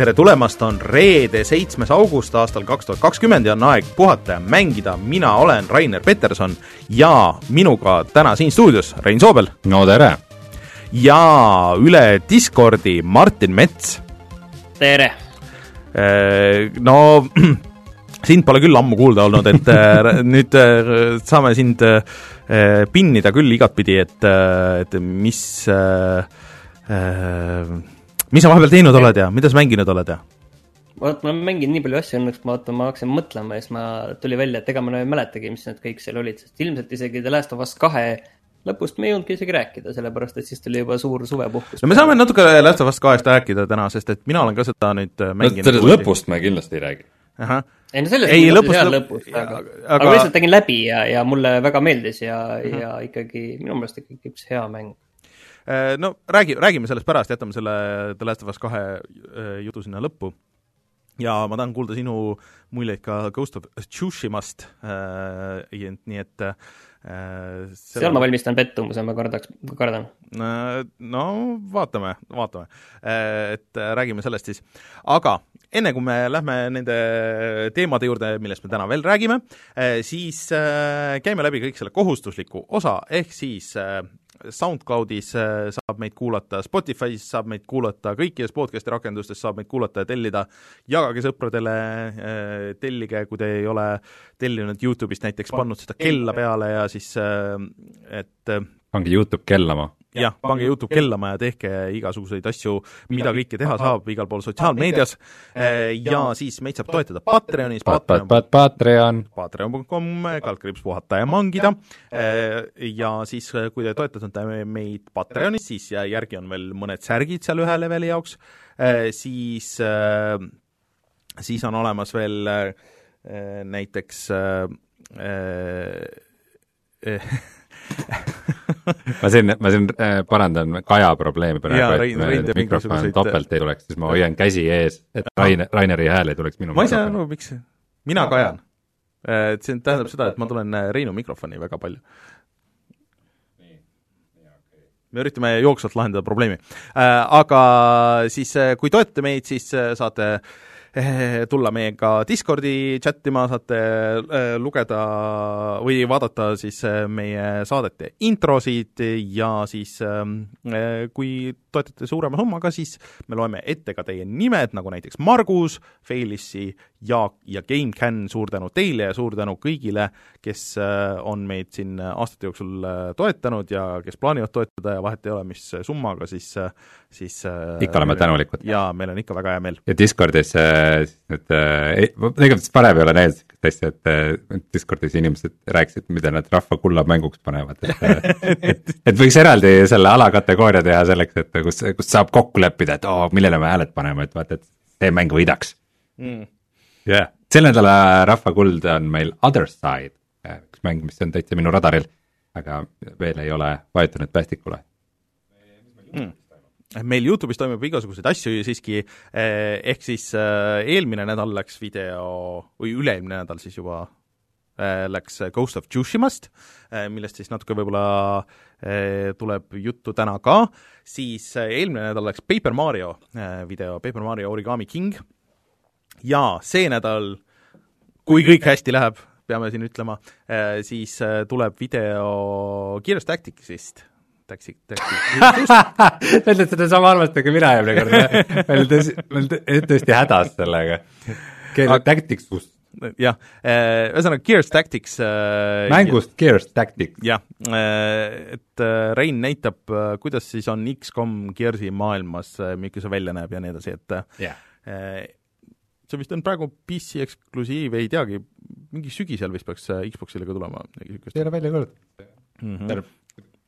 tere tulemast, on reede, seitsmes august aastal kaks tuhat kakskümmend ja on aeg puhata ja mängida, mina olen Rainer Peterson ja minuga täna siin stuudios Rein Soobel. no tere! ja üle Discordi Martin Mets. tere! No sind pole küll ammu kuulda olnud, et äh, nüüd äh, saame sind äh, pinnida küll igatpidi, et, et mis mis sa vahepeal teinud oled ja mida sa mänginud oled ja? vot ma olen mänginud nii palju asju õnneks, ma vaatan, ma hakkasin mõtlema ja siis ma, tuli välja, et ega ma ei mäletagi, mis need kõik seal olid, sest ilmselt isegi The Last of Us kahe lõpust me ei jõudnudki isegi rääkida, sellepärast et siis tuli juba suur suvepuhkus. no me saame natuke Last of Us kahest rääkida täna, sest et mina olen ka seda nüüd mänginud no,. sellest lõpust me kindlasti ei räägi ei no sellest ei, lõpust, lõpust, lõpust, aga, aga, aga ma lihtsalt tegin läbi ja, ja mulle väga meeldis ja uh, -huh. ja ikkagi minu meelest ikkagi üks hea mäng. Äh, no räägi, räägime sellest pärast, jätame selle The Last of Us kahe äh, jutu sinna lõppu. ja ma tahan kuulda sinu muljeid ka Ghost of Tsushimast äh,, nii et äh, seal on... ma valmistan pettumuse, ma kardaks, kardan. no vaatame, vaatame. Et räägime sellest siis. aga enne kui me lähme nende teemade juurde, millest me täna veel räägime, siis käime läbi kõik selle kohustusliku osa, ehk siis SoundCloudis saab meid kuulata, Spotify's saab meid kuulata, kõikides podcast'i rakendustes saab meid kuulata ja tellida, jagage sõpradele, tellige, kui te ei ole tellinud YouTube'ist näiteks, pannud seda kella peale ja siis et pange YouTube kellama. Jah, pange Youtube kellama ja tehke igasuguseid asju, mida kõike teha saab igal pool sotsiaalmeedias eh, ja siis meid saab toetada Patreonis. Pat, pat, pat, Patreon. Patreon.com, kaldkriips puhata ja mangida. Ja siis, kui te toetate meid Patreonis, siis järgi on veel mõned särgid seal ühe leveli jaoks, siis, siis on olemas veel näiteks ma siin, ma siin äh, parandan Kaja probleemi praegu, et mikrofon topelt ei tuleks, siis ma hoian käsi ees, et Rainer, Raineri hääl ei tuleks minu ma ei saa aru, miks, mina kajan. Äh, et see tähendab seda, et ma tulen äh, Reinu mikrofoni väga palju. me üritame jooksvalt lahendada probleemi. Aga siis, kui toetate meid, siis saate äh, tulla meiega Discordi chat ima, saate eh, lugeda või vaadata siis eh, meie saadete introsid ja siis kui toetate suurema summaga, siis me loeme ette ka teie nimed, nagu näiteks Margus, Felissi, Jaak ja GameCAN, suur tänu teile ja suur tänu kõigile, kes on meid siin aastate jooksul toetanud ja kes plaanivad toetada ja vahet ei ole, mis summaga, siis, siis ikka oleme tänulikud. jaa, meil on ikka väga hea meel. ja Discordis et äh, tegelikult varem ei ole näinud sihukest asja, et äh, Discordis inimesed rääkisid, mida nad rahva kulla mänguks panevad, et äh, et, et võiks eraldi selle alakategooria teha selleks, et kus, kus saab kokku leppida, et oo oh,, millele me hääled paneme, et vaata, et see mäng võidaks. Mm.. jah. Yeah., sel nädala rahva kuld on meil Other Side, üks mäng, mis on täitsa minu radaril, aga veel ei ole vajutanud päästikule. Mm meil Youtube'is toimub igasuguseid asju siiski, eh, ehk siis eh, eelmine nädal läks video, või üle-eelmine nädal siis juba eh, läks Ghost of Tsushimast, millest siis natuke võib-olla tuleb juttu täna ka, siis eelmine nädal läks Paper Mario video, Paper Mario Origami King, ja see nädal, kui kõik hästi läheb, peame siin ütlema, siis tuleb video Gears Tacticsist Taxi, taxi. Sa ütled sedasama arvamust, nagu mina eelmine kord, ma olin tõesti, ma olin tõesti hädas sellega. Gears Tactics kust? jah, äh, ühesõnaga Gears Tactics äh, mängust Gears Tactics. jah, äh, et Rein näitab, kuidas siis on X-kom Gearsi maailmas, milline see välja näeb ja nii edasi, et yeah. see vist on praegu PC eksklusiiv, ei teagi, mingi sügisel vist peaks Xboxile ka tulema. ei ole välja kuulutatud mm. -hmm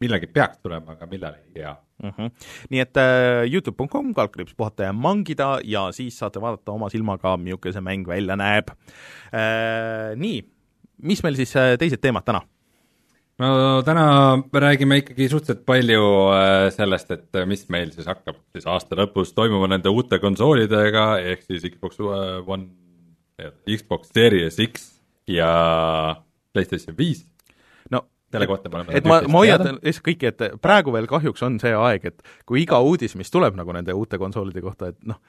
millalgi peaks tulema, aga millal ei tea mm. -hmm. nii et äh, Youtube.com, kaldkriips puhata ja mangida ja siis saate vaadata oma silmaga, milline see mäng välja näeb äh,. Nii, mis meil siis äh, teised teemad täna? no täna räägime ikkagi suhteliselt palju äh, sellest, et äh, mis meil siis hakkab siis aasta lõpus toimuma nende uute konsoolidega, ehk siis Xbox One, Xbox Series X ja PlayStation viis selle kohta me oleme et ma, ma hoiatan lihtsalt kõiki, et praegu veel kahjuks on see aeg, et kui iga uudis, mis tuleb nagu nende uute konsoolide kohta, et noh,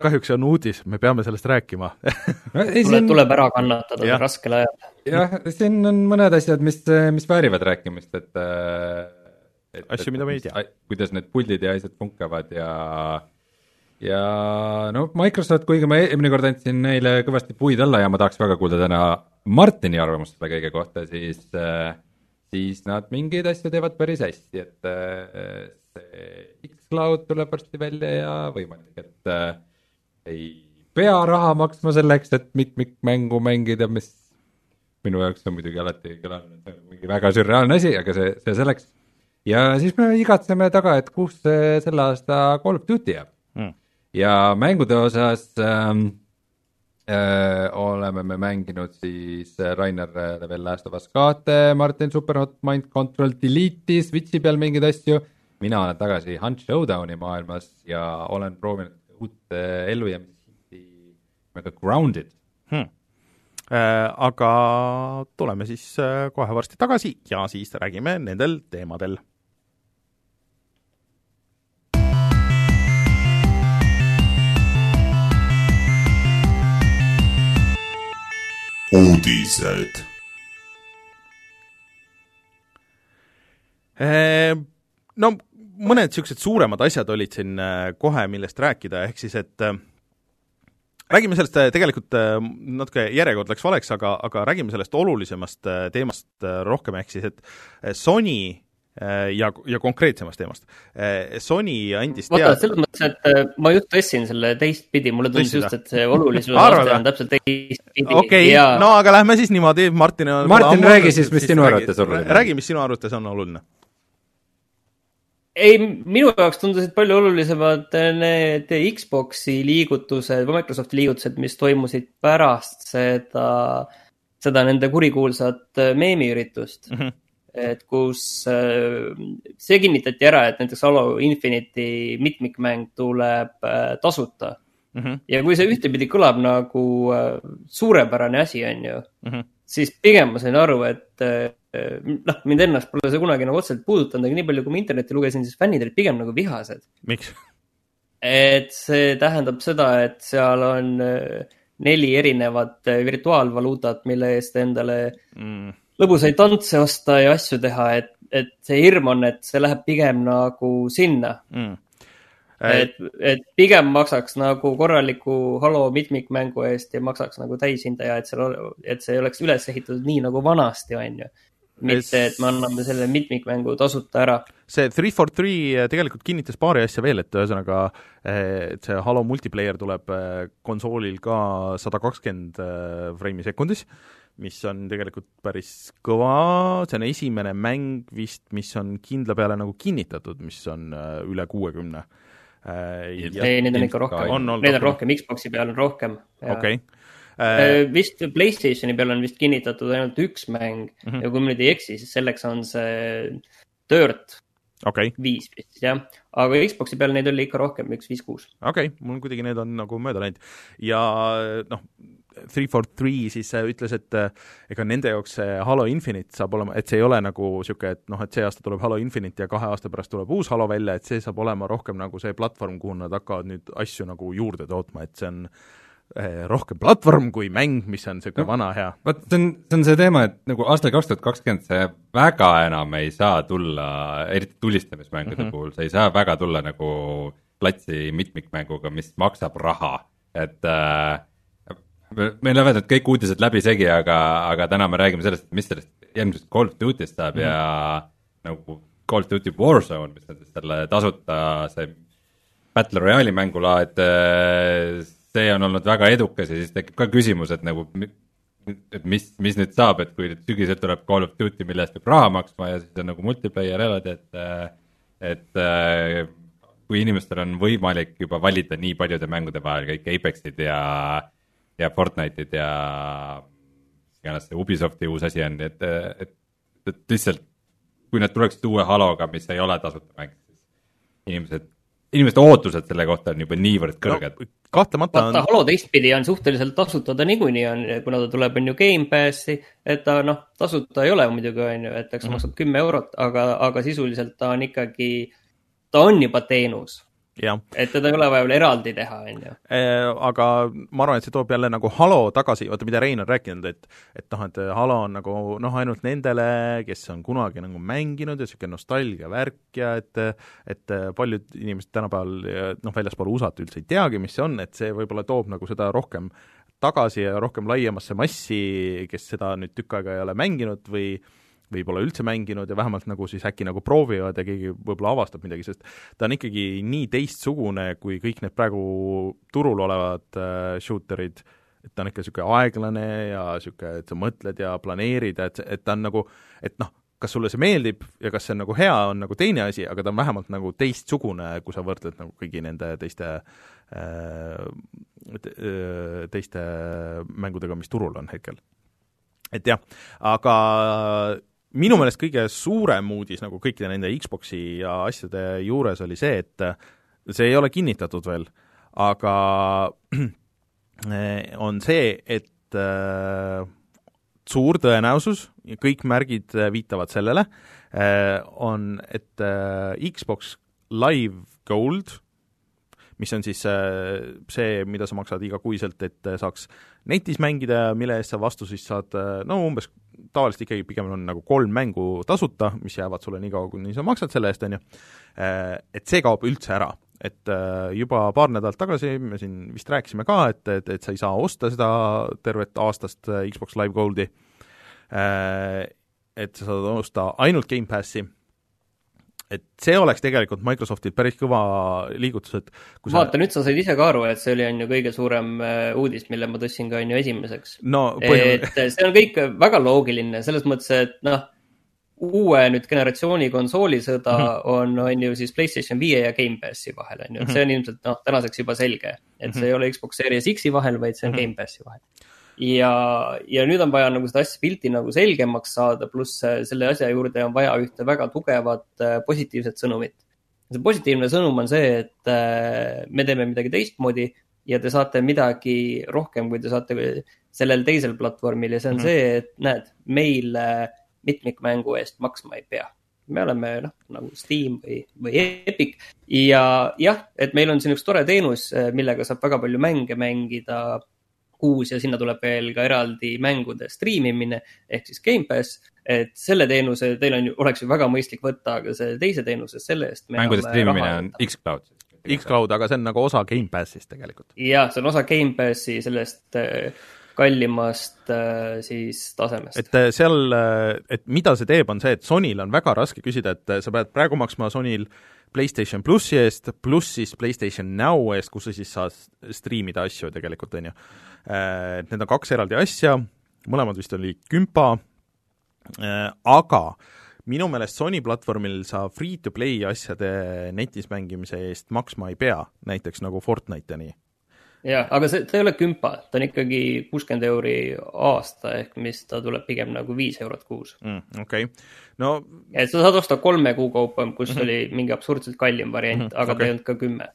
kahjuks see on uudis, me peame sellest rääkima no, tuleb, tuleb ära kannatada raskel ajal. jah, siin on mõned asjad, mis, mis väärivad rääkimist, et et, asju, mida me ei tea. kuidas need puldid ja asjad funkavad ja ja no Microsoft, kuigi ma eelmine kord andsin neile kõvasti puid alla ja ma tahaks väga kuulda täna Martini arvamust selle kõige kohta, siis äh, siis nad mingeid asju teevad päris hästi, et äh, see X-Cloud tuleb varsti välja ja võimalik, et äh, ei pea raha maksma selleks, et mitmikmängu mängida, mis minu jaoks on muidugi alati kõlanud mingi väga sürreaalne asi, aga see, see selleks. ja siis me igatseme taga, et kus selle aasta Call of Duty jääb mm. ja mängude osas ähm, äh, oleme me mänginud siis äh, Rainer äh, veel Last of Us kahte, Martin Superhot Mind Control Delete'i Switchi peal mingeid asju. mina olen tagasi Hunt Showdowni maailmas ja olen proovinud uut äh, ellujäämishitti nimega Grounded. Hmm.. Äh, aga tuleme siis äh, kohe varsti tagasi ja siis räägime nendel teemadel uudised. Ehm, no mõned niisugused suuremad asjad olid siin äh, kohe, millest rääkida, ehk siis et äh, räägime sellest äh, tegelikult natuke järjekord läks valeks, aga, aga räägime sellest olulisemast teemast rohkem, ehk siis et Sony ja, ja konkreetsemast teemast. Äh, Sony andis vaata, selles mõttes, et äh, ma just tõstsin selle teistpidi, mulle tundus just, et see olulisuse aste on täpselt teistpidi. okei okay. ja..., no aga lähme siis niimoodi, Martin Martin, räägi siis, mis sinu arvates oluline on. räägi, mis sinu arvates on oluline. ei, minu jaoks tundusid palju olulisemad need Xbox'i liigutused või Microsofti liigutused, mis toimusid pärast seda, seda nende kurikuulsat meemiüritust mm. -hmm et kus äh, see kinnitati ära, et näiteks Halo Infinite'i mitmikmäng tuleb äh, tasuta mm. -hmm. ja kui see ühtepidi kõlab nagu äh, suurepärane asi, on ju mm, -hmm. siis pigem ma sain aru, et noh, mind ennast pole see kunagi nagu otseselt puudutanud, aga nii palju, kui ma internetti lugesin, siis fännid olid pigem nagu vihased. miks? et see tähendab seda, et seal on neli erinevat virtuaalvaluutat, mille eest endale mm lõbusaid tantse osta ja asju teha, et, et see hirm on, et see läheb pigem nagu sinna mm. et, et pigem maksaks nagu korraliku Halo mitmikmängu eest ja maksaks nagu täishinda ja et seal, et see oleks üles ehitatud nii nagu vanasti, on ju mitte, et me anname selle mitmikmängu tasuta ära. see Three for Three eh, tegelikult kinnitas paari asja veel, et ühesõnaga eh, et see Halo multiplayer tuleb eh, konsoolil ka sada kakskümmend freimi sekundis mis on tegelikult päris kõva, see on esimene mäng vist, mis on kindla peale nagu kinnitatud, mis on äh, üle kuuekümne. Äh, ei, neid on ikka rohkem, neid on rohkem, Xbox'i peal on rohkem. okei. Äh, vist Playstationi peal on vist kinnitatud ainult üks mäng mm -hmm. ja kui ma nüüd ei eksi, siis selleks on see Dirt okay.. viis vist jah, aga Xbox'i peal neid oli ikka rohkem, üks viis, kuus. okei okay., mul kuidagi need on nagu mööda läinud ja noh, Three for Three siis ütles, et äh, ega nende jaoks see Halo Infinite saab olema, et see ei ole nagu niisugune, et noh, et see aasta tuleb Halo Infinite ja kahe aasta pärast tuleb uus Halo välja, et see saab olema rohkem nagu see platvorm, kuhu nad hakkavad nüüd asju nagu juurde tootma, et see on eh, rohkem platvorm kui mäng, mis on niisugune no, vana hea. vot see on, see on see teema, et nagu aastal kaks tuhat kakskümmend see väga enam ei saa tulla, eriti tulistamismängude mm -hmm. puhul, see ei saa väga tulla nagu platsi mitmikmänguga, mis maksab raha, et äh, meil lähevad kõik uudised läbisegi, aga, aga täna me räägime sellest, mis sellest järgmisest Call of Duty'st saab mm -hmm. ja nagu Call of Duty Warzone, mis on siis selle tasuta see Battle Royale'i mängulaad, see on olnud väga edukas ja siis tekib ka küsimus, et nagu et mis, mis nüüd saab, et kui sügisel tuleb Call of Duty, mille eest peab raha maksma ja siis on nagu multiplayer elad, et et kui inimestel on võimalik juba valida nii paljude mängude vahel kõik Apexid ja ja Fortnite'id ja iganes see Ubisofti uus asi on, et, et, et lihtsalt kui nad tuleksid uue Haloga, mis ei ole tasuta mäng, siis inimesed, inimeste ootused selle kohta on juba niivõrd kõrged no,. kahtlemata on. Halo teistpidi on suhteliselt tasuta, ta niikuinii on, kuna ta tuleb, on ju Gamepassi, et ta noh, tasuta ei ole muidugi, on ju, et eks mm -hmm. maksab kümme eurot, aga, aga sisuliselt ta on ikkagi, ta on juba teenus et teda ei ole vaja veel eraldi teha, on ju. Eh, aga ma arvan, et see toob jälle nagu Halo tagasi, vaata mida Rein on rääkinud, et et noh, et Halo on nagu noh, ainult nendele, kes on kunagi nagu mänginud ja niisugune nostalgia värk ja et et paljud inimesed tänapäeval noh, väljaspool USA-t üldse ei teagi, mis see on, et see võib-olla toob nagu seda rohkem tagasi ja rohkem laiemasse massi, kes seda nüüd tükk aega ei ole mänginud või või pole üldse mänginud ja vähemalt nagu siis äkki nagu proovivad ja keegi võib-olla avastab midagi, sest ta on ikkagi nii teistsugune kui kõik need praegu turul olevad äh, shooter'id, et ta on ikka niisugune aeglane ja niisugune, et sa mõtled ja planeerid ja et, et ta on nagu, et noh, kas sulle see meeldib ja kas see on nagu hea, on nagu teine asi, aga ta on vähemalt nagu teistsugune, kui sa võrdled nagu kõigi nende teiste äh, teiste mängudega, mis turul on hetkel. et jah, aga minu meelest kõige suurem uudis nagu kõikide nende Xboxi ja asjade juures oli see, et see ei ole kinnitatud veel, aga on see, et äh, suur tõenäosus, kõik märgid viitavad sellele, äh, on, et Xbox Live Gold, mis on siis see, mida sa maksad igakuiselt, et saaks netis mängida, mille eest sa vastu siis saad no umbes tavaliselt ikkagi pigem on nagu kolm mängu tasuta, mis jäävad sulle nii kaua, kuni sa maksad selle eest, on ju, äh, et see kaob üldse ära. et äh, juba paar nädalat tagasi me siin vist rääkisime ka, et, et, et sa ei saa osta seda tervet aastast äh, Xbox Live Goldi, et sa saad osta ainult Gamepassi et see oleks tegelikult Microsoftil päris kõva liigutus, et kui vaata sa..., nüüd sa said ise ka aru, et see oli, on ju, kõige suurem äh, uudis, mille ma tõstsin ka, on ju, esimeseks no,. et see on kõik väga loogiline, selles mõttes, et noh, uue nüüd generatsiooni konsoolisõda mm -hmm. on, on ju siis Playstation viie ja Gamepassi vahel, on ju, et see on ilmselt noh, tänaseks juba selge, et see -hmm. ei ole Xbox Series X-i vahel, vaid see on mm -hmm. Gamepassi vahel ja, ja nüüd on vaja nagu seda asja pilti nagu selgemaks saada, pluss äh, selle asja juurde on vaja ühte väga tugevat äh, positiivset sõnumit. see positiivne sõnum on see, et äh, me teeme midagi teistmoodi ja te saate midagi rohkem, kui te saate sellel teisel platvormil ja see on mm -hmm. see, et näed, meil mitmikmängu eest maksma ei pea me oleme noh, nagu Steam või, või Epic ja jah, et meil on siin üks tore teenus, millega saab väga palju mänge mängida kuus ja sinna tuleb veel ka eraldi mängude striimimine ehk siis Gamepass. et selle teenuse teil on ju, oleks ju väga mõistlik võtta, aga selle teise teenuse, selle eest. mängude striimimine on X-Cloud X-Cloud, aga see on nagu osa Gamepassist tegelikult. jah, see on osa Gamepassi sellest äh, kallimast äh, siis tasemest. et äh, seal, et mida see teeb, on see, et Sonyl on väga raske küsida, et sa pead praegu maksma Sonyl PlayStation plussi eest, pluss siis PlayStation Now eest, kus sa siis saad striimida asju tegelikult, on ju Äh, et need on kaks eraldi asja, mõlemad vist oli kümpa, äh, aga minu meelest Sony platvormil sa free-to-play asjade netis mängimise eest maksma ei pea, näiteks nagu Fortnite ja nii. Jah, aga see, ta ei ole kümpa, ta on ikkagi kuuskümmend euri aasta, ehk mis ta tuleb pigem nagu viis eurot kuus mm,. okei okay., no. et sa saad osta kolme kuu kaupa, kus mm -hmm. oli mingi absurdselt kallim variant mm, -hmm. aga okay. ta ei olnud ka kümme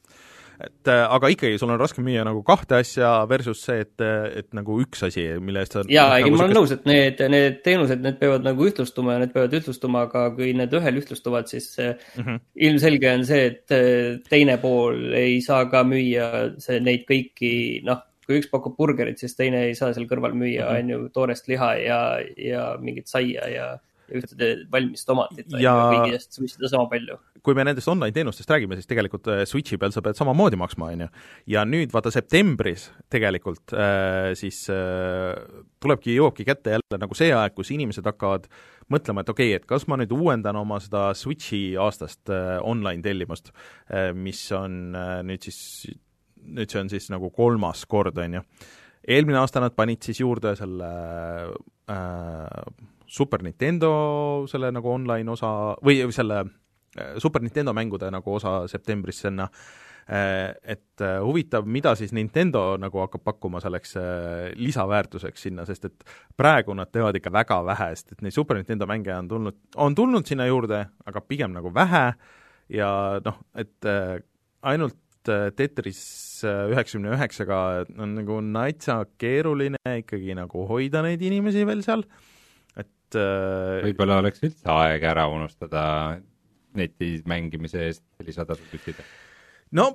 et äh, aga ikkagi, sul on raske müüa nagu kahte asja versus see, et, et nagu üks asi, mille eest sa jaa, ei nagu ma olen nõus, et need, need teenused, need peavad nagu ühtlustuma ja need peavad ühtlustuma, aga kui need ühel ühtlustuvad, siis mm -hmm. ilmselge on see, et äh, teine pool ei saa ka müüa see, neid kõiki, noh, kui üks pakub burgerit, siis teine ei saa seal kõrval müüa, mhm. on ju, toorest liha ja, ja mingit saia ja ühte valmis tomatit ja kõigist suitsida sama palju. Kui me nendest online-teenustest räägime, siis tegelikult äh, Switchi peal sa pead samamoodi maksma, on ju. ja nüüd vaata septembris tegelikult äh, siis äh, tulebki, jõuabki kätte jälle nagu see aeg, kus inimesed hakkavad mõtlema, et okei okay,, et kas ma nüüd uuendan oma seda Switchi aastast online tellimust äh,, mis on nüüd siis, nüüd see on siis nagu kolmas kord, on ju. eelmine aasta nad panid siis juurde selle äh, Super Nintendo selle nagu online osa või selle äh, Super Nintendo mängude nagu osa septembris sinna, äh, et äh, huvitav, mida siis Nintendo nagu hakkab pakkuma selleks lisaväärtuseks sinna, sest et praegu nad teevad ikka väga vähe, sest et neid Super Nintendo mänge on tulnud, on tulnud sinna juurde, aga pigem nagu vähe. Ja noh, et ainult Tetris üheksakümne üheksaga on nagu natsa keeruline ikkagi nagu hoida neid inimesi veel seal. Et äh, võib-olla oleks üldse aeg ära unustada netis mängimise eest lisatasu küsida? no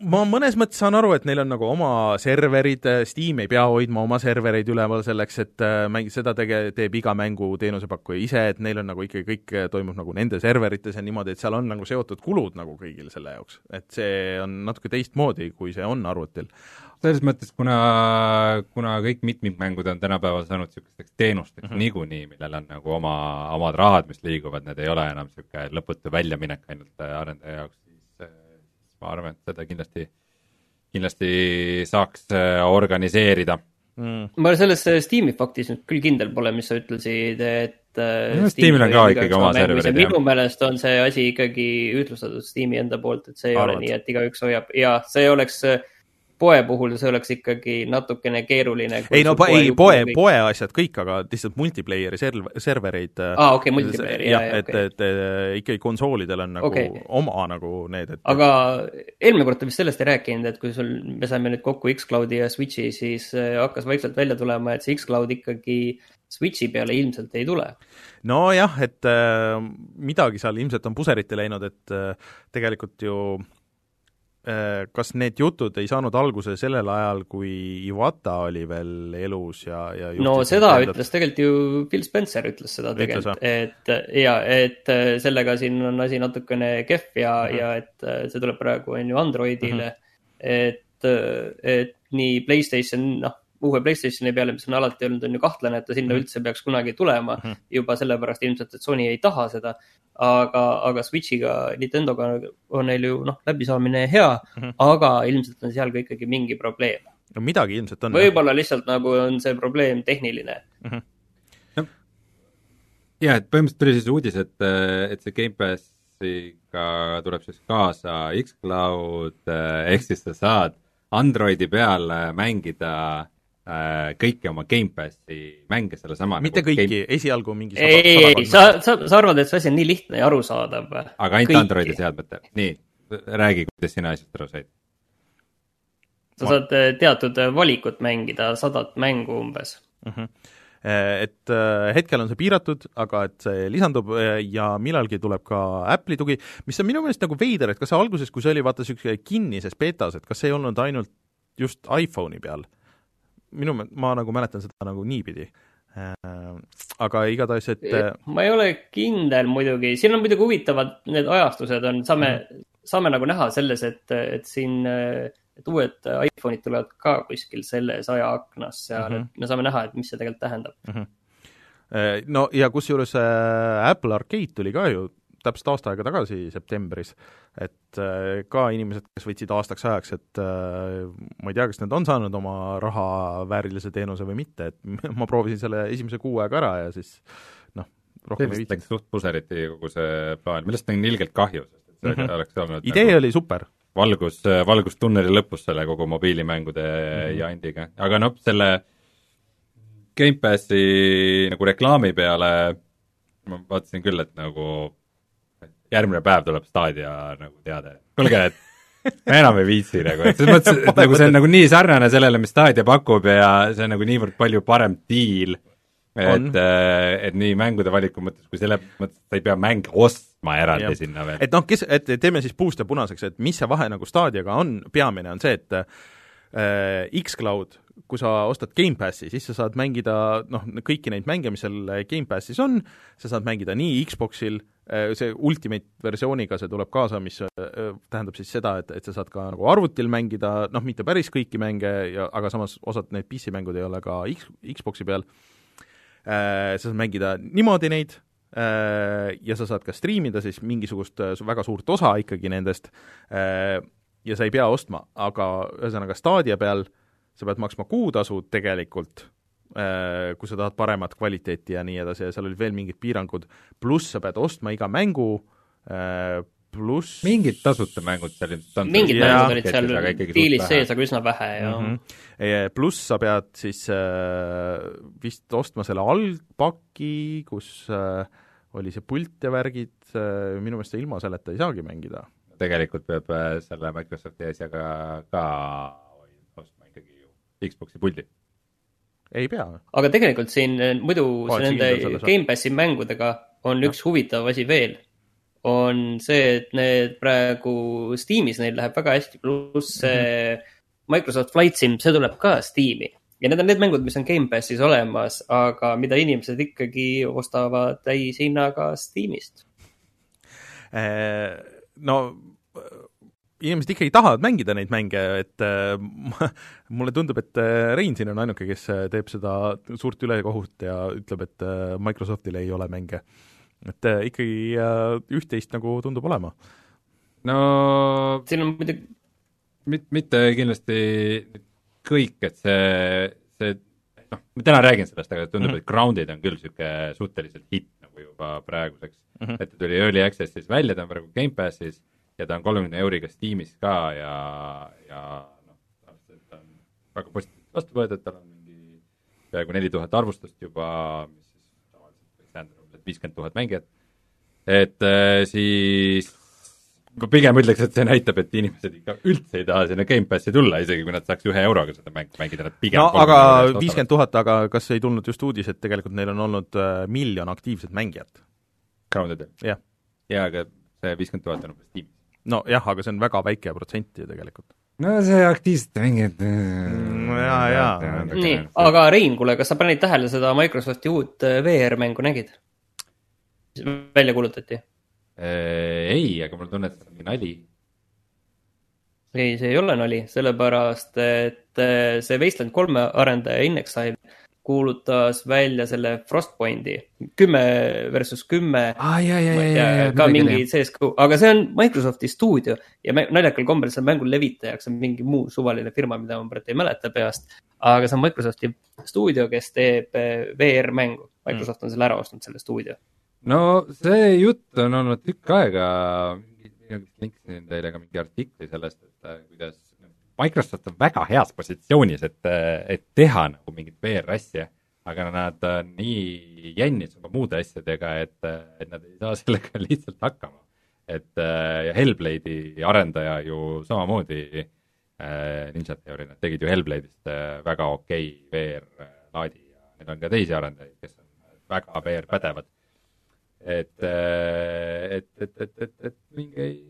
ma mõnes mõttes saan aru, et neil on nagu oma serverid, Steam ei pea hoidma oma servereid üleval selleks, et äh, mäng, seda tege-, teeb iga mängu teenusepakkuja ise, et neil on nagu ikkagi kõik toimub nagu nende serverites ja niimoodi, et seal on nagu seotud kulud nagu kõigil selle jaoks. et see on natuke teistmoodi, kui see on arvutil. selles mõttes, kuna, kuna kõik mitmikmängud on tänapäeval saanud niisugusteks teenusteks mm -hmm. niikuinii, millel on nagu oma, omad rahad, mis liiguvad, need ei ole enam niisugune lõputu väljaminek ainult arendaja jaoks ma arvan, et seda kindlasti, kindlasti saaks äh, organiseerida mm.. ma selles Steam'i faktis nüüd küll kindel pole, mis sa ütlesid, et äh, no, Steamil on ka ikkagi oma serverid. minu meelest on see asi ikkagi ühtlustatud Steam'i enda poolt, et see ei Arvad. ole nii, et igaüks hoiab ja see oleks äh, poe puhul see oleks ikkagi natukene keeruline. ei no poe, ei poe, poe asjad kõik, aga lihtsalt multiplayer'i serv-, servereid. aa ah,, okei okay,, multiplayer'i, jah, et okay., et, et ikkagi konsoolidel on nagu okay. oma nagu need, et. aga eelmine kord te vist sellest ei rääkinud, et kui sul, me saime nüüd kokku X-Cloudi ja Switch'i, siis äh, hakkas vaikselt välja tulema, et see X-Cloud ikkagi Switch'i peale ilmselt ei tule. nojah, et äh, midagi seal ilmselt on puseriti läinud, et äh, tegelikult ju Äh, kas need jutud ei saanud alguse sellel ajal, kui Iwata oli veel elus ja, ja no seda endad... ütles tegelikult ju, Phil Spencer ütles seda tegelikult, et ja, et äh, sellega siin on asi natukene kehv ja mm, -hmm. ja et äh, see tuleb praegu, on ju, Androidile mm. -hmm. et, et nii Playstation, noh, uue Playstationi peale, mis on alati olnud, on ju kahtlane, et ta sinna mhm. üldse peaks kunagi tulema mm. -hmm. juba sellepärast ilmselt, et Sony ei taha seda. aga, aga Switch'iga, Nintendoga on neil ju noh, läbisaamine hea mm, -hmm. aga ilmselt on seal ka ikkagi mingi probleem. no midagi ilmselt on. võib-olla lihtsalt nagu on see probleem tehniline mm. -hmm. No, ja, et põhimõtteliselt tuli siis uudis, et, et see Gamepassiga tuleb siis kaasa X-Cloud, ehk siis sa saad Androidi peal mängida kõiki oma Gamepassi mänge sellesama mitte nagu kõiki game..., esialgu mingi ei, ei, ei, sa, sa, sa arvad, et see asi on nii lihtne ja arusaadav? aga ainult kõiki. Androidi seadmetel, nii, räägi, kuidas sina asjast aru said? sa Ma... saad äh, teatud äh, valikut mängida, sadat mängu umbes uh. Mhm. -huh. Et hetkel on see piiratud, aga et see lisandub ja millalgi tuleb ka Apple'i tugi, mis on minu meelest nagu veider, et kas see alguses, kui see oli vaata niisugune kinnises betas, et kas see ei olnud ainult just iPhone'i peal minu, ma nagu mäletan seda nagu niipidi äh, aga igatahes, et äh, ma ei ole kindel muidugi, siin on muidugi huvitavad need ajastused on, saame mm., saame nagu näha selles, et, et siin, et uued iPhone'id tulevad ka kuskil selles ajaaknas seal mm, -hmm. et me saame näha, et mis see tegelikult tähendab mm. -hmm. No ja kusjuures Apple Arcade tuli ka ju täpselt aasta aega tagasi, septembris, et äh, ka inimesed, kes võtsid aastaks ajaks, et äh, ma ei tea, kas nad on saanud oma raha väärilise teenuse või mitte, et ma proovisin selle esimese kuu aega ära ja siis noh, rohkem ei viitsinud. suht puseriti kogu see plaan, millest on ilgelt kahju, sest et see mm -hmm. oleks olnud idee nagu oli super. valgus, valgus tunneli lõpus selle kogu mobiilimängude mm -hmm. jandiga, aga noh, selle Gamepassi nagu reklaami peale ma vaatasin küll, et nagu järgmine päev tuleb Stadia nagu teade, kuulge, et ma enam ei viitsi nagu, et selles mõttes, et nagu see on nagu nii sarnane sellele, mis Stadia pakub ja see on nagu niivõrd palju parem diil, et, äh, et nii mängude valiku mõttes kui selle mõttes, et sa ei pea mänge ostma eraldi ja. sinna veel. et noh, kes, et teeme siis puust ja punaseks, et mis see vahe nagu Stadiaga on, peamine on see, et X-Cloud kui sa ostad Gamepassi, siis sa saad mängida noh, kõiki neid mänge, mis seal Gamepassis on, sa saad mängida nii Xboxil, äh, see Ultimate versiooniga see tuleb kaasa, mis äh, tähendab siis seda, et, et sa saad ka nagu arvutil mängida, noh, mitte päris kõiki mänge ja aga samas osad need PC-mängud ei ole ka X, Xboxi peal, äh, sa saad mängida niimoodi neid, ja sa saad ka striimida siis mingisugust väga suurt osa ikkagi nendest, ja sa ei pea ostma, aga ühesõnaga Stadia peal sa pead maksma kuutasu tegelikult, äh, kui sa tahad paremat kvaliteeti ja nii edasi ja seal olid veel mingid piirangud, pluss sa pead ostma iga mängu, äh, pluss mingid tasuta mängud seal on. mingid mängud olid seal diilis sees, aga üsna vähe ja mm -hmm. pluss sa pead siis äh, vist ostma selle algpaki, kus oli see pult ja värgid minu meelest sa ilma selleta ei saagi mängida. Tegelikult peab äh, selle Microsofti asjaga ka Xbox'i puldi. ei pea. aga tegelikult siin eh, muidu nende Gamepassi mängudega on üks huvitav asi veel. on see, et need praegu Steamis neil läheb väga hästi, pluss see mm -hmm. Microsoft Flight Sim, see tuleb ka Steam'i ja need on need mängud, mis on Gamepassis olemas, aga mida inimesed ikkagi ostavad täishinnaga Steamist. Äh, no inimesed ikkagi tahavad mängida neid mänge, et äh, mulle tundub, et äh, Rein siin on ainuke, kes äh, teeb seda suurt ülekohut ja ütleb, et äh, Microsoftil ei ole mänge. et äh, ikkagi äh, üht-teist nagu tundub olema. no siin on muidugi mit-, mitte kindlasti kõik, et see, see noh, ma täna räägin sellest, aga tundub mm, -hmm. et Grounded on küll niisugune suhteliselt hitt nagu juba praeguseks mm. -hmm. et ta tuli Early Access'is välja, ta on praegu Gamepassis ja ta on kolmekümne euriga Steamis ka ja, ja noh, ta on väga positiivselt vastu võetud, tal on mingi peaaegu neli tuhat arvustust juba, mis siis tavaliselt võiks tähendada umbes viiskümmend tuhat mängijat, et äh, siis pigem ütleks, et see näitab, et inimesed ikka üldse ei taha sinna Gamepassi tulla, isegi kui nad saaks ühe euroga seda mängu mängida, nad pigem no aga viiskümmend tuhat, aga kas ei tulnud just uudis, et tegelikult neil on olnud äh, miljon aktiivset mängijat? Groundedil? jah. jaa, aga see viiskümmend tuhat on umbes tiimis nojah, aga see on väga väike protsent ju tegelikult. no see aktiivsete mängijad no jaa, jaa. nii, aga Rein, kuule, kas sa panid tähele seda Microsofti uut äh, VR-mängu, nägid? välja kuulutati? Äh, ei, aga mul on tunne, et see on mingi nali. ei, see ei ole nali, sellepärast et äh, see Wasteland kolme arendaja Inexile kuulutas välja selle Frostpointi, kümme versus kümme ah,. ka mingi CSGO, aga see on Microsofti stuudio ja naljakal kombel seal mängu levitajaks on mingi muu suvaline firma, mida ma praegu ei mäleta peast. aga see on Microsofti stuudio, kes teeb eh, VR-mängu. Microsoft on selle ära ostnud, selle stuudio. no see jutt on olnud tükk aega, linksin teile ka mingi artikli sellest, et eh, kuidas Microsoft on väga heas positsioonis, et, et teha nagu mingit VR-asja, aga nad on nii jännis oma muude asjadega, et, et nad ei saa sellega lihtsalt hakkama. et ja Hellblade'i arendaja ju samamoodi äh, Ninja Theory, nad tegid ju Hellblade'ist äh, väga okei okay VR-laadi ja neil on ka teisi arendajaid, kes on väga VR-pädevad et, et, et, et, et, et mingeid asju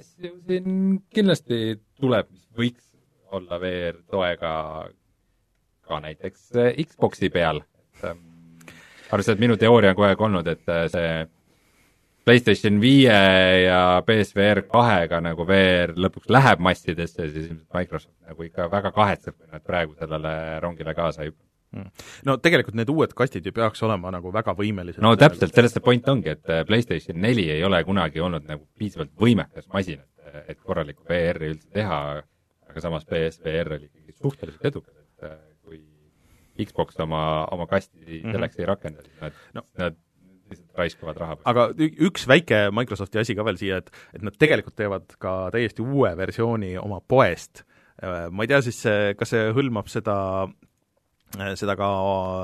siin kindlasti tuleb, mis võiks olla VR toega ka näiteks Xbox'i peal, et ähm, arvestades, et minu teooria on kogu aeg olnud, et äh, see PlayStation viie ja PSVR kahega nagu VR lõpuks läheb massidesse, siis ilmselt Microsoft nagu ikka väga kahetseb, kui nad praegu sellele rongile kaasa ei hüppa. No tegelikult need uued kastid ju peaks olema nagu väga võimelised. no täpselt, sellest see point ongi, et äh, PlayStation neli ei ole kunagi olnud nagu piisavalt võimekas masin, et, et korralikku VR-i üldse teha, aga samas PSVR oli ikkagi suhteliselt edukas, et äh, kui Xbox oma, oma kasti mm -hmm. selleks ei rakenda, siis nad no., nad lihtsalt raiskavad raha. aga üks väike Microsofti asi ka veel siia, et, et nad tegelikult teevad ka täiesti uue versiooni oma poest. Äh, ma ei tea siis, kas see hõlmab seda Äh, seda ka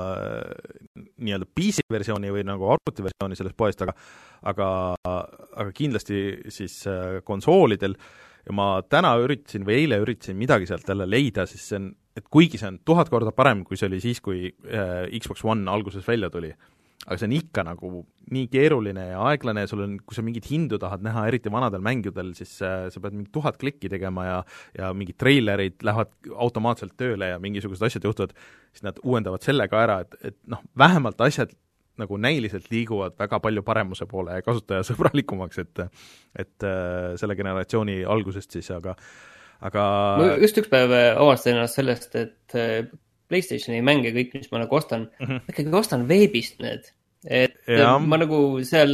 äh, nii-öelda PC versiooni või nagu arvutiversiooni sellest poest, aga aga, aga kindlasti siis äh, konsoolidel. Ja ma täna üritasin või eile üritasin midagi sealt jälle leida, siis see on, et kuigi see on tuhat korda parem, kui see oli siis, kui Xbox One alguses välja tuli, aga see on ikka nagu nii keeruline ja aeglane ja sul on, kui sa mingeid hindu tahad näha, eriti vanadel mängudel, siis äh, sa pead mingi tuhat klikki tegema ja ja mingid treilerid lähevad automaatselt tööle ja mingisugused asjad juhtuvad, siis nad uuendavad selle ka ära, et, et noh, vähemalt asjad nagu näiliselt liiguvad väga palju paremuse poole ja kasutajasõbralikumaks, et et äh, selle generatsiooni algusest siis, aga aga ma just üks päev avastasin ennast sellest, et äh, Playstationi mänge, kõik, mis ma nagu ostan mm, -hmm. ma ikkagi ostan veebist need et ja. ma nagu seal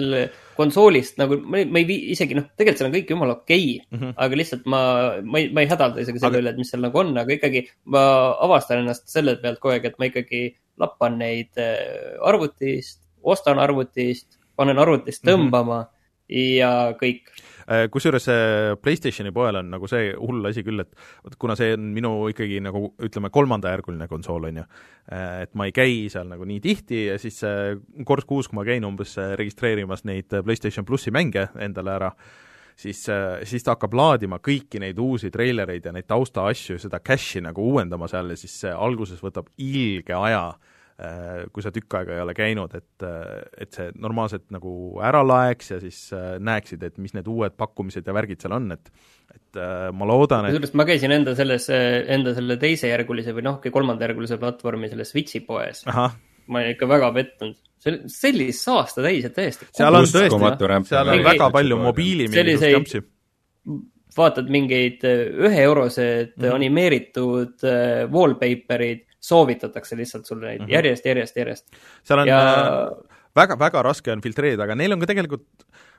konsoolist nagu, ma ei, vii, isegi noh, tegelikult seal on kõik jumala okei okay, mm, -hmm. aga lihtsalt ma, ma ei, ma ei hädalda isegi selle aga... üle, et mis seal nagu on, aga ikkagi ma avastan ennast selle pealt kogu aeg, et ma ikkagi lappan neid äh, arvutist, ostan arvutist, panen arvutist mhm. tõmbama mm -hmm. ja kõik kusjuures PlayStationi poel on nagu see hull asi küll, et kuna see on minu ikkagi nagu ütleme, kolmandajärguline konsool, on ju, äh, et ma ei käi seal nagu nii tihti ja siis äh, kord kuus, kui ma käin umbes registreerimas neid PlayStation plussi mänge endale ära, siis, siis ta hakkab laadima kõiki neid uusi treilereid ja neid taustaasju, seda cache'i nagu uuendama seal ja siis alguses võtab ilge aja kui sa tükk aega ei ole käinud, et, et see normaalselt nagu ära laeks ja siis näeksid, et mis need uued pakkumised ja värgid seal on, et et ma loodan, et kusjuures ma käisin enda selles, enda selle teisejärgulise või noh, kolmandajärgulise platvormi selles Switchi poes. ma olin ikka väga pettunud see oli sellist saasta täis, et täiesti. seal on tõesti, seal on väga palju mobiili mingisugust jampsi vaatad mingeid üheeurosed mm -hmm. animeeritud äh, wallpaper'id, soovitatakse lihtsalt sulle neid mm -hmm. järjest, järjest, järjest. seal on ja... äh, väga, väga raske on filtreerida, aga neil on ka tegelikult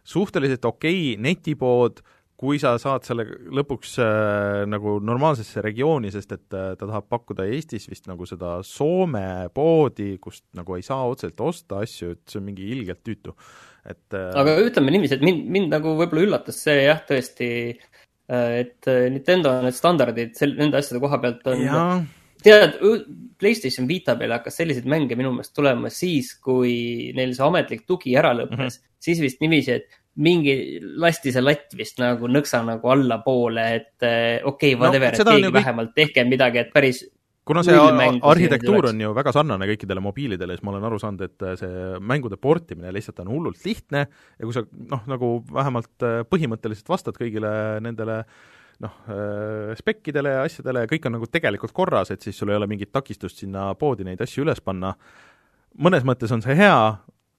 suhteliselt okei okay netipood, kui sa saad selle lõpuks äh, nagu normaalsesse regiooni, sest et äh, ta tahab pakkuda Eestis vist nagu seda Soome poodi, kust nagu ei saa otseselt osta asju, et see on mingi ilgelt tüütu, et äh, aga ütleme niiviisi, et mind, mind nagu võib-olla üllatas see jah, tõesti äh, et Nintendo need standardid sel-, nende asjade koha pealt on ja. Tead, Playstation Vita peale hakkas selliseid mänge minu meelest tulema siis, kui neil see ametlik tugi ära lõppes mm. -hmm. siis vist niiviisi, et mingi, lasti see latt vist nagu nõksa nagu allapoole, et äh, okei okay,, whatever no,, et keegi kõik... vähemalt tehke midagi, et päris kuna see arhitektuur on ju väga sarnane kõikidele mobiilidele, siis ma olen aru saanud, et äh, see mängude portimine lihtsalt on hullult lihtne ja kui sa noh, nagu vähemalt äh, põhimõtteliselt vastad kõigile nendele noh, äh, spekkidele ja asjadele ja kõik on nagu tegelikult korras, et siis sul ei ole mingit takistust sinna poodi neid asju üles panna, mõnes mõttes on see hea,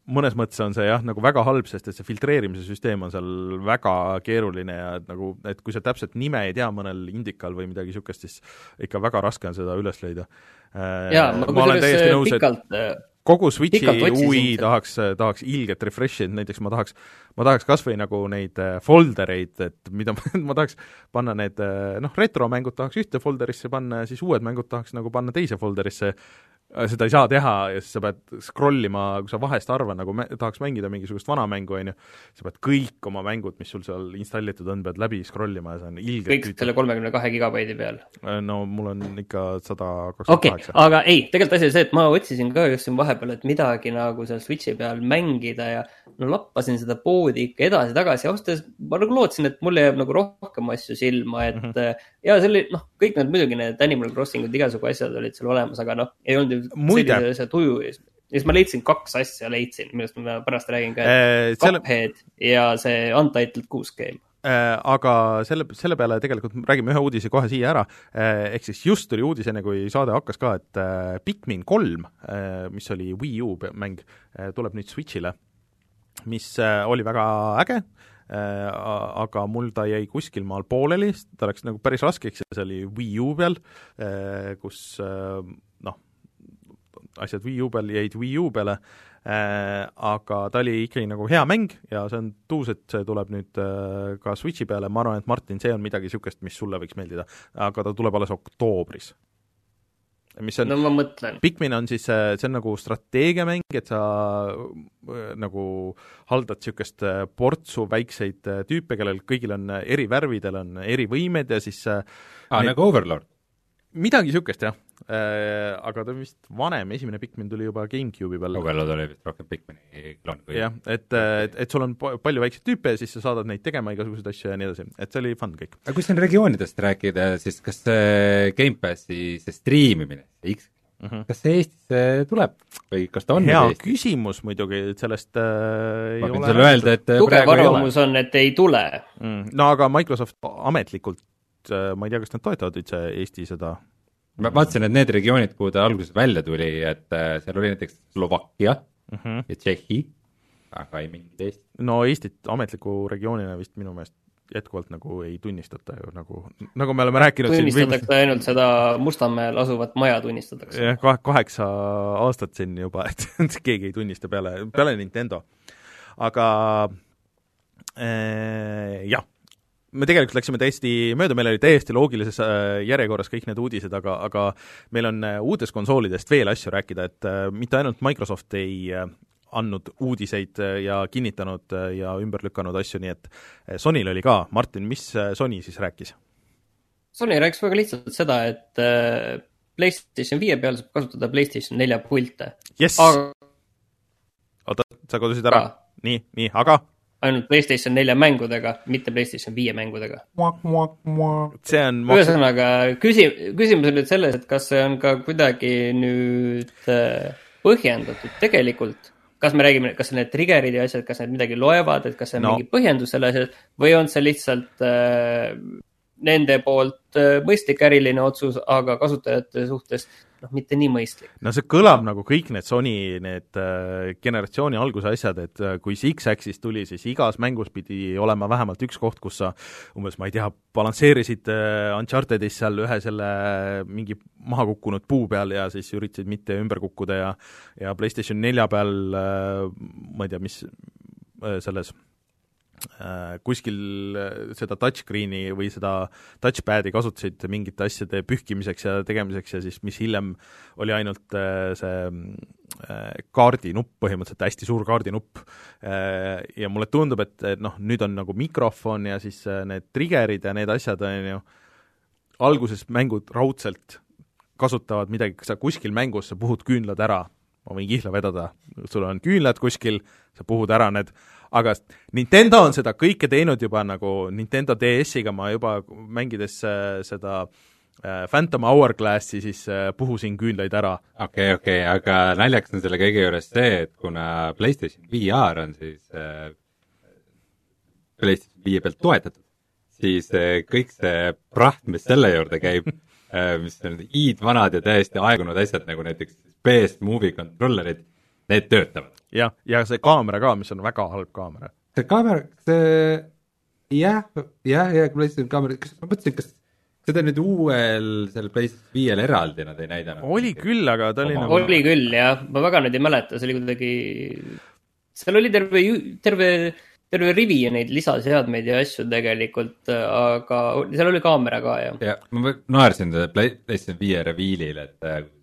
mõnes mõttes on see jah, nagu väga halb, sest et see filtreerimise süsteem on seal väga keeruline ja et nagu, et kui sa täpselt nime ei tea mõnel indikal või midagi niisugust, siis ikka väga raske on seda üles leida. Äh, jaa, ma, ma olen täiesti nõus, et äh, kogu Switchi ui tahaks, tahaks ilget refresh'i, et näiteks ma tahaks, ma tahaks kas või nagu neid äh, foldereid, et mida ma, ma tahaks panna need noh, retromängud tahaks ühte folderisse panna ja siis uued mängud tahaks nagu panna teise folderisse, Äh, seda ei saa teha ja siis sa pead scroll ima, kui sa vahest harva nagu mä-, tahaks mängida mingisugust vana mängu, on ju, sa pead kõik oma mängud, mis sul seal installitud on, pead läbi scroll ima ja see on ilgelt kõik tüüta. selle kolmekümne kahe gigabaidi peal? Äh, no mul on ikka sada kakskümmend kaheksa. aga ei, tegelikult asi oli see, et ma otsisin ka just siin vahepeal, et midagi nagu seal Switchi peal mängida ja no lappasin seda poodi ikka edasi-tagasi, ausalt öeldes ma nagu lootsin, et mulle jääb nagu rohkem asju silma, et mm -hmm. Ja see oli noh, kõik need muidugi need Animal Crossing'ud, igasugu asjad olid seal olemas, aga noh, ei olnud Muide. sellise tuju ja siis ma leidsin kaks asja, leidsin, millest ma pärast räägin ka äh,. Cuphead selle... ja see Untitled Goose Game äh,. aga selle, selle peale tegelikult räägime ühe uudise kohe siia ära äh,, ehk siis just tuli uudis, enne kui saade hakkas ka, et Pikmin kolm mis oli Wii U mäng tuleb nüüd Switch'ile, mis oli väga äge aga mul ta jäi kuskil maal pooleli, ta läks nagu päris raskeks ja see oli Wii U peal äh,, kus äh, noh, asjad Wii U peal jäid Wii U peale äh,, aga ta oli ikkagi nagu hea mäng ja see on tuus, et see tuleb nüüd äh, ka Switchi peale, ma arvan, et Martin, see on midagi niisugust, mis sulle võiks meeldida. aga ta tuleb alles oktoobris. Mis on no ma mõtlen. Pikmin on siis, äh, see on nagu strateegiamäng, et sa äh, nagu haldad niisugust äh, portsu väikseid tüüpe, kellel kõigil on eri värvidel on eri võimed ja siis aa ah, nagu Overlord? midagi niisugust, jah aga ta on vist vanem, esimene Pikmin tuli juba GameCube'i peal. Overlord oli vist rohkem Pikmini kloon kui jah, et, et, et sul on palju väikseid tüüpe ja siis sa saadad neid tegema igasuguseid asju ja nii edasi, et see oli fun kõik. aga kui siin regioonidest rääkida, siis kas see Gamepassi see striimimine, see X Mm -hmm. kas see Eestisse tuleb või kas ta on hea küsimus muidugi, et sellest äh, ma võin sulle öelda, et tugev arvamus on, et ei tule mm.. no aga Microsoft ametlikult äh, ma ei tea, kas nad toetavad üldse Eesti seda ma vaatasin, et need regioonid, kuhu ta alguses välja tuli, et äh, seal oli näiteks Slovakkia mm -hmm. ja Tšehhi, aga ei mingit Eestit. no Eestit ametliku regioonina vist minu meelest jätkuvalt nagu ei tunnistata ju, nagu, nagu me oleme rääkinud tunnistatakse siin, ainult seda Mustamäel asuvat maja tunnistatakse. jah, kahe, kaheksa aastat siin juba, et keegi ei tunnista peale, peale Nintendo. aga äh, jah me tegelikult läksime täiesti mööda, meil oli täiesti loogilises äh, järjekorras kõik need uudised, aga, aga meil on äh, uutest konsoolidest veel asju rääkida, et äh, mitte ainult Microsoft ei andnud uudiseid ja kinnitanud ja ümber lükanud asju, nii et Sonyl oli ka, Martin, mis Sony siis rääkis? Sony rääkis väga lihtsalt seda, et PlayStation viie peal saab kasutada PlayStation nelja pilte yes. aga oota, sa kadusid ära? nii, nii, aga? Ainult PlayStation nelja mängudega, mitte PlayStation viie mängudega. see on ühesõnaga küsi-, küsimus on nüüd selles, et kas see on ka kuidagi nüüd äh, põhjendatud tegelikult kas me räägime, kas need trigger'id ja asjad, kas need midagi loevad, et kas see on no. mingi põhjendus selle asja või on see lihtsalt äh, nende poolt äh, mõistlik äriline otsus, aga kasutajate suhtes noh, mitte nii mõistlik. no see kõlab nagu kõik need Sony need äh, generatsiooni alguse asjad, et äh, kui see X-Axis tuli, siis igas mängus pidi olema vähemalt üks koht, kus sa umbes, ma ei tea, balansseerisid äh, Unchartedis seal ühe selle mingi maha kukkunud puu peal ja siis üritasid mitte ümber kukkuda ja ja PlayStation nelja peal äh, ma ei tea, mis äh, selles Äh, kuskil äh, seda touchscreen'i või seda touchpad'i kasutasid mingite asjade pühkimiseks ja tegemiseks ja siis mis hiljem oli ainult äh, see kaardinupp, põhimõtteliselt hästi suur kaardinupp. Ja mulle tundub, et, et noh, nüüd on nagu mikrofon ja siis need trigger'id ja need asjad, on ju, alguses mängud raudselt kasutavad midagi, sa kuskil mängus, sa puhud küünlad ära, ma võin kihla vedada, sul on küünlad kuskil, sa puhud ära need aga Nintendo on seda kõike teinud juba nagu Nintendo DS-iga ma juba mängides äh, seda äh, Phantom Hourglassi, siis äh, puhusin küünlaid ära. okei okay,, okei okay,, aga naljakas on selle kõige juures see, et kuna PlayStation VR on siis äh, PlayStation viie pealt toetatud, siis äh, kõik see praht, mis selle juurde käib mis on iidvanad ja täiesti aegunud asjad, nagu näiteks PS Movie controller'id, need töötavad jah, ja see kaamera ka, mis on väga halb kaamera. see kaamera, see jah, jah, ja PlayStation kaamera, kas ma mõtlesin, kas seda nüüd uuel, sellel PlayStation viiel eraldi nad ei näidanud? oli küll, aga ta oli nagu oli küll jah, ma väga nüüd ei mäleta, see oli kuidagi, seal oli terve, terve, terve rivi neid lisaseadmeid ja asju tegelikult, aga seal oli kaamera ka jah. ja ma naersin selle PlayStation viie reveal'il, et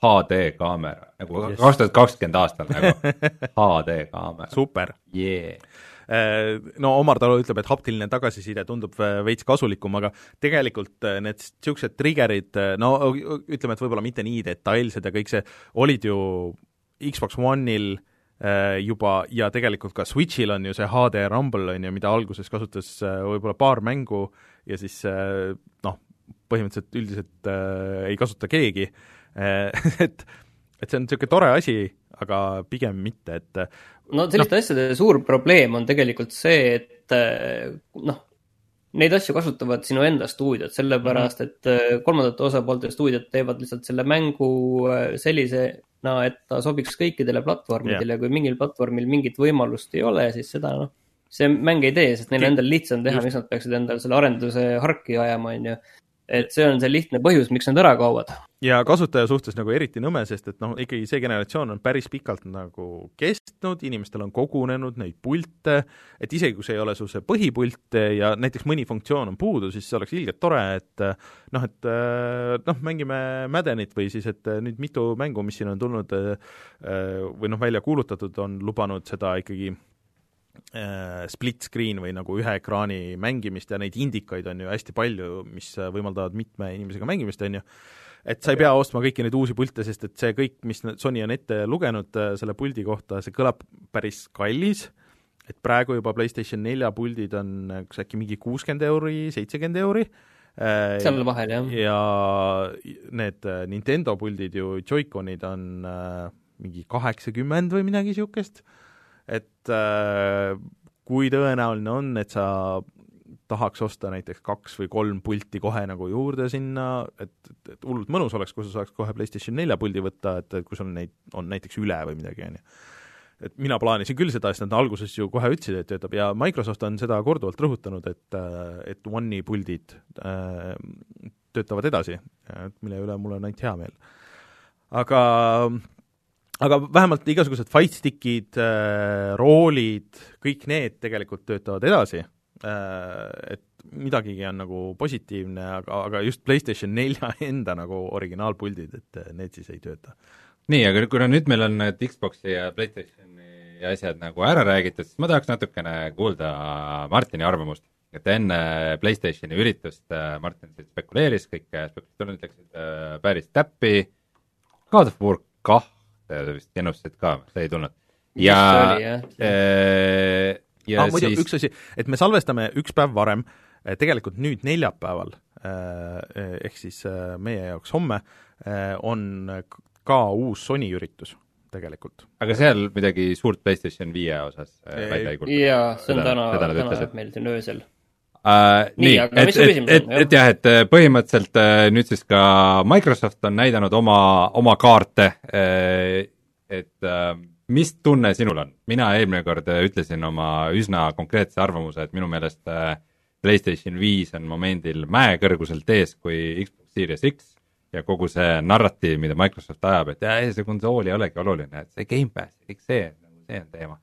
HD kaamera, nagu kaks tuhat kakskümmend aastal nagu. HD kaamera. super. Yeah. No Omar Talu ütleb, et haptiline tagasiside tundub veits kasulikum, aga tegelikult äh, need niisugused trigger'id, äh, no ütleme, et võib-olla mitte nii detailsed ja kõik see, olid ju Xbox One'il äh, juba ja tegelikult ka Switch'il on ju see HD Rumble, on ju, mida alguses kasutas võib-olla paar mängu ja siis noh, põhimõtteliselt üldiselt ei kasuta keegi. Eh, et, et see on niisugune tore asi, aga pigem mitte, et no selliste no. asjade suur probleem on tegelikult see, et eh, noh, neid asju kasutavad sinu enda stuudiod, sellepärast mm -hmm. et kolmandate osapoolte stuudiod teevad lihtsalt selle mängu sellisena, et ta sobiks kõikidele platvormidele yeah. kui mingil platvormil mingit võimalust ei ole, siis seda noh, see mäng ei tee, sest neil endal lihtsam teha, miks nad peaksid endale selle arenduse harki ajama, on ju et see on see lihtne põhjus, miks nad ära kaovad. ja kasutaja suhtes nagu eriti nõme, sest et noh, ikkagi see generatsioon on päris pikalt nagu kestnud, inimestel on kogunenud neid pilte, et isegi kui see ei ole sul see põhipult ja näiteks mõni funktsioon on puudu, siis see oleks ilgelt tore, et noh, et noh, mängime Maddenit või siis, et nüüd mitu mängu, mis siin on tulnud või noh, välja kuulutatud, on lubanud seda ikkagi split screen või nagu ühe ekraani mängimist ja neid indikaid on ju hästi palju, mis võimaldavad mitme inimesega mängimist, on ju, et sa ei pea ostma kõiki neid uusi pilte, sest et see kõik, mis Sony on ette lugenud äh, selle puldi kohta, see kõlab päris kallis, et praegu juba PlayStation nelja puldid on kas äkki mingi kuuskümmend euri, seitsekümmend euri, äh, seal vahel, jah. ja need äh, Nintendo puldid ju, Joy-Conid on äh, mingi kaheksakümmend või midagi niisugust äh,, et äh, kui tõenäoline on, et sa tahaks osta näiteks kaks või kolm pulti kohe nagu juurde sinna, et, et, et hullult mõnus oleks, kui sa saaks kohe PlayStation nelja puldi võtta, et, et kui sul neid on näiteks üle või midagi, on ju. et mina plaanisin küll seda, sest nad alguses ju kohe ütlesid, et töötab ja Microsoft on seda korduvalt rõhutanud, et, et One'i puldid äh, töötavad edasi, mille üle mul on ainult hea meel. aga aga vähemalt igasugused fight stick'id äh,, roolid, kõik need tegelikult töötavad edasi äh,, et midagigi on nagu positiivne, aga, aga just PlayStation nelja enda nagu originaalpuldid, et äh, need siis ei tööta. nii, aga kuna nüüd meil on need Xbox'i ja PlayStationi asjad nagu ära räägitud, siis ma tahaks natukene kuulda Martini arvamust. et enne PlayStationi üritust Martin spekuleeris, kõik spekulatsioonid läksid päris täppi, God of War kah sa vist ennustasid ka, see ei tulnud. ja, äh, ja ah, muidu siis... üks asi, et me salvestame üks päev varem, äh, tegelikult nüüd neljapäeval, äh, ehk siis meie jaoks homme, on ka uus Sony üritus. tegelikult. aga seal midagi suurt PlayStation viie osas äh, välja ei kuulutatud? jaa, see on täna, täna ütlesid. meil siin öösel. Uh, Nii, nii, et, et, et, et jah, et äh, põhimõtteliselt äh, nüüd siis ka Microsoft on näidanud oma, oma kaarte, et mis tunne sinul on? mina eelmine kord ütlesin oma üsna konkreetse arvamuse, et minu meelest PlayStation viis on momendil mäekõrguselt ees kui Xbox Series X ja kogu see narratiiv, mida Microsoft ajab, et jah, see konsool ei olegi oluline, et see Gamepass ja kõik see, see on teema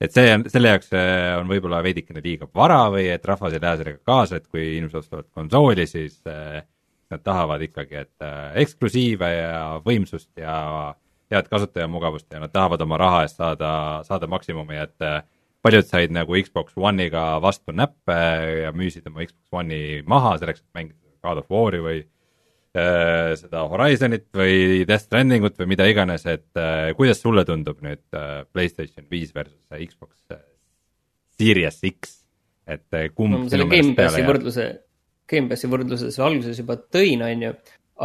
et see on, selle jaoks äh, on võib-olla veidikene liiga vara või et rahvas ei lähe sellega kaasa, et kui inimesed ostavad konsooli, siis äh, nad tahavad ikkagi, et äh, eksklusiive ja võimsust ja head kasutajamugavust ja nad tahavad oma raha eest saada, saada maksimumi, et paljud said nagu Xbox One'iga vastu näppe ja müüsid oma Xbox One'i maha selleks, et mängida God of War'i või seda Horizonit või Death Strandingut või mida iganes, et äh, kuidas sulle tundub nüüd äh, PlayStation viis versus äh, Xbox äh, Series X, et äh, kumb no selle Gamepassi võrdluse, Gamepassi võrdluse seal alguses juba tõin, on ju.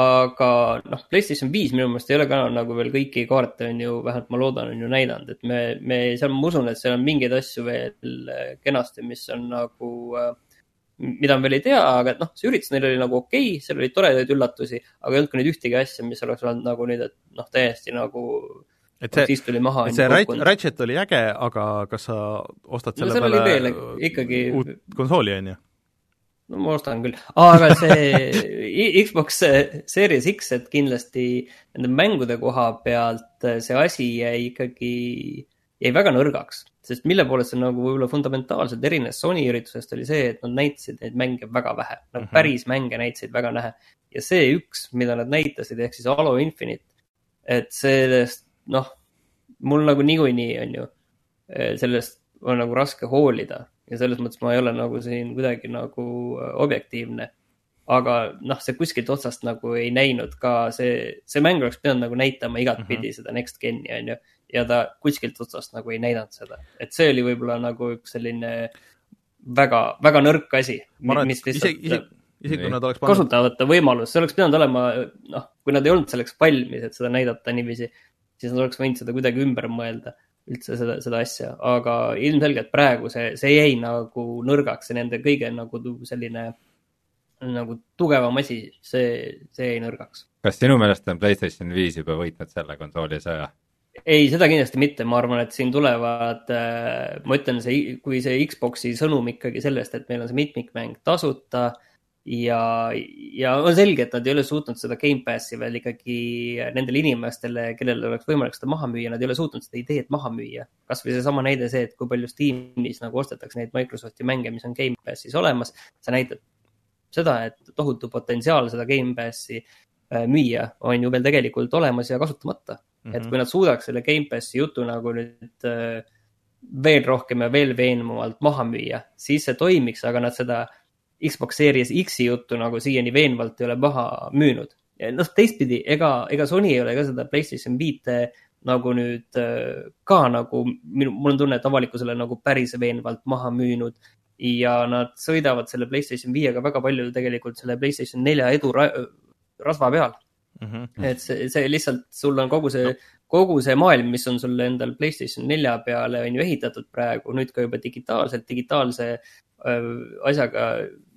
aga noh, PlayStation viis minu meelest ei ole ka nagu veel kõiki kaarte on ju, vähemalt ma loodan, on ju näidanud, et me, me seal, ma usun, et seal on mingeid asju veel äh, kenasti, mis on nagu äh, mida me veel ei tea, aga et noh, see üritus neil oli nagu okei okay,, seal oli toredaid üllatusi, aga ei olnud ka nüüd ühtegi asja, mis oleks olnud nagu nüüd, et noh, täiesti nagu et see, siis tuli maha. see Rat-, Ratchet oli äge, aga kas sa ostad No selle oli peale veel ikkagi- uut konsooli, on ju? no ma ostan küll, aga see Xbox Series X, et kindlasti nende mängude koha pealt see asi jäi ikkagi, jäi väga nõrgaks. sest mille poolest see nagu võib-olla fundamentaalselt erines Sony üritusest, oli see, et nad näitasid neid mänge väga vähe. Nad Mhm. päris mänge näitasid väga vähe. ja see üks, mida nad näitasid, ehk siis Halo Infinite, et sellest, noh, mul nagu niikuinii on ju, sellest on nagu raske hoolida ja selles mõttes ma ei ole nagu siin kuidagi nagu äh, objektiivne. aga noh, see kuskilt otsast nagu ei näinud ka see, see mäng oleks pidanud nagu näitama igatpidi mm -hmm. seda next gen'i on ju. Ja ta kuskilt otsast nagu ei näidanud seda, et see oli võib-olla nagu üks selline väga, väga nõrk asi. arvan, et isegi, isegi, isegi kui nad oleks pannud kasutamata võimalus, see oleks pidanud olema, noh, kui nad ei olnud selleks valmis, et seda näidata niiviisi, siis nad oleks võinud seda kuidagi ümber mõelda üldse seda, seda asja, aga ilmselgelt praegu see, see jäi nagu nõrgaks, see nende kõige nagu selline nagu tugevam asi, see, see jäi nõrgaks. kas sinu meelest on PlayStation viis juba võitnud selle konsooli sõja? Ei, seda kindlasti mitte, ma arvan, et siin tulevad, ma ütlen, see, kui see Xbox'i sõnum ikkagi sellest, et meil on see mitmikmäng tasuta ja, ja on selge, et nad ei ole suutnud seda Gamepassi veel ikkagi nendele inimestele, kellel oleks võimalik seda maha müüa, nad ei ole suutnud seda ideed maha müüa. kasvõi seesama näide see, et kui palju Steamis nagu ostetakse neid Microsofti mänge, mis on Gamepassis olemas, see näitab seda, et tohutu potentsiaal seda Gamepassi äh, müüa on ju veel tegelikult olemas ja kasutamata mm. -hmm. et kui nad suudaks selle Gamepassi jutu nagu nüüd äh, veel rohkem ja veel veenvamalt maha müüa, siis see toimiks, aga nad seda Xbox Series X-i juttu nagu siiani veenvalt ei ole maha müünud. noh, teistpidi, ega, ega Sony ei ole ka seda PlayStation viite nagu nüüd äh, ka nagu minu, mul on tunne, et avalikkusele nagu päris veenvalt maha müünud ja nad sõidavad selle PlayStation viiega väga palju tegelikult selle PlayStation nelja edu ra rasva peal mm. -hmm. et see, see lihtsalt, sul on kogu see no., kogu see maailm, mis on sul endal PlayStation nelja peale on ju ehitatud praegu, nüüd ka juba digitaalselt, digitaalse äh, asjaga.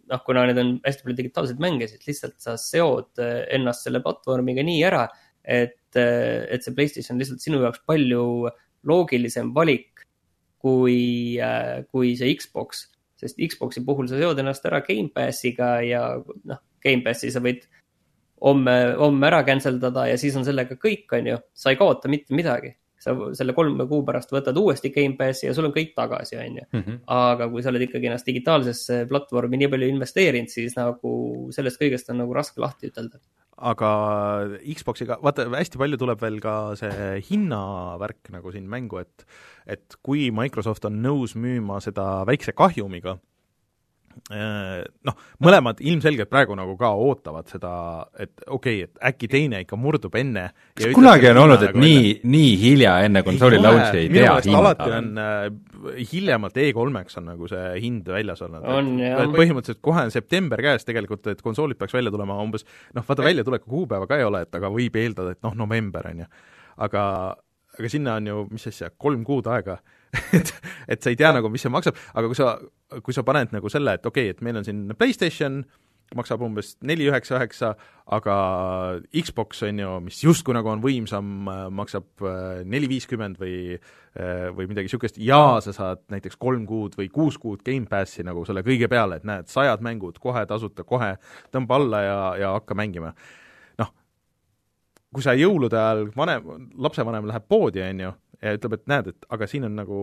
noh, kuna need on hästi palju digitaalseid mänge, siis lihtsalt sa seod äh, ennast selle platvormiga nii ära, et, äh, et see PlayStation on lihtsalt sinu jaoks palju loogilisem valik kui, kui see Xbox sest Xbox'i puhul sa seod ennast ära Gamepassiga ja noh, Gamepassi sa võid homme, homme ära cancel dada ja siis on sellega kõik, on ju. sa ei kaota mitte midagi. sa selle kolme kuu pärast võtad uuesti Gamepassi ja sul on kõik tagasi, on ju. Mhm. aga kui sa oled ikkagi ennast digitaalsesse platvormi nii palju investeerinud, siis nagu sellest kõigest on nagu raske lahti ütelda aga Xboxiga, vaata hästi palju tuleb veel ka see hinnavärk nagu siin mängu, et et kui Microsoft on nõus müüma seda väikse kahjumiga, noh, mõlemad ilmselgelt praegu nagu ka ootavad seda, et okei okay,, et äkki teine ikka murdub enne. kas kunagi on olnud, et nagu nii, nii hilja enne konsooli launch'i ei tea hinda? alati on äh, hiljemalt E3-ks on nagu see hind väljas olnud. põhimõtteliselt kohe on september käes tegelikult, et konsoolid peaks välja tulema umbes noh, vaata väljatuleku kuupäeva ka ei ole, et aga võib eeldada, et noh, november on ju. aga aga sinna on ju, mis asja, kolm kuud aega et, et sa ei tea nagu, mis see maksab, aga kui sa, kui sa paned nagu selle, et okei okay,, et meil on siin PlayStation, maksab umbes neli üheksa üheksa, aga Xbox on ju, mis justkui nagu on võimsam, maksab äh, neli viiskümmend või äh, või midagi niisugust ja sa saad näiteks kolm kuud või kuus kuud Gamepassi nagu selle kõige peale, et näed, sajad mängud kohe tasuta, kohe tõmba alla ja, ja hakka mängima. noh, kui sa jõulude ajal vanem, lapsevanem läheb poodi, on ju, ja ütleb, et näed, et aga siin on nagu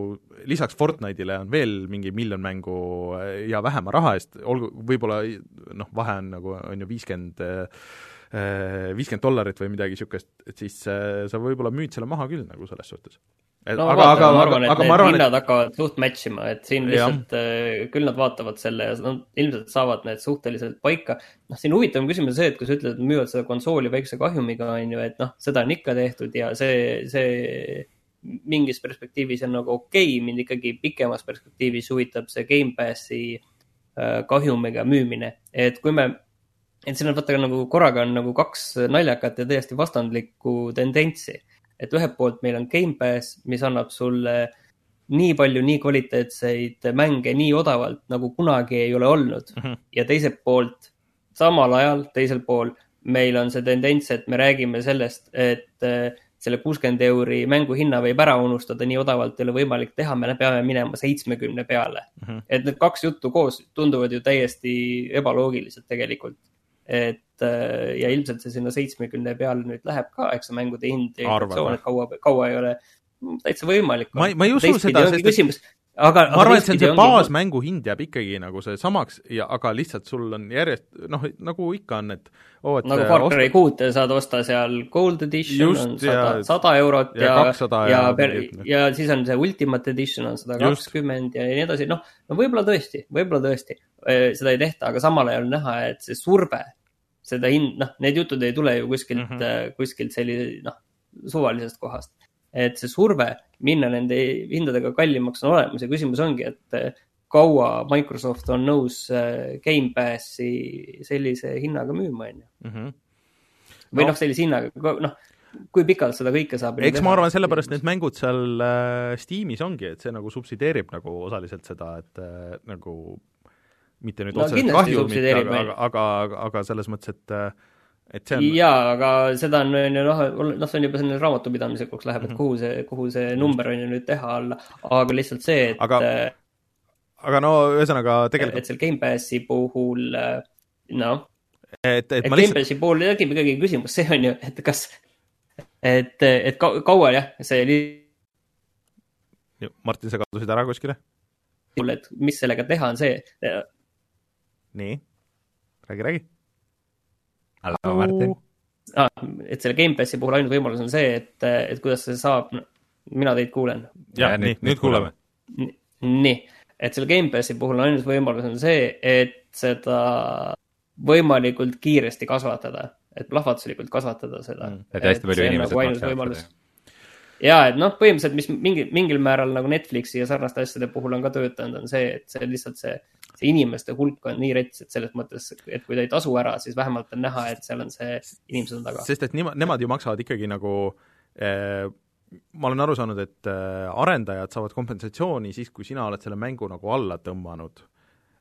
lisaks Fortnite'ile on veel mingi miljon mängu äh, ja vähema raha eest, olgu, võib-olla noh, vahe on nagu, on ju viiskümmend äh, viiskümmend dollarit või midagi niisugust, et siis äh, sa võib-olla müüd selle maha küll nagu selles suhtes. no aga, aga, ma arvan, et need arvan, hinnad et... hakkavad suht match ima, et siin lihtsalt äh, küll nad vaatavad selle ja nad ilmselt saavad need suhteliselt paika. noh, siin huvitavam küsimus on see, et kui sa ütled, et müüvad seda konsooli väikse kahjumiga, on ju, et noh, seda on ikka tehtud ja see, see mingis perspektiivis on nagu okei okay,, mind ikkagi pikemas perspektiivis huvitab see Gamepassi äh, kahjumiga müümine, et kui me, et siin on vaata nagu korraga on nagu kaks naljakat ja täiesti vastandlikku tendentsi. et ühelt poolt meil on Gamepass, mis annab sulle nii palju nii kvaliteetseid mänge nii odavalt, nagu kunagi ei ole olnud mm. -hmm. ja teiselt poolt, samal ajal, teisel pool, meil on see tendents, et me räägime sellest, et äh, selle kuuskümmend euri mänguhinna võib ära unustada, nii odavalt ei ole võimalik teha, me peame minema seitsmekümne peale mm. -hmm. et need kaks juttu koos tunduvad ju täiesti ebaloogilised tegelikult. et äh, ja ilmselt see sinna seitsmekümne peale nüüd läheb ka, eks see mängude hind ja inflatsioon, et kaua, kaua ei ole täitsa võimalik. ma ei, ma ei usu seda, sest küsimus, aga ma arvan, et see on see baasmängu hind jääb ikkagi nagu see samaks ja aga lihtsalt sul on järjest noh, nagu ikka on, et oo, et nagu Far Cry kuute saad osta seal Gold Edition Just, on sada, sada eurot ja, ja, ja, ja, per, ja siis on see Ultimate Edition on sada kakskümmend ja nii edasi, noh, no võib-olla tõesti, võib-olla tõesti seda ei tehta, aga samal ajal näha, et see surve, seda hind, noh, need jutud ei tule ju kuskilt mm, -hmm. kuskilt sellise, noh, suvalisest kohast. Et see surve minna nende hindadega kallimaks on olemas ja küsimus ongi, et eh, kaua Microsoft on nõus eh, Gamepassi sellise hinnaga müüma, on ju. Mhm. või noh, sellise hinnaga, noh, kui pikalt seda kõike saab eks teha? ma arvan, sellepärast need mängud seal äh, Steamis ongi, et see nagu subsideerib nagu osaliselt seda, et äh, nagu mitte nüüd no, otseselt kahju, aga, aga, aga, aga selles mõttes, et äh, et see on. jaa, aga seda on, on ju noh, noh, see on juba selline raamatupidamislikuks läheb, et mhm. kuhu see, kuhu see number on ju nüüd teha alla, aga lihtsalt see, et. aga, aga no ühesõnaga tegelikult. et seal Gamepassi puhul, noh. et, et, et ma lihtsalt. Gamepassi puhul tekib ikkagi küsimus, see on ju, et kas, et, et kaua jah, see oli. Martin, sa kadusid ära kuskile? et mis sellega teha, on see. nii, räägi, räägi hallo Martin ah,. et selle Gamepassi puhul ainult võimalus on see, et, et kuidas see saab, mina teid kuulen. jah, nii, nüüd kuuleme. nii, et selle Gamepassi puhul ainus võimalus on see, et seda võimalikult kiiresti kasvatada, et plahvatuslikult kasvatada seda mm,. et hästi palju inimesed nagu ja et noh, põhimõtteliselt, mis mingi, mingil määral nagu Netflixi ja sarnaste asjade puhul on ka töötanud, on see, et see lihtsalt see see inimeste hulk on nii rets, et selles mõttes, et kui ta ei tasu ära, siis vähemalt on näha, et seal on see, inimesed on taga. sest et nemad, nemad ju maksavad ikkagi nagu eh, ma olen aru saanud, et eh, arendajad saavad kompensatsiooni siis, kui sina oled selle mängu nagu alla tõmmanud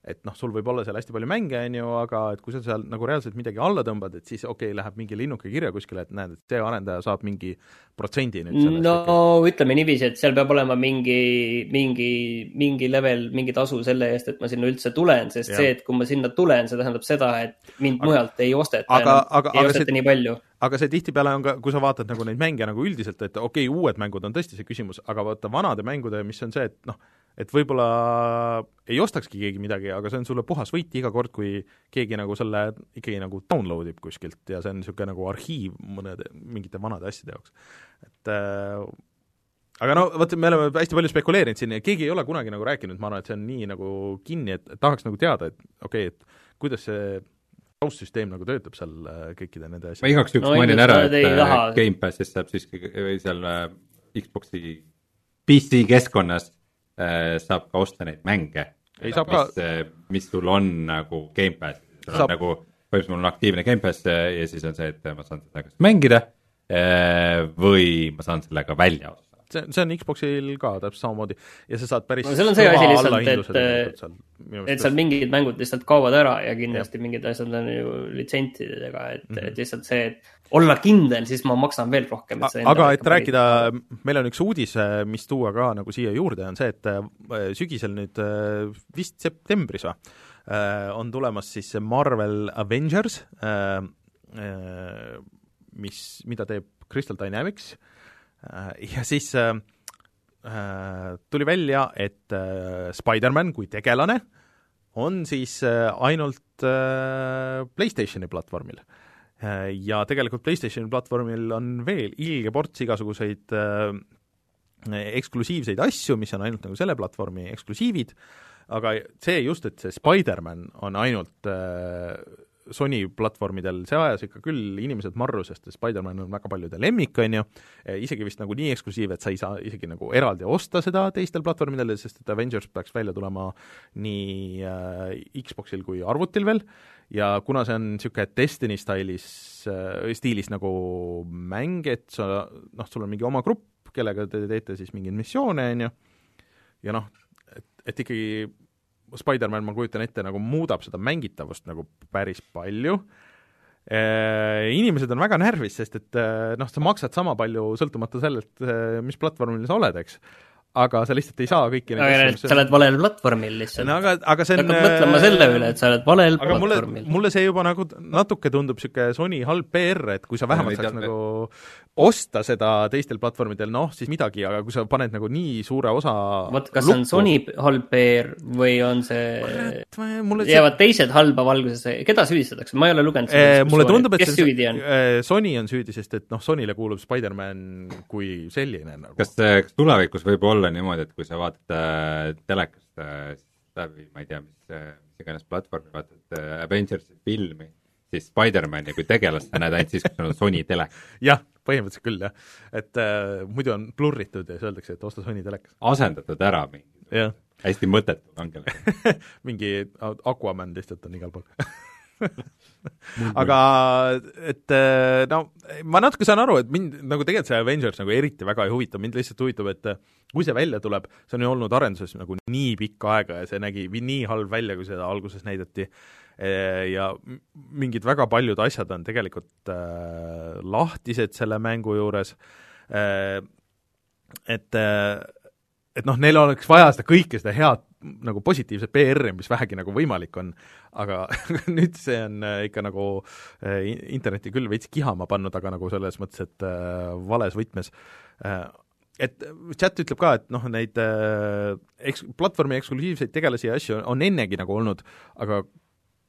et noh, sul võib olla seal hästi palju mänge, on ju, aga et kui sa seal nagu reaalselt midagi alla tõmbad, et siis okei okay,, läheb mingi linnuke kirja kuskile, et näed, et see arendaja saab mingi protsendi nüüd sellest. no ikka. ütleme niiviisi, et seal peab olema mingi, mingi, mingi level, mingi tasu selle eest, et ma sinna üldse tulen, sest ja. see, et kui ma sinna tulen, see tähendab seda, et mind aga, mujalt ei osteta aga, aga, ei osteta see, nii palju aga see tihtipeale on ka, kui sa vaatad nagu neid mänge nagu üldiselt, et okei okay,, uued mängud on tõesti see küsimus, aga vaata vanade mängude, mis on see, et noh, et võib-olla ei ostakski keegi midagi, aga see on sulle puhas võit iga kord, kui keegi nagu selle ikkagi nagu download ib kuskilt ja see on niisugune nagu arhiiv mõnede, mingite vanade asjade jaoks. et äh, aga no vot, me oleme hästi palju spekuleerinud siin ja keegi ei ole kunagi nagu rääkinud, ma arvan, et see on nii nagu kinni, et tahaks nagu teada, et okei okay,, et kuidas see taustsüsteem nagu töötab seal äh, kõikide nende asjadega. ma igaks juhuks no, mainin ära, et äh, Gamepassis saab siiski või seal äh, Xbox'i PC keskkonnas saab ka osta neid mänge. mis, ka... Äh, mis sul on nagu Gamepassis, sul saab... on nagu, põhimõtteliselt mul on aktiivne Gamepass äh, ja siis on see, et ma saan seda kas mängida või ma saan sellega välja osta see, see on Xboxil ka täpselt samamoodi ja sa saad päris no seal on see asi lihtsalt, et, et seal mingid mängud lihtsalt kaovad ära ja kindlasti ja. mingid asjad on ju litsentsidega, et mm, -hmm. et lihtsalt see, et olla kindel, siis ma maksan veel rohkem. aga et rääkida, meil on üks uudis, mis tuua ka nagu siia juurde, on see, et äh, sügisel nüüd äh, vist septembris või, äh, on tulemas siis Marvel Avengers, mis, mida teeb Crystal Dynamics ja siis tuli välja, et Spider-man kui tegelane on siis ainult PlayStationi platvormil Äh, ja tegelikult PlayStationi platvormil on veel ilge ports igasuguseid äh, eksklusiivseid asju, mis on ainult nagu selle platvormi eksklusiivid, aga see just, et see Spider-man on ainult äh, Sony platvormidel, see ajas ikka küll inimesed marru, sest Spider-man on väga paljude lemmik, on ju, isegi vist nagu nii eksklusiiv, et sa ei saa isegi nagu eraldi osta seda teistel platvormidel, sest et Avengers peaks välja tulema nii äh, Xboxil kui arvutil veel, ja kuna see on niisugune Destiny stailis äh,, stiilis nagu mäng, et sa noh, sul on mingi oma grupp, kellega te teete siis mingeid missioone, on ju, ja noh, et, et ikkagi Spider-man, ma kujutan ette, nagu muudab seda mängitavust nagu päris palju. Äh,, inimesed on väga närvis, sest et äh, noh, sa maksad sama palju sõltumata sellelt, äh, mis platvormil sa oled, eks aga sa lihtsalt ei saa kõiki neid asju, sa oled valel platvormil lihtsalt. no aga, aga see on hakkad mõtlema selle üle, et sa oled valel aga platvormil. mulle see juba nagu natuke tundub niisugune Sony halb PR, et kui sa vähemalt saaks nagu osta seda teistel platvormidel, noh, siis midagi, aga kui sa paned nagu nii suure osa vot, kas lukku, on Sony halb PR või on see, jäävad see... teised halba valgusesse, keda süüdistatakse, ma ei ole lugenud seda eh, mulle tundub, et kes see, süüdi on eh,? Sony on süüdi, sest et noh, Sonyle kuulub Spider-man kui selline nagu. kas, kas tulevikus võib olla niimoodi, et kui sa vaatad äh, telekast äh, läbi, ma ei tea, mis, äh, mis iganes platvormi, vaatad äh, Avengersi filmi, siis Spider-mani kui tegelast sa näed ainult siis, kui sul on Sony telek. jah põhimõtteliselt küll, jah. et äh, muidu on blurritud ja siis öeldakse, et osta Sony telekas. asendatud ära mingi hästi mõttetu kangelane mingi Aquaman lihtsalt on igal pool aga et äh, no ma natuke saan aru, et mind nagu tegelikult see Avengers nagu eriti väga ei huvita, mind lihtsalt huvitab, et äh, kui see välja tuleb, see on ju olnud arenduses nagu nii pikka aega ja see nägi nii halb välja, kui seda alguses näidati, Eh, ja mingid väga paljud asjad on tegelikult äh, lahtised selle mängu juures äh,, et äh, et noh, neil oleks vaja seda kõike, seda head nagu positiivset PR-i, mis vähegi nagu võimalik on, aga nüüd see on ikka nagu äh, interneti küll veits kihama pannud, aga nagu selles mõttes, et äh, vales võtmes. Äh, et chat ütleb ka, et noh, neid äh, eks-, platvormi eksklusiivseid tegelasi ja asju on ennegi nagu olnud, aga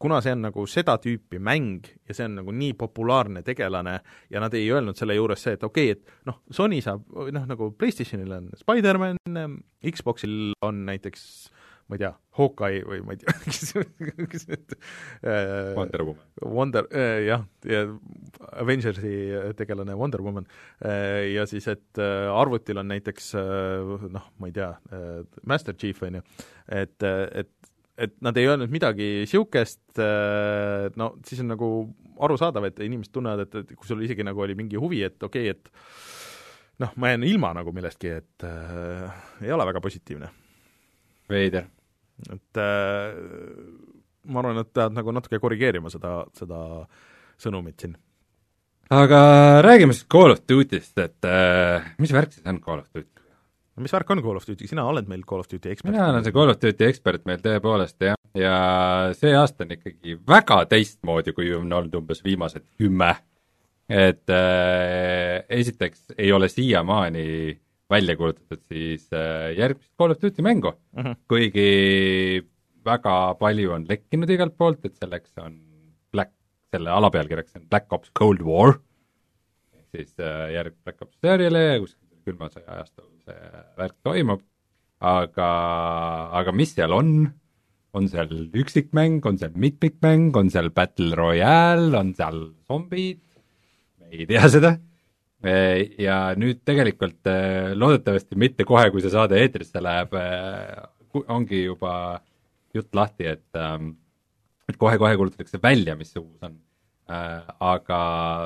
kuna see on nagu seda tüüpi mäng ja see on nagu nii populaarne tegelane ja nad ei öelnud selle juures see, et okei okay,, et noh, Sony saab, noh nagu PlayStationil on Spider-man, Xboxil on näiteks ma ei tea, Hawkeye või ma ei tea, kes need äh, Wonder Woman. Wonder äh,, jah, ja Avengersi tegelane Wonder Woman äh, ja siis, et äh, arvutil on näiteks äh, noh, ma ei tea äh,, Master Chief, on ju, et, et et nad ei öelnud midagi niisugust, äh, no siis on nagu arusaadav, et inimesed tunnevad, et, et kui sul isegi nagu oli mingi huvi, et okei okay,, et noh, ma jään ilma nagu millestki, et äh, ei ole väga positiivne. Veider. et äh, ma arvan, et peavad nagu natuke korrigeerima seda, seda sõnumit siin. aga räägime siis Call of Duty'st, et äh, mis värk siis on Call of Duty? no mis värk on Call of Duty, sina oled meil Call of Duty ekspert. mina olen see Call of Duty ekspert meil tõepoolest jah, ja see aasta on ikkagi väga teistmoodi, kui on olnud umbes viimased kümme. et äh, esiteks ei ole siiamaani välja kuulutatud siis äh, järgmist Call of Duty mängu. Mm, -hmm. kuigi väga palju on lekkinud igalt poolt, et selleks on Black, selle alapealkirjaks on Black Ops Cold War, siis äh, järg Black Ops seeriale ja kuskil külma sõja ajastul see värk toimub, aga, aga mis seal on, on seal üksikmäng, on seal mitmikmäng, on seal Battle Royale, on seal zombid, me ei tea seda, ja nüüd tegelikult loodetavasti mitte kohe, kui see saade eetrisse läheb, ongi juba jutt lahti, et ehm, et kohe-kohe kuulutatakse välja, mis see uus on. Aga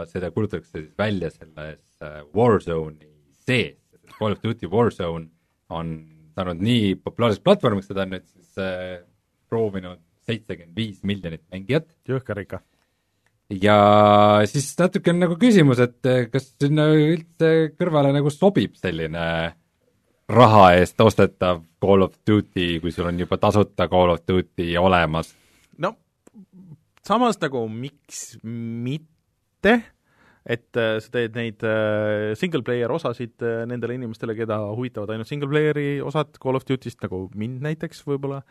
seda kuulutatakse siis välja selles Warzone'i sees, Call of Duty Warzone on saanud nii populaarseks platvormiks, seda on nüüd siis proovinud seitsekümmend viis miljonit mängijat. jõhker ikka. Ja siis natuke on nagu küsimus, et äh, kas sinna üldse kõrvale nagu sobib selline raha eest ostetav Call of Duty, kui sul on juba tasuta Call of Duty olemas. no samas nagu miks mitte et äh, sa teed neid äh, single player osasid nendele inimestele, keda huvitavad ainult single player'i osad Call of Duty'st, nagu mind näiteks võib-olla.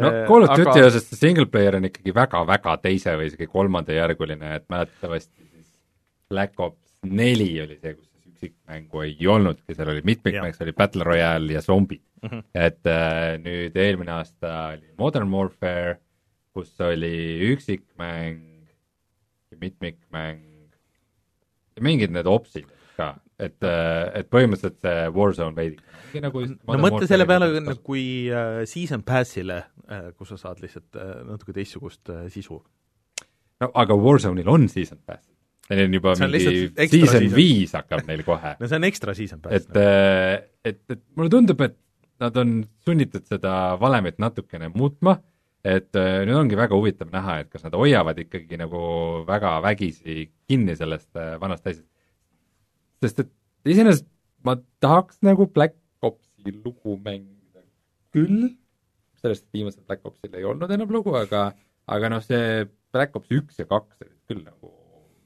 No Call of Duty osas see single player on ikkagi väga-väga teise või isegi kolmandajärguline, et mäletatavasti siis Black Ops neli oli see, kus üksikmängu ei olnudki, seal oli mitmikmäng, see oli Battle Royale ja zombid mm. -hmm. et äh, nüüd eelmine aasta oli Modern Warfare, kus oli üksikmäng ja mitmikmäng mingid need opsid ka, et, äh, et põhimõtteliselt see Warzone veidi nagu no mõtle selle peale, kui äh, season pass'ile äh,, kus sa saad lihtsalt äh, natuke teistsugust äh, sisu. no aga Warzone'il on season pass. Neil on juba see on mingi season viis hakkab neil kohe. no see on ekstra season pass. et äh,, et, et mulle tundub, et nad on sunnitud seda valemit natukene muutma et äh, nüüd ongi väga huvitav näha, et kas nad hoiavad ikkagi nagu väga vägisi kinni sellest äh, vanast asjast. Sest et iseenesest ma tahaks nagu Black Opsi lugu mängida küll, sellest viimasel Black Opsil ei olnud enam lugu, aga, aga noh, see Black Ops üks ja kaks olid küll nagu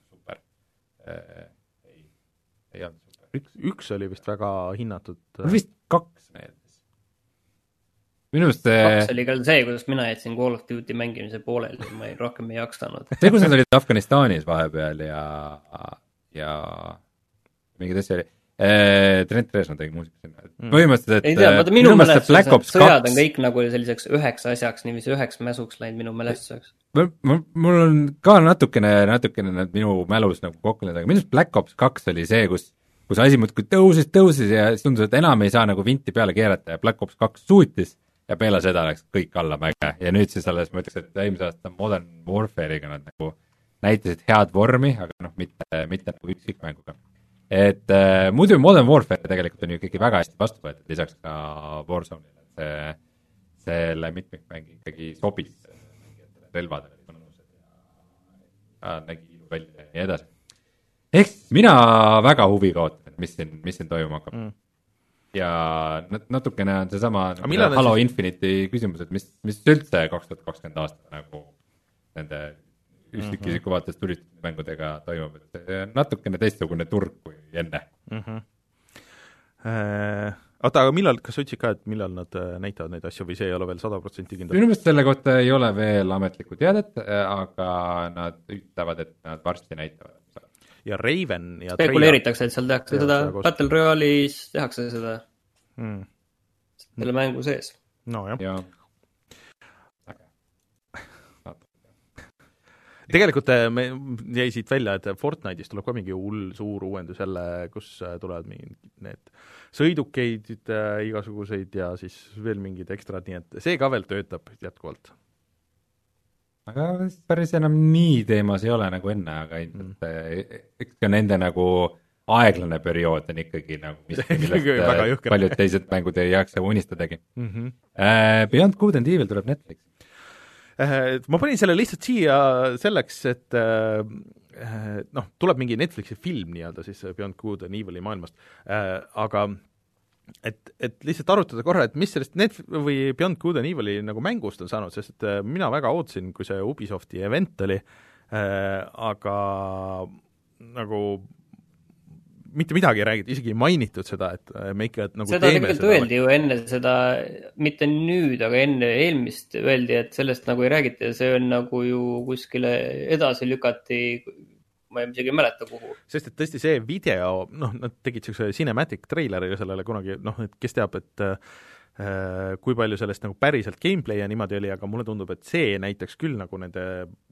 super äh,. ei, ei olnud super. üks, üks oli vist väga hinnatud. vist kaks need minu meelest see kaks oli ka see, kuidas mina jätsin Call of Duty mängimise pooleli, ma ei, rohkem ei jaksanud. see, kus nad olid Afganistanis vahepeal ja, ja mingeid asju oli eh,. Trent Reznor tegi muusikat sinna, et mm. põhimõtteliselt ei tea, vaata minu mälestuseks sõjad on kõik nagu selliseks üheks asjaks, niiviisi üheks mäsuks läinud minu mälestuseks. mul, mul on ka natukene, natukene need minu mälus nagu kokku läinud, aga minu arust Black Ops kaks oli see, kus kus asi muudkui tõusis, tõusis ja siis tundus, et enam ei saa nagu vinti peale keerata ja Black Ops kaks suutis ja peale seda läks kõik allamäge ja nüüd siis alles ma ütleks, et eelmise aasta Modern Warfare'iga nad nagu näitasid head vormi, aga noh, mitte, mitte nagu üksikmänguga. Et äh, muidu Modern Warfare tegelikult on ju ikkagi väga hästi vastu võetud, lisaks ka Warzone'ile, et see, selle mitmikmäng ikkagi sobis relvadele olid mõnusad ja, nägi ilus välja ja nii edasi. ehk mina väga huviga ootan, mis siin, mis siin toimuma hakkab. Mm. Ja natukene on seesama Halo siis... Infinite'i küsimus, et mis, mis üldse kaks tuhat kakskümmend aasta nagu nende üksikisiku -hmm. vaates tulistusmängudega toimub, et natukene teistsugune turg kui enne mm. -hmm. Oota, aga millal, kas sa ütlesid ka, et millal nad äh, näitavad neid asju või see ei ole veel sada protsenti kindel? minu meelest selle kohta ei ole veel ametlikku teadet, äh, aga nad ütlevad, et nad varsti näitavad ja Raven ja spekuleeritakse, et seal tehakse seda, Battle Royale'is tehakse seda mm. selle mängu sees. nojah ja. Tegelikult äh, me, jäi siit välja, et Fortnite'is tuleb ka mingi hull suur uuendus jälle, kus äh, tulevad mingid need sõidukeid äh, igasuguseid ja siis veel mingid ekstrad, nii et see ka veel töötab jätkuvalt aga päris enam nii teemas ei ole nagu enne, aga ilmselt mm. eks ka nende nagu aeglane periood on ikkagi nagu miski, millest paljud teised mängud ei jaksa unistadagi mm. -hmm. Beyond Good and Evil tuleb Netflixi. Äh, ma panin selle lihtsalt siia selleks, et noh, tuleb mingi Netflixi film nii-öelda siis Beyond Good and Evil'i maailmast, aga et, et lihtsalt arutada korra, et mis sellest Net- või Beyond Good and Evil'i nagu mängust on saanud, sest et äh, mina väga ootasin, kui see Ubisofti event oli. Äh,, aga nagu mitte midagi ei räägitud, isegi ei mainitud seda, et äh, me ikka nagu seda tegelikult seda öeldi ju enne seda, mitte nüüd, aga enne eelmist öeldi, et sellest nagu ei räägita ja see on nagu ju kuskile edasi lükati ma isegi ei mäleta, kuhu. sest et tõesti see video, noh, nad tegid niisuguse cinematic treileri sellele kunagi, noh, et kes teab, et äh, kui palju sellest nagu päriselt gameplay ja niimoodi oli, aga mulle tundub, et see näitaks küll nagu nende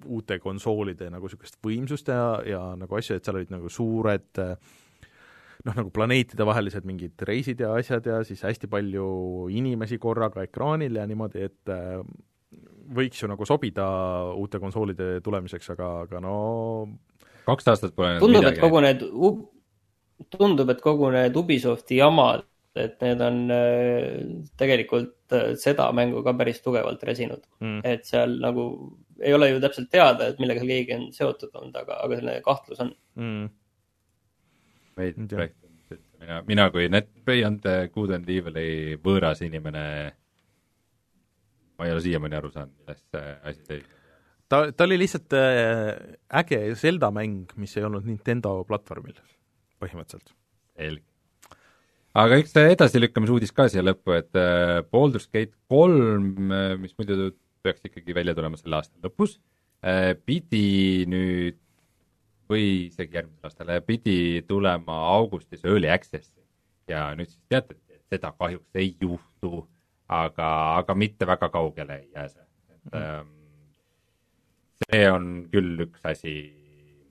uute konsoolide nagu niisugust võimsust ja, ja nagu asju, et seal olid nagu suured noh, nagu planeetidevahelised mingid reisid ja asjad ja siis hästi palju inimesi korraga ekraanil ja niimoodi, et äh, võiks ju nagu sobida uute konsoolide tulemiseks, aga, aga no kaks aastat pole tundub, et kogu need tundub, et kogu need Ubisofti jamad, et need on äh, tegelikult äh, seda mängu ka päris tugevalt räsinud. Mm.. et seal nagu ei ole ju täpselt teada, et millega keegi on seotud olnud, aga, aga selline kahtlus on. Mm.. Veidi rääkinud, mina, mina kui Net Beyond Good and Evil'i võõras inimene, ma ei ole siiamaani aru saanud, millest see asi seisneb ta, ta oli lihtsalt äh, äge Zelda mäng, mis ei olnud Nintendo platvormil, põhimõtteliselt. selge. aga üks edasilükkamise uudis ka siia lõppu, et äh, Baldur's Gate kolm, äh, mis muidu peaks ikkagi välja tulema selle aasta lõpus, pidi nüüd või isegi järgmisel aastal, pidi tulema augustis Early Access'i ja nüüd siis teate, et seda kahjuks ei juhtu, aga, aga mitte väga kaugele ei jää see, et mm. -hmm see on küll üks asi,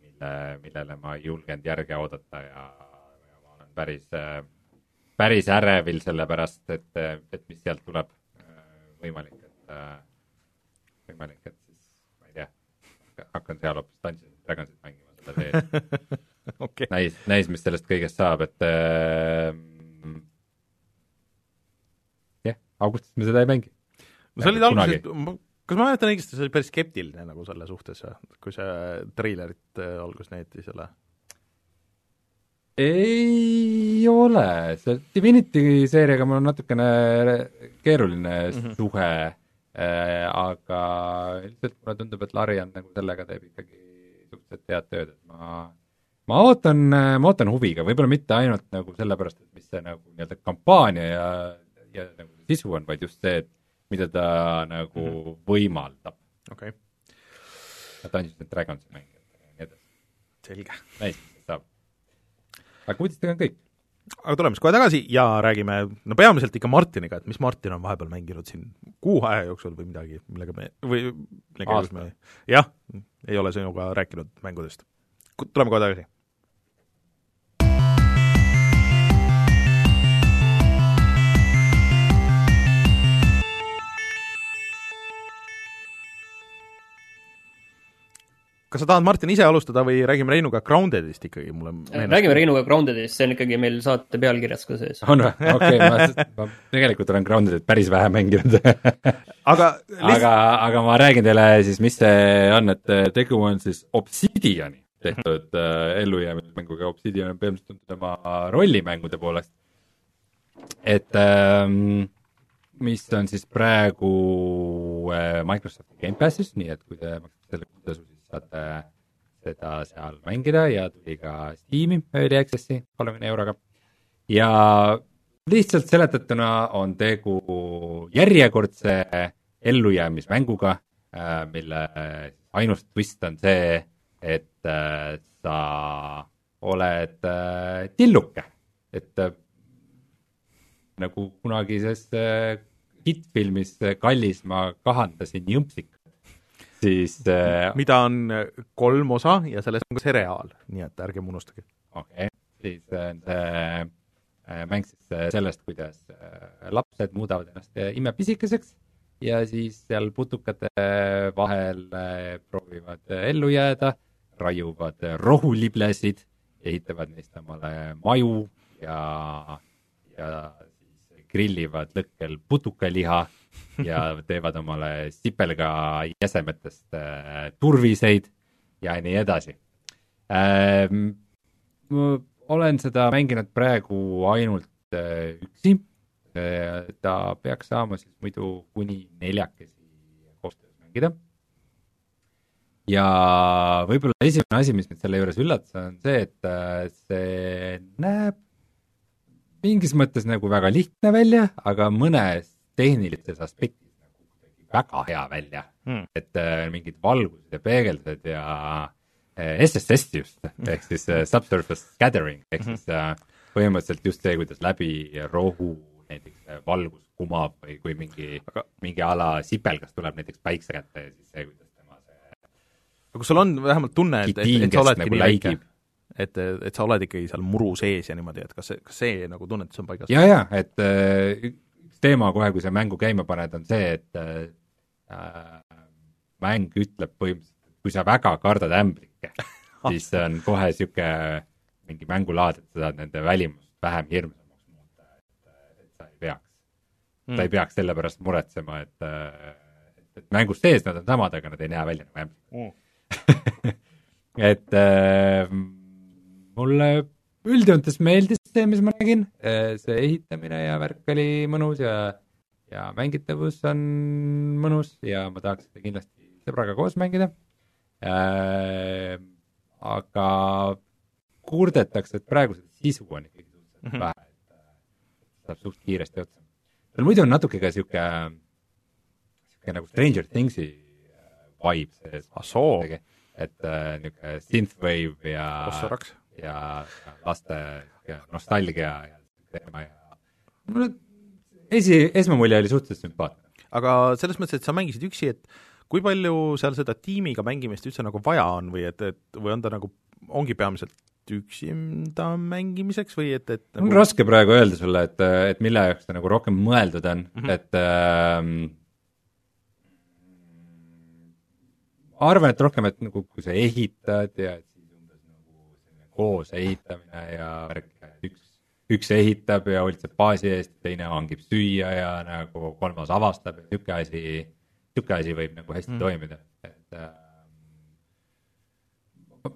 mille, millele ma ei julgenud järge oodata ja, ja ma olen päris, päris ärevil sellepärast, et, et mis sealt tuleb. võimalik, et, võimalik, et siis, ma ei tea, hakkan seal hoopis Dungeons and Dragonsit mängima selle teel okay.. näis, näis, mis sellest kõigest saab, et äh, jah, augustis me seda ei mängi. no sa olid alguses, kas ma mäletan õigesti, sa olid päris skeptiline nagu selle suhtes, kui see treilerit äh, alguses näidati selle? ei ole, see Divinity seeriaga mul on natukene keeruline mm -hmm. suhe äh,, aga ilmselt mulle tundub, et Larian nagu sellega teeb ikkagi suhteliselt head tööd, et ma ma ootan, ma ootan huviga, võib-olla mitte ainult nagu sellepärast, et mis see nagu nii-öelda kampaania ja, ja nagu sisu on, vaid just see, et mida ta nagu mm -hmm. võimaldab. okei okay.. Dungeons and Dragonsi mängijatele ja nii edasi. selge. näis, saab. aga uudistega on kõik. Aga tuleme siis kohe tagasi ja räägime, no peamiselt ikka Martiniga, et mis Martin on vahepeal mänginud siin kuu aja jooksul või midagi, millega me, või mille käigus me jah, ei ole sinuga rääkinud mängudest. tuleme kohe tagasi kas sa tahad, Martin, ise alustada või räägime Reinuga Groundedist ikkagi, mulle meenus. räägime Reinuga Groundedist, see on ikkagi meil saate pealkirjas ka sees. on või? okei okay,, ma, ma tegelikult olen Groundedit päris vähe mänginud aga list... aga, aga ma räägin teile siis, mis see on, et äh, tegu on siis Obsidiani tehtud äh, ellujäämismänguga, Obsidian on põhimõtteliselt tuntud oma rollimängude poolest. et ähm, mis on siis praegu äh, Microsofti Gamepassis, nii et kui te maksate selle kuutasu, siis saate seda seal mängida ja tuli ka Steam'i Early Access'i kolmekümne euroga. ja lihtsalt seletatuna on tegu järjekordse ellujäämismänguga, äh, mille ainus twist on see, et äh, sa oled äh, tilluke, et nagu kunagises hittfilmis Kallis ma kahandasin jõmpsik siis äh, mida on kolm osa ja sellest on ka seriaal, nii et ärgem unustage. okei okay., siis äh, äh, mäng siis äh, sellest, kuidas äh, lapsed muudavad ennast äh, imepisikeseks ja siis seal putukate vahel äh, proovivad äh, ellu jääda, raiuvad äh, rohuliblesid, ehitavad neist omale maju ja, ja siis grillivad lõkkel putukaliha ja teevad omale sipelga jäsemetest äh, turviseid ja nii edasi ähm,. olen seda mänginud praegu ainult äh, üksi äh,. ta peaks saama siis muidu kuni neljakesi koostöös mängida. ja võib-olla esimene asi, mis mind selle juures üllatas, on see, et äh, see näeb mingis mõttes nagu väga lihtne välja, aga mõnes tehnilises aspektis nagu kuidagi väga hea välja hmm., et äh, mingid valgused ja peegeldused ja äh, SSS just, ehk siis äh, subsurface scattering, ehk hmm. siis äh, põhimõtteliselt just see, kuidas läbi rohu näiteks äh, valgus kumab või kui mingi aga..., mingi ala sipelgas tuleb näiteks päikse kätte ja siis see, kuidas tema see aga sul on vähemalt tunne, et, et, et sa oledki nagu nii väike? et, et sa oled ikkagi seal muru sees ja niimoodi, et kas see, kas see nagu tunnetus on paigas? ja, ja et äh, teema kohe, kui sa mängu käima paned, on see, et äh, mäng ütleb põhimõtteliselt, kui sa väga kardad ämblikke siis see on kohe niisugune mingi mängulaad, et sa saad nende välimust vähem hirmsamaks muuta, et, sa ei peaks mm., sa ei peaks selle pärast muretsema, et, et, et mängus sees nad on samad, aga nad ei näe välja nagu ämbrid. et äh, mulle üldjoontes meeldis see, mis ma nägin, see ehitamine ja värk oli mõnus ja, ja mängitavus on mõnus ja ma tahaks seda kindlasti sõbraga koos mängida äh,. aga kurdetakse, et praegu seda sisu on ikkagi suhteliselt Mhm. vähe, et äh, saab suht kiiresti otsa. tal muidu on natuke ka sihuke, sihuke nagu Stranger Thingsi äh, vibe sees. et äh, niisugune synthwave ja kus sa raks? Ja laste ja nostalgia ja teema ja mulle esi, esmamulje oli suhteliselt sümpaatne. aga selles mõttes, et sa mängisid üksi, et kui palju seal seda tiimiga mängimist üldse nagu vaja on või et, et või on ta nagu, ongi peamiselt üksinda mängimiseks või et, et on raske praegu öelda sulle, et, et mille jaoks ta nagu rohkem mõeldud on mm. -hmm. et ähm, arvan, et rohkem, et nagu kui sa ehitad ja et siis umbes nagu selline koos ehitamine ja värk, et üks, üks ehitab ja hoolitseb baasi eest, teine hangib süüa ja nagu kolmas avastab ja niisugune asi, niisugune asi võib nagu hästi Mm. toimida, et ähm,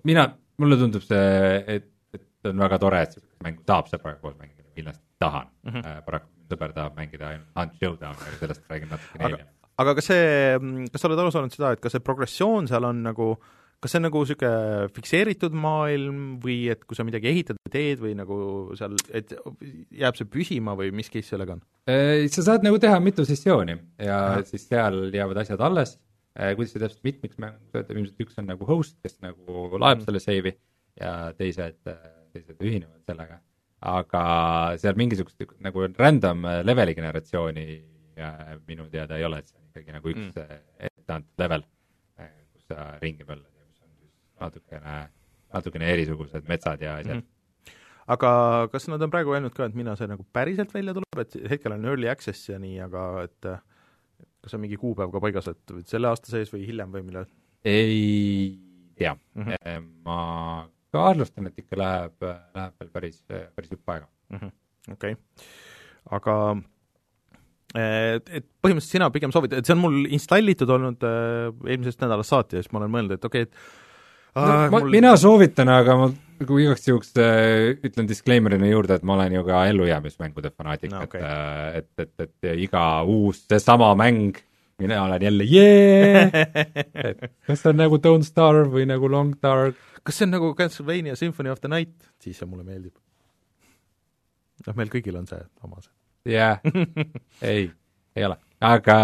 mina, mulle tundub see, et, et on väga tore, et sihukest mängu saab sõbraga koos mängida, kindlasti tahan mm. -hmm. paraku minu sõber tahab mängida ainult Hunt Showdowni, aga sellest räägin natukene Aga- hiljem. aga kas see, kas sa oled aru saanud seda, et kas see progressioon seal on nagu kas see on nagu niisugune fikseeritud maailm või et kui sa midagi ehitad teed või nagu seal, et jääb see püsima või mis case sellega on? sa saad nagu teha mitu sessiooni ja Ahah. siis seal jäävad asjad alles. kuidas see täpselt mitmiks mäng töötab, ilmselt üks on nagu host, kes nagu laeb Mhm. selle save'i ja teised, teised ühinevad sellega. aga seal mingisugust nagu random leveli generatsiooni äh, minu teada ei ole, et see on ikkagi nagu üks Mm. mm. etteantud level, kus sa ringi möllad ja kus on siis natukene, natukene erisugused metsad ja asjad Mhm. aga kas nad on praegu öelnud ka, et millal see nagu päriselt välja tuleb, et hetkel on early access ja nii, aga et äh, kas on mingi kuupäev ka paigas, et selle aasta sees või hiljem või millal ei tea mm? mm. -hmm. ma kahtlustan, et ikka läheb, läheb veel päris, päris jupp aega. -hmm. okei okay., aga et, et põhimõtteliselt sina pigem soovid, et see on mul installitud olnud äh, eelmisest nädalast saati ja siis ma olen mõelnud, et okei okay,, et no, äh, mul... mina soovitan, aga ma nagu igaks juhuks äh, ütlen disclaimer'ina juurde, et ma olen ju ka ellujäämismängude fanaatik No, okay. et, et, et, et iga uus seesama mäng, mina olen jälle jee, et kas see on nagu Don't Starve või nagu Long Dark, kas see on nagu Castlevania Symphony of the Night, siis see mulle meeldib. noh, meil kõigil on see oma see. jah, ei, ei ole, aga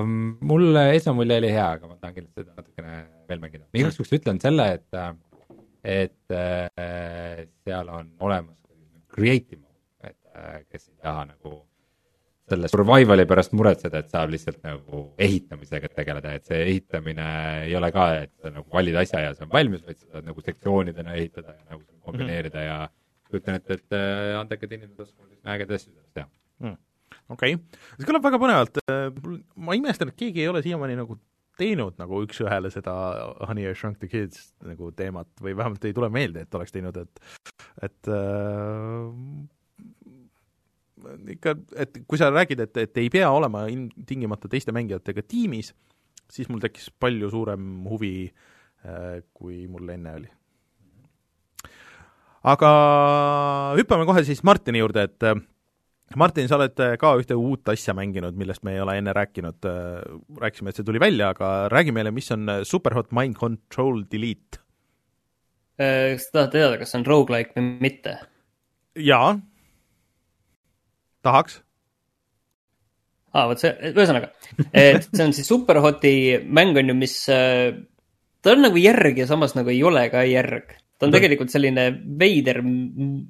mm, mulle esmamulje oli hea, aga ma tahan kindlasti seda natukene veel mängida. ma igaks juhuks ütlen selle, et, et äh, seal on olemas creative mode, et äh, kes ei taha nagu selle survival'i pärast muretseda, et saab lihtsalt nagu ehitamisega tegeleda, et see ehitamine ei ole ka, et sa nagu valid asja ja see on valmis, vaid sa saad nagu sektsioonidena ehitada ja nagu kombineerida ja kujutan ette, et äh, andekad inimesed oskavad ägedaid asju teha. okei okay., see kõlab väga põnevalt, ma imestan, et keegi ei ole siiamaani nagu teinud nagu üks-ühele seda Honey I Shrunk the Kids nagu teemat või vähemalt ei tule meelde, et oleks teinud, et et äh, ikka, et kui sa räägid, et, et ei pea olema ilmtingimata teiste mängijatega tiimis, siis mul tekkis palju suurem huvi äh,, kui mul enne oli. aga hüppame kohe siis Martini juurde, et äh, Martin, sa oled ka ühte uut asja mänginud, millest me ei ole enne rääkinud, rääkisime, et see tuli välja, aga räägi meile, mis on Superhot Mind Control Delete. kas sa tahad teada, kas see on rogu-like või mitte? jaa, tahaks. aa, vot see, ühesõnaga, et see on siis Superhoti mäng on ju, mis, ta on nagu järg ja samas nagu ei ole ka järg. ta on Mhm. tegelikult selline veider m-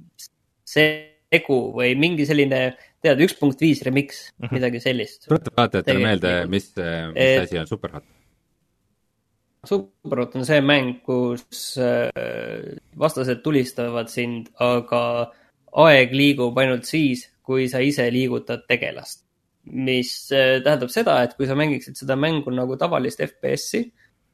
segu või mingi selline, tead, üks punkt viis remix, Mhm. midagi sellist. tuletan vaatajatele meelde, Tegelikult. mis, mis Et- asi on Superhot. Superhot on see mäng, kus äh, vastased tulistavad sind, aga aeg liigub ainult siis, kui sa ise liigutad tegelast. mis äh, tähendab seda, et kui sa mängiksid seda mängu nagu tavalist FPS-i,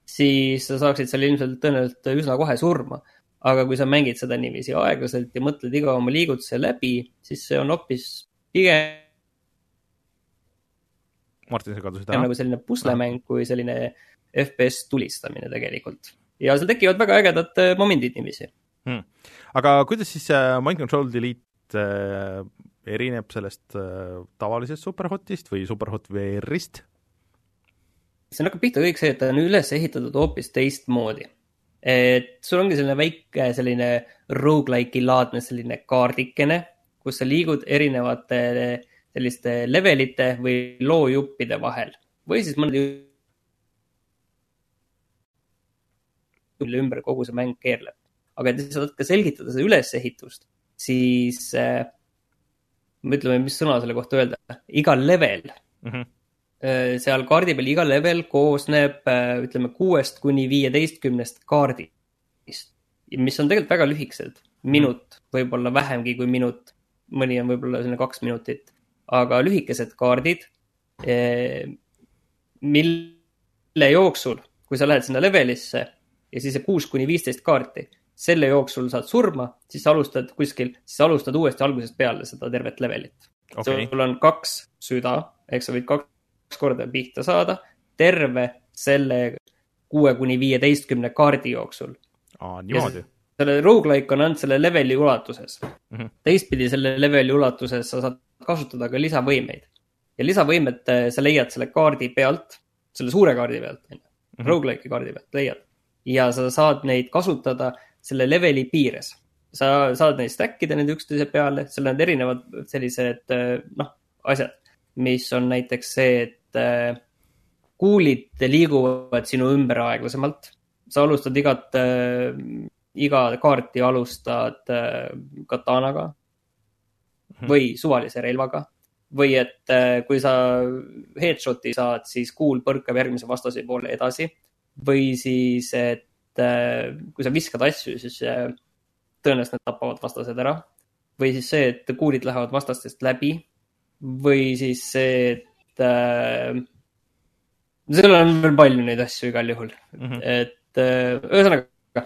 siis sa saaksid seal ilmselt tõenäoliselt üsna kohe surma. Aga kui sa mängid seda niiviisi aeglaselt ja mõtled iga oma liigutuse läbi, siis see on hoopis pigem Martin, sa kadusid ära. nagu selline puslemäng kui selline FPS tulistamine tegelikult. ja seal tekivad väga ägedad äh, momendid niiviisi hmm.. aga kuidas siis äh, Mind Control Delete äh, erineb sellest tavalisest Superhotist või Superhot VR-ist? siin hakkab pihta kõik see, et ta on üles ehitatud hoopis teistmoodi et sul ongi selline väike selline rogu-like'i laadne selline kaardikene, kus sa liigud erinevate selliste levelite või loojuppide vahel või siis mõned mille ümber kogu see mäng keerleb. aga et sa tahad ka selgitada seda ülesehitust, siis äh, ütleme, mis sõna selle kohta öelda, igal level mm. -hmm seal kaardi peal iga level koosneb, äh, ütleme, kuuest kuni viieteistkümnest kaardist, mis on tegelikult väga lühikesed. minut, võib-olla vähemgi kui minut, mõni on võib-olla selline kaks minutit, aga lühikesed kaardid, äh, mille jooksul, kui sa lähed sinna levelisse ja siis see kuus kuni viisteist kaarti, selle jooksul saad surma, siis alustad kuskil, siis alustad uuesti algusest peale seda tervet levelit. Okay.. sul on kaks süda, ehk sa võid kaks kaks korda pihta saada terve selle kuue kuni viieteistkümne kaardi jooksul. aa, niimoodi? selle rogu-like on ainult selle leveli ulatuses mm. -hmm. teistpidi selle leveli ulatuses sa saad kasutada ka lisavõimeid. ja lisavõimed äh, sa leiad selle kaardi pealt, selle suure kaardi pealt, on ju. Mhm. Rogu-like'i kaardi pealt leiad. ja sa saad neid kasutada selle leveli piires. sa saad neid stack ida need üksteise peale, seal on erinevad sellised äh, noh, asjad, mis on näiteks see, et et äh, kuulid liiguvad sinu ümber aeglasemalt. sa alustad igat, äh, iga kaarti alustad äh, katanaga mhm. või suvalise relvaga. või et kui sa headshot'i saad, siis kuul põrkab järgmise vastase poole edasi. või siis, et kui sa viskad asju, siis tõenäoliselt need tapavad vastased ära. või siis see, et kuulid lähevad vastastest läbi. või siis see, et äh, seal on veel palju neid asju igal juhul mm, -hmm. et äh, ühesõnaga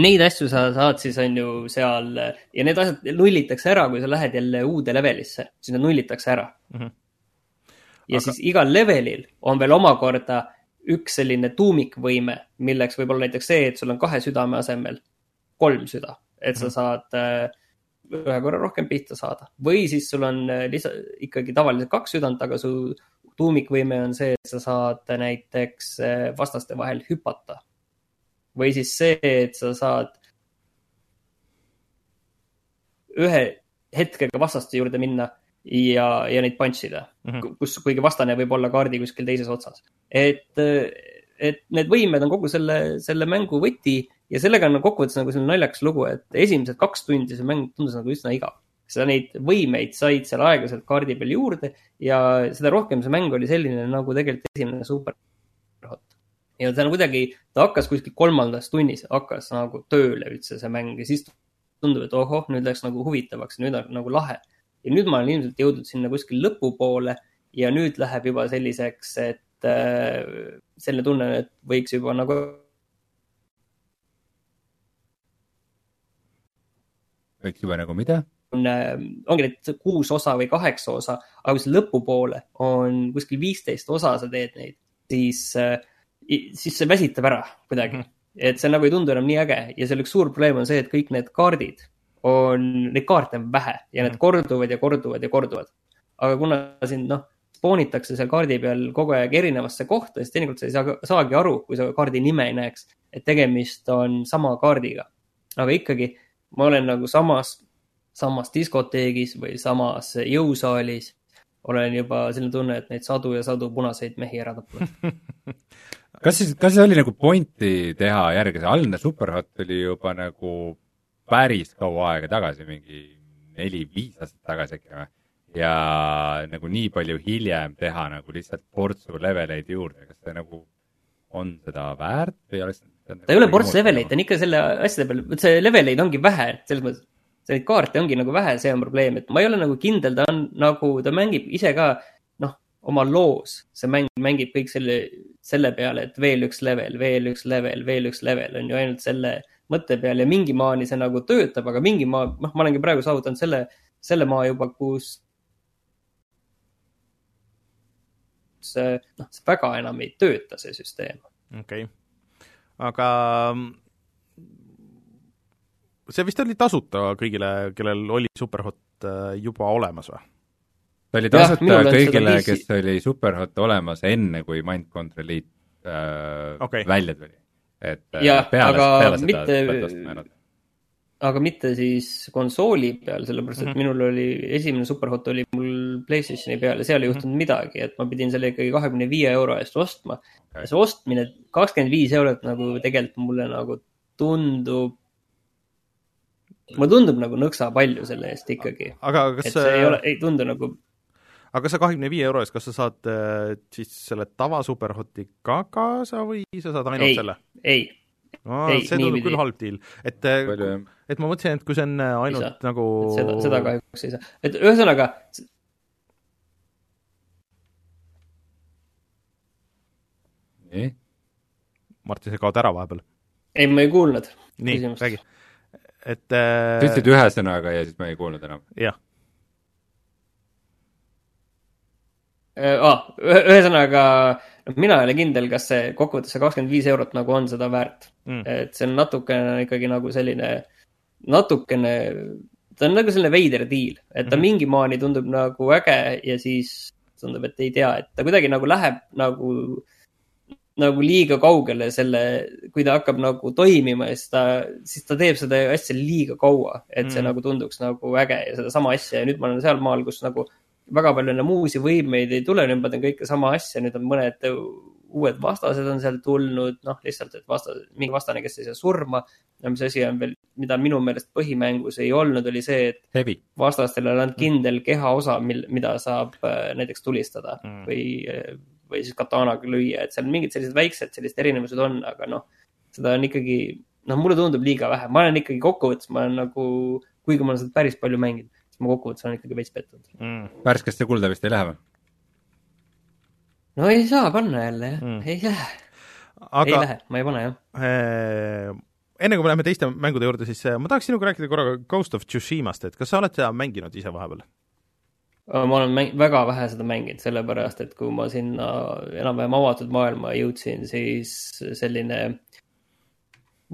neid asju sa saad siis on ju seal ja need asjad nullitakse ära, kui sa lähed jälle uude levelisse, siis need nullitakse ära mm. -hmm. ja Aga... siis igal levelil on veel omakorda üks selline tuumikvõime, milleks võib olla näiteks see, et sul on kahe südame asemel kolm süda, et sa mhm. saad äh, ühe korra rohkem pihta saada või siis sul on äh, lisa, ikkagi tavaliselt kaks südant, aga su tuumikvõime on see, et sa saad näiteks äh, vastaste vahel hüpata. või siis see, et sa saad ühe hetkega vastaste juurde minna ja, ja neid punch ida mm, -hmm. kus, kuigi vastane võib olla kaardi kuskil teises otsas. et, äh, et need võimed on kogu selle, selle mängu võti ja sellega on kokkuvõttes nagu selline naljakas lugu, et esimesed kaks tundi see mäng tundus nagu üsna igav. sa neid võimeid said seal aeglaselt kaardi peal juurde ja seda rohkem see mäng oli selline nagu tegelikult esimene super ja ta on kuidagi, ta hakkas kuskil kolmandas tunnis, hakkas nagu tööle üldse see mäng ja siis tundub, et ohoh, nüüd läks nagu huvitavaks, nüüd on nagu lahe. ja nüüd ma olen ilmselt jõudnud sinna kuskil lõpupoole ja nüüd läheb juba selliseks, et äh, selline tunne, et võiks juba nagu võiks juba nagu mida? on, äh, ongi need kuus osa või kaheksa osa, aga kui sa lõpupoole on kuskil viisteist osa, sa teed neid, siis, äh, siis see väsitab ära kuidagi mm. -hmm. et see nagu ei tundu enam nii äge ja seal üks suur probleem on see, et kõik need kaardid on, neid kaarte on vähe ja need mhm. korduvad ja korduvad ja korduvad. aga kuna sind noh, spoonitakse seal kaardi peal kogu aeg erinevasse kohta, siis teinekord sa ei saa, saagi aru, kui sa kaardi nime ei näeks, et tegemist on sama kaardiga. aga ikkagi ma olen nagu samas, samas diskoteegis või samas jõusaalis. olen juba selline tunne, et neid sadu ja sadu punaseid mehi ära tapnud kas siis, kas siis oli nagu pointi teha järgi, see algne Superhot oli juba nagu päris kaua aega tagasi, mingi neli-viis aastat tagasi äkki või? ja nagu nii palju hiljem teha nagu lihtsalt portsu leveleid juurde, kas see nagu on seda väärt või oleks ta ei ole ports leveleid, ta on ikka selle asjade peal, vot see leveleid ongi vähe, selles mõttes. Neid kaarte ongi nagu vähe, see on probleem, et ma ei ole nagu kindel, ta on nagu, ta mängib ise ka noh, oma loos, see mäng mängib kõik selle, selle peale, et veel üks level, veel üks level, veel üks level on ju ainult selle mõtte peal ja mingi maani see nagu töötab, aga mingi maa, noh, ma olengi praegu saavutanud selle, selle maa juba, kus see, noh, see väga enam ei tööta, see süsteem. okei okay., aga see vist oli tasuta kõigile, kellel oli Superhot äh, juba olemas või? ta oli tasuta kõigile, kes oli Superhot olemas enne, kui Mindcontrol Elite äh, okay. välja tuli. et äh, Jah, peale, aga peale seda mitte- pead ostma jäänud. Aga mitte siis konsooli peal, sellepärast et mm -hmm. minul oli, esimene Superhot oli mul Playstationi peal ja seal ei juhtunud mm -hmm. midagi, et ma pidin selle ikkagi kahekümne viie euro eest ostma. see ostmine, kakskümmend viis eurot nagu tegelikult mulle nagu tundub, mulle tundub nagu nõksa palju selle eest ikkagi. aga et kas see ei ole, ei tundu nagu, aga kas sa kahekümne viie euro eest, kas sa saad äh, siis selle tava Superhoti ka kaasa või sa saad ainult Ei. selle? ei, ei, see tundub küll halb deal, et äh, et ma mõtlesin, et kui see on äh, ainult nagu seda, seda kahjuks ei saa. et ühesõnaga, nii, Martin, sa kaod ära vahepeal. ei, ma ei kuulnud. nii, Küsimust. räägi. et äh, sa ütlesid ühe sõnaga ja siis ma ei kuulnud enam. jah, ah,. ühesõnaga, mina ei ole kindel, kas see kokkuvõttes see kakskümmend viis eurot nagu on seda väärt Mm. et see on natukene ikkagi nagu selline, natukene, ta on nagu selline veider diil, et ta Mhm. mingi maani tundub nagu äge ja siis tundub, et ei tea, et ta kuidagi nagu läheb nagu, nagu liiga kaugele selle, kui ta hakkab nagu toimima ja siis ta, siis ta teeb seda asja liiga kaua, et see Mhm. nagu tunduks nagu äge ja sedasama asja ja nüüd ma olen sealmaal, kus nagu väga palju enam uusi võimeid ei tule, nüüd ma teen kõike sama asja, nüüd on mõned uued vastased on seal tulnud, noh, lihtsalt, et vasta, mingi vastane, kes ei saa surma. ja mis asi on veel, mida minu meelest põhimängus ei olnud, oli see, et Heavy. vastastel on ainult kindel kehaosa, mil, mida saab äh, näiteks tulistada Mm. mm. või, või siis katanaga lüüa, et seal mingid sellised väiksed sellised erinevused on, aga noh, seda on ikkagi, noh, mulle tundub liiga vähe, ma olen ikkagi kokkuvõttes, ma olen nagu, kuigi ma olen seda päris palju mänginud, siis ma kokkuvõttes olen ikkagi veits pettunud. mm. värskesse kulda vist ei lähe või? no ei saa panna jälle jah Mm. ei lähe, ei aga lähe, ma ei pane jah. äh, enne kui me läheme teiste mängude juurde, siis äh, ma tahaks sinuga rääkida korra Ghost of Tsushimast, et kas sa oled seda mänginud ise vahepeal? ma olen mäng, väga vähe seda mänginud, sellepärast et kui ma sinna enam-vähem avatud maailma jõudsin, siis selline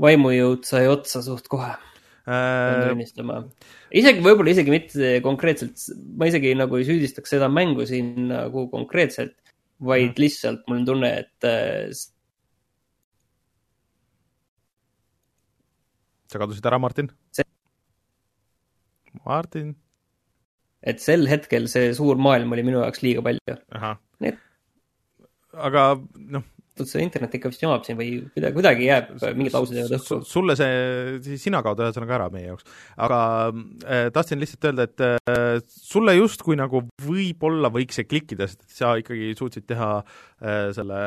vaimujõud sai otsa suht kohe, pean Äh, tunnistama. isegi võib-olla isegi mitte konkreetselt, ma isegi nagu ei süüdistaks seda mängu siin nagu konkreetselt, vaid mm. lihtsalt mul on tunne, et äh, sa kadusid ära, Martin See-? Martin, et sel hetkel see suur maailm oli minu jaoks liiga palju. aga noh, see internet ikka vist jamab siin või kuidagi, kuidagi jääb, mingid laused jäävad õhku. sulle see, sina kaod ühesõnaga ära meie jaoks, aga äh, tahtsin lihtsalt öelda, et äh, sulle justkui nagu võib-olla võiks see klikkida, sest et sa ikkagi suutsid teha äh, selle,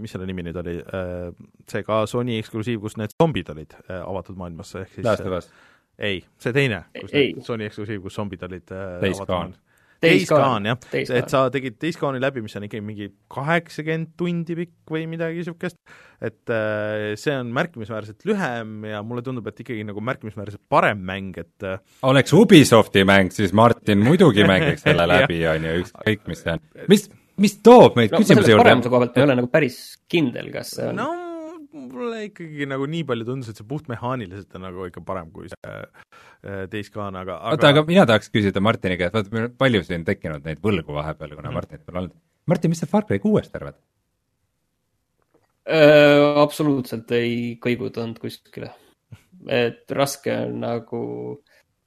mis selle nimi nüüd oli äh,, see ka Sony eksklusiiv, kus need zombid olid äh, avatud maailmas, ehk siis Last of Us. ei, see teine, kus Ei. Sony eksklusiiv, kus zombid olid äh, Days avatud maailmas. Days Gone jah, et sa tegid Days Gone'i läbi, mis on ikkagi mingi kaheksakümmend tundi pikk või midagi niisugust, et äh, see on märkimisväärselt lühem ja mulle tundub, et ikkagi nagu märkimisväärselt parem mäng, et äh, oleks Ubisofti mäng, siis Martin muidugi mängiks selle läbi, on ju, ükskõik mis see on. mis, mis toob meid no ma küsimuse juurde? paremuse koha pealt ma ei ole nagu päris kindel, kas see on no mulle ikkagi nagu nii palju tundus, et see puhtmehaaniliselt on nagu ikka parem kui see äh, Gone, aga, aga oota, aga mina tahaks küsida Martini käest, vaata meil on palju siin tekkinud neid võlgu vahepeal, kuna mm. Martinit pole olnud. Martin, mis sa Far Cry kuuest arvad? Öö, absoluutselt ei kõigutanud kuskile. et raske on nagu,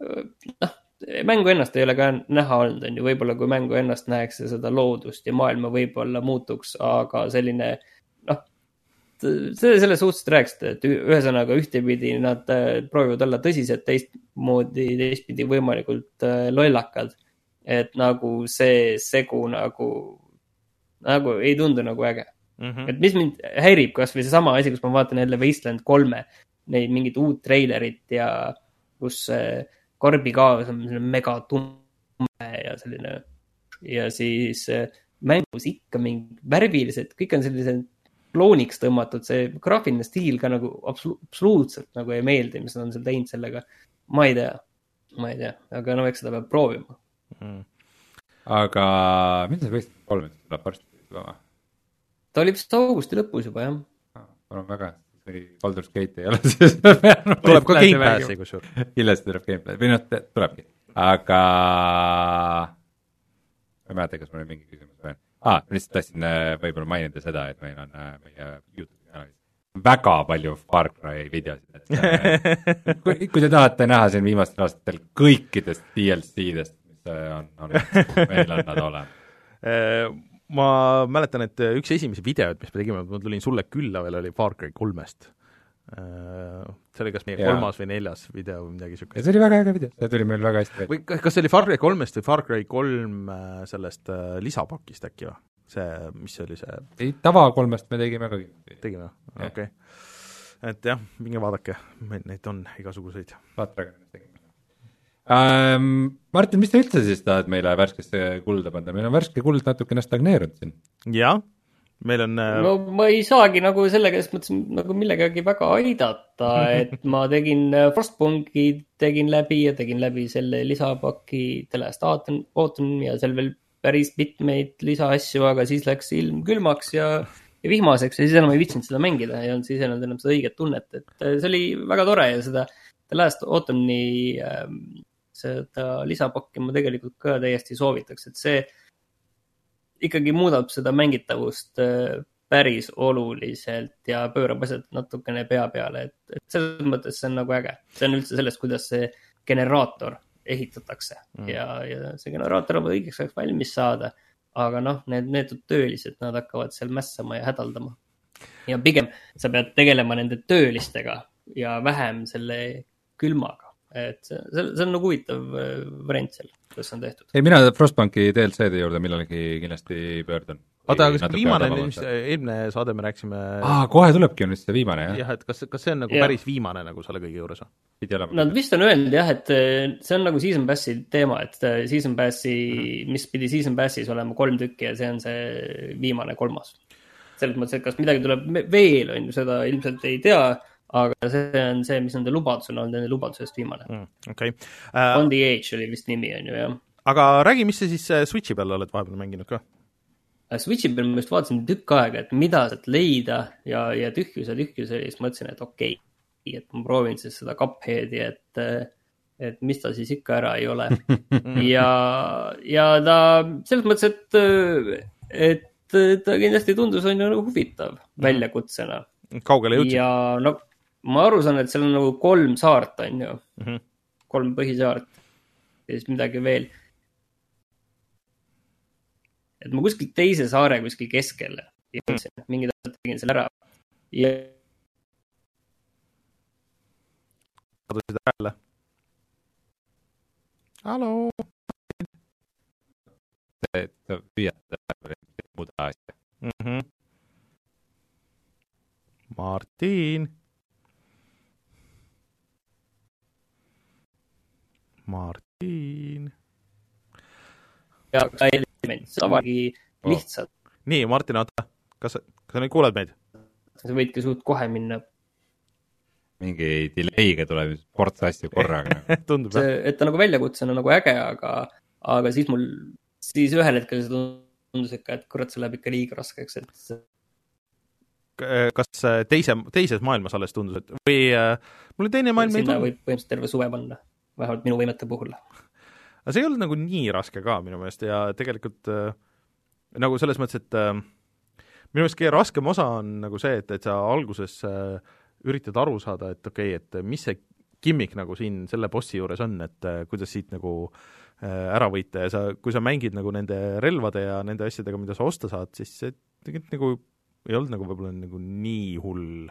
noh, mängu ennast ei ole ka näha olnud, on ju, võib-olla kui mängu ennast näeks ja seda loodust ja maailma võib-olla muutuks, aga selline noh, see selles suhtes te rääkisite, et ühesõnaga ühtepidi nad äh, proovivad olla tõsised, teistmoodi, teistpidi võimalikult äh, lollakad. et nagu see segu nagu, nagu ei tundu nagu äge mm -hmm. et mis mind häirib, kasvõi seesama asi, kus ma vaatan jälle Wasteland kolme, neid mingit uut treilerit ja kus see Korbi kaas on selline megatume ja selline ja siis äh, mängus ikka mingi värvilised, kõik on sellised klooniks tõmmatud, see graafiline stiil ka nagu absolu- absoluutselt nagu ei meeldi, mis nad on seal teinud sellega. ma ei tea, ma ei tea, aga no eks seda peab proovima. aga millal see võistlus kolm tuleb varsti juba või? ta oli vist augusti lõpus juba jah. palun väga, kui Baldur's Gate ei ole, siis tuleb ka Gamepassi kusjuures. kindlasti tuleb gameplay või noh, tulebki, aga ma ei mäleta, kas mul oli mingi küsimus veel ah,. lihtsalt tahtsin äh, võib-olla mainida seda, et meil on äh, meie Youtube'i kanalis väga palju Far Cry videosid, et äh, kui, kui te tahate näha siin viimastel aastatel kõikidest DLC-dest, mis on olnud, meil on nad olemas. Ma mäletan, et üks esimesi videoid, mis me tegime, ma tulin sulle külla veel, oli Far Cry kolmest. See oli kas meie Jaa. kolmas või neljas video või midagi niisugust. see oli väga äge video, see tuli meil väga hästi või kas see oli Far Cry kolmest või Far Cry kolm äh, sellest äh, lisapakist äkki või? see, mis see oli see, ei, tavakolmest me tegime ka kindlasti. tegime, okei okay.. et jah, minge vaadake, meil neid on igasuguseid. Vatragonist tegime ähm,. Martin, mis sa üldse siis tahad meile värskesse kulda panna, meil on värske kuld natukene stagneerunud siin. jah, meil on äh, no ma ei saagi nagu sellega, selles mõttes nagu millegagi väga aidata, et ma tegin äh, Frostpunki tegin läbi ja tegin läbi selle lisapaki The Last Autumn, ja seal veel päris mitmeid lisaasju, aga siis läks ilm külmaks ja, ja vihmaseks ja siis enam ei viitsinud seda mängida, ei olnud siis enam enam seda õiget tunnet, et äh, see oli väga tore ja seda The Last Autumn'i ähm, seda lisapakki ma tegelikult ka täiesti soovitaks, et see ikkagi muudab seda mängitavust äh, päris oluliselt ja pöörab asjad natukene pea peale, et, et selles mõttes see on nagu äge. see on üldse sellest, kuidas see generaator ehitatakse mm. ja, ja see generaator on õigeks ajaks valmis saada. aga noh, need neetud töölised, nad hakkavad seal mässama ja hädaldama. ja pigem sa pead tegelema nende töölistega ja vähem selle külmaga. Et see, see see on nagu huvitav äh, variant seal, kuidas see on tehtud. ei, mina Frostbanki DLC-de juurde millalgi kindlasti pöördun. oota, aga kas viimane, mis eelmine saade me rääkisime aa, kohe tulebki on vist see viimane jah ja.? jah, et kas, kas see on nagu Jah. päris viimane nagu selle kõige juures või? pidi olema Nad vist on öelnud jah, et eh, see on nagu season pass'i teema, et eh, season pass'i mm, -hmm. mis pidi season pass'is olema kolm tükki ja see on see viimane kolmas. selles mõttes, et kas midagi tuleb veel, on ju, seda ilmselt ei tea, aga see on see, mis nende lubadus on olnud, nende lubadusest viimane mm.. okei, On the Age oli vist nimi, on ju, jah. aga räägi, mis sa siis äh, Switchi peal oled vahepeal mänginud ka? Switchi peal ma just vaatasin tükk aega, et mida sealt leida ja, ja tühjus ja tühjus oli, siis mõtlesin, et okei okay,, et ma proovin siis seda Cupheadi, et, et mis ta siis ikka ära ei ole. ja, ja ta selles mõttes, et, et ta kindlasti tundus, on ju huvitav väljakutsena kaugele jõudsid? ja no ma aru saan, et seal on nagu kolm saart, on ju Mm -hmm. kolm põhisaart ja siis midagi veel. et ma kuskil teise saare kuskil keskel jõudsin, mingid asjad tegin seal ära. ja kadusid ära jälle? hallo? püüad muuda asja. mm. -hmm. Martin. Martin. ja ka element, seda vargi lihtsalt, nii, Martin, oota, kas, kas sa nüüd kuuled meid? sa võidki suht kohe minna. mingi delay'ga tuleb ports asju korraga tundub jah? et ta nagu väljakutsena nagu äge, aga, aga siis mul, siis ühel hetkel see tundus ikka, et kurat, see läheb ikka liiga raskeks, et kas äh, teise, teises maailmas alles tundus, et või äh, mul oli teine maailm ei sinna tulnud, võib põhimõtteliselt terve suve panna, vähemalt minu võimete puhul. aga see ei olnud nagu nii raske ka minu meelest ja tegelikult äh, nagu selles mõttes, et äh, minu meelest kõige raskem osa on nagu see, et, et sa alguses äh, üritad aru saada, et okei okay,, et mis see gimmick nagu siin selle bossi juures on, et äh, kuidas siit nagu äh, ära võita ja sa, kui sa mängid nagu nende relvade ja nende asjadega, mida sa osta saad, siis see tegelikult nagu ei olnud nagu võib-olla nagu nii hull.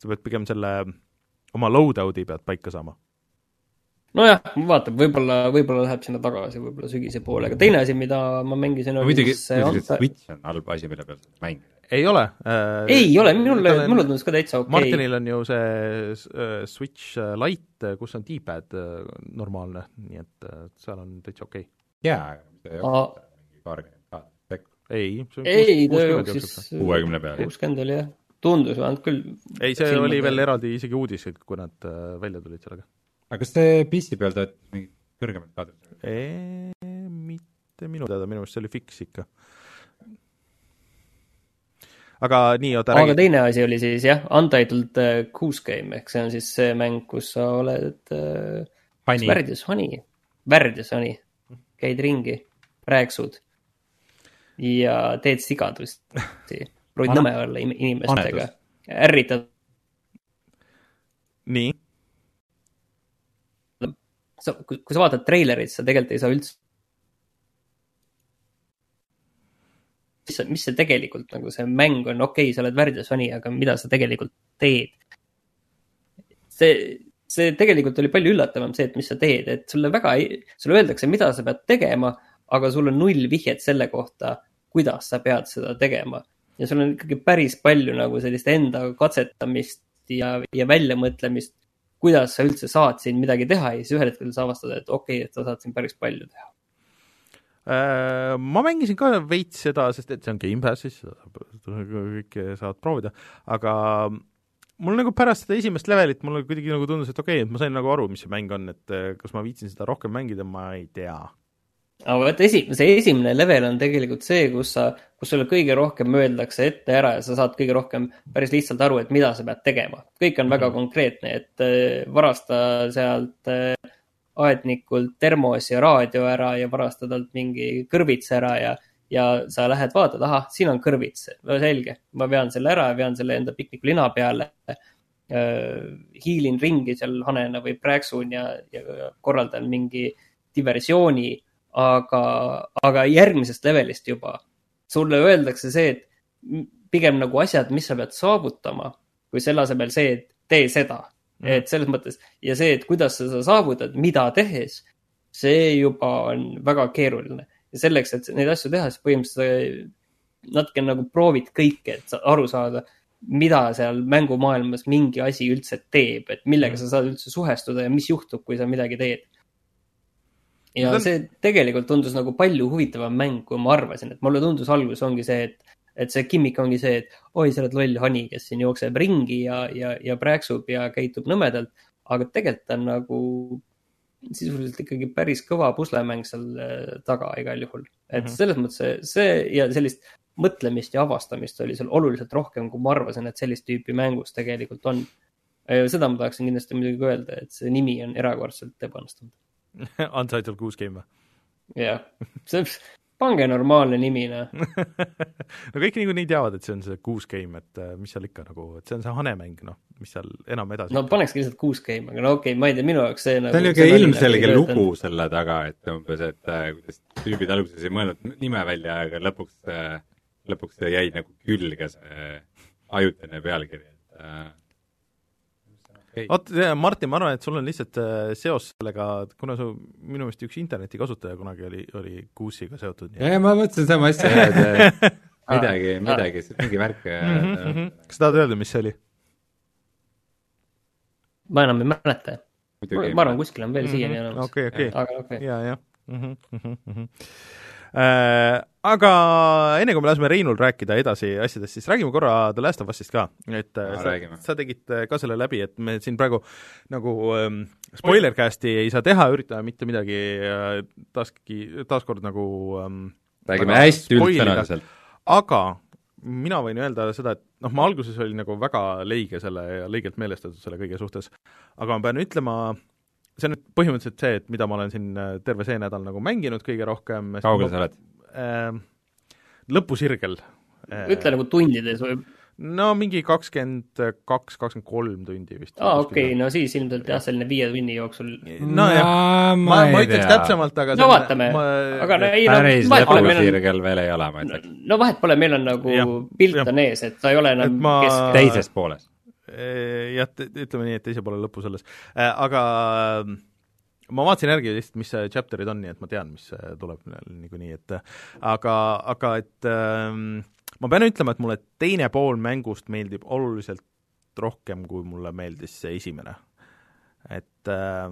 sa pead pigem selle oma loadout'i pead paika saama. nojah, vaatab, võib-olla, võib-olla läheb sinna tagasi, võib-olla sügise poole, aga teine asi, mida ma mängisin, oli muidugi, Switch on halb asi, mille peal mängida. ei ole äh, ei ole, on- mulle tundus ka täitsa okei okay.. Martinil on ju see äh, Switch äh, Lite, kus on D-pad äh, normaalne, nii et äh, seal on täitsa okei okay.. jaa, aga see ei ole mingi paarkümmend kaadrit sekka. ei, see on kuuskümmend jooksis kuuekümne peale. kuuskümmend oli jah, tundus vähemalt küll. ei, see oli veel eraldi isegi uudis, et kui nad äh, välja tulid sellega. Aga kas see PC peal töötab mingi kõrgemat kaadrit? mitte minu teada, minu meelest see oli Fix ikka. aga nii, oota aga räägi. teine asi oli siis jah, Untitled äh, Goose Game ehk see on siis see mäng, kus sa oled äh, Hani. värdjas hani, värdjas hani, käid ringi, rääksud ja teed sigadusi, proovid nõme olla im- inimestega ärritad, nii, sa, kui kui sa vaatad treilerit, sa tegelikult ei saa üldse mis mis see tegelikult nagu see mäng on, okei okay,, sa oled värdjas hani, aga mida sa tegelikult teed? see, see tegelikult oli palju üllatavam see, et mis sa teed, et sulle väga sulle öeldakse, mida sa pead tegema, aga sul on null vihjet selle kohta, kuidas sa pead seda tegema. ja sul on ikkagi päris palju nagu sellist enda katsetamist ja, ja väljamõtlemist, kuidas sa üldse saad siin midagi teha ja siis ühel hetkel sa avastad, et okei okay,, et sa saad siin päris palju teha. Äh, ma mängisin ka veits seda, sest et see on Gamepassis, kõike saavad proovida, aga mul nagu pärast seda esimest levelit mulle kuidagi nagu tundus, et okei okay,, et ma sain nagu aru, mis see mäng on, et äh, kas ma viitsin seda rohkem mängida, ma ei tea. Aga vot esi-, see esimene level on tegelikult see, kus sa, kus sulle kõige rohkem öeldakse ette ära ja sa saad kõige rohkem päris lihtsalt aru, et mida sa pead tegema. kõik on väga konkreetne, et äh, varasta sealt äh, aednikult termos ja raadio ära ja varasta talt mingi kõrvits ära ja, ja sa lähed vaatad, ahah, siin on kõrvits, no selge, ma vean selle ära ja vean selle enda piknikulina peale hiilin ringi seal hanena või prääksun ja, ja korraldan mingi diversiooni, aga, aga järgmisest levelist juba sulle öeldakse see, et pigem nagu asjad, mis sa pead saavutama, kui selle asemel see, et tee seda. et selles mõttes ja see, et kuidas sa seda saavutad, mida tehes, see juba on väga keeruline ja selleks, et neid asju teha, siis põhimõtteliselt natuke nagu proovid kõike, et sa aru saada, mida seal mängumaailmas mingi asi üldse teeb, et millega sa saad üldse suhestuda ja mis juhtub, kui sa midagi teed. Ja on- see tegelikult tundus nagu palju huvitavam mäng, kui ma arvasin, et mulle tundus alguses ongi see, et et see gimmick ongi see, et oi, sa oled loll hani, kes siin jookseb ringi ja, ja, ja prääksub ja käitub nõmedalt, aga tegelikult on nagu sisuliselt ikkagi päris kõva puslemäng seal äh, taga igal juhul. et Mhm. selles mõttes see, see ja sellist mõtlemist ja avastamist oli seal oluliselt rohkem, kui ma arvasin, et sellist tüüpi mängus tegelikult on. seda ma tahaksin kindlasti muidugi öelda, et see nimi on erakordselt ebaõnnestunud. Untitled Goose Game või? jah, see, pange normaalne nimi, noh. no kõik niikuinii teavad, et see on see Goose Game, et äh, mis seal ikka nagu, et see on see hanemäng, noh, mis seal enam edasi no panekski lihtsalt kuus game, aga no okei okay,, ma ei tea, minu jaoks see nagu. ta on niisugune ilmselge lugu selle taga, et umbes, et äh, kuidas tüübid alguses ei mõelnud nime välja, aga lõpuks, lõpuks see jäi nagu külge, see ajutine pealkiri, et äh. vot, Martin, ma arvan, et sul on lihtsalt äh, seos sellega, kuna su minu meelest üks internetikasutaja kunagi oli, oli Goose'iga seotud. ja, ja ma mõtlesin sama asja, et midagi, midagi, mingi värk Mhm, äh, kas tahad öelda, mis see oli? ma enam ei mäleta. ma arvan, kuskil on veel siiani olemas. Okei, okei, aga okei. ja, jah. Aga enne kui me laseme Reinul rääkida edasi asjadest, siis räägime korra The Last of Us'ist ka, et äh, Aa, sa, sa tegid äh, ka selle läbi, et me siin praegu nagu ähm, spoilercast'i ei saa teha, üritame mitte midagi äh, taaski, taaskord nagu ähm, räägime hästi üldsõnaliselt. aga mina võin öelda seda, et noh, ma alguses olin nagu väga leige selle ja leigelt meelestatud selle kõige suhtes, aga ma pean ütlema, see on nüüd põhimõtteliselt see, et mida ma olen siin äh, terve see nädal nagu mänginud kõige rohkem kaugel sa oled? äh, lõpusirgel ütle nagu tundides või? no mingi kakskümmend kaks, kakskümmend kolm tundi vist. aa, okei, no siis ilmselt jah, selline viie tunni jooksul. nojah, ma, ma ütleks. täpsemalt, aga no vaatame, aga no ei no päris vahet pole, meil on, lõpusirgel veel ei ole, ma ütleks. no vahet pole, meil on nagu Jah, pilt jah. on ees, et ta ei ole enam ma- keskel. teises pooles. jah, ütleme nii, et teise poole lõpu selles, aga äh, ma vaatasin järgi lihtsalt, mis chapter'id on, nii et ma tean, mis äh, tuleb niikuinii, et äh, aga, aga et ähm, ma pean ütlema, et mulle teine pool mängust meeldib oluliselt rohkem, kui mulle meeldis see esimene. et äh,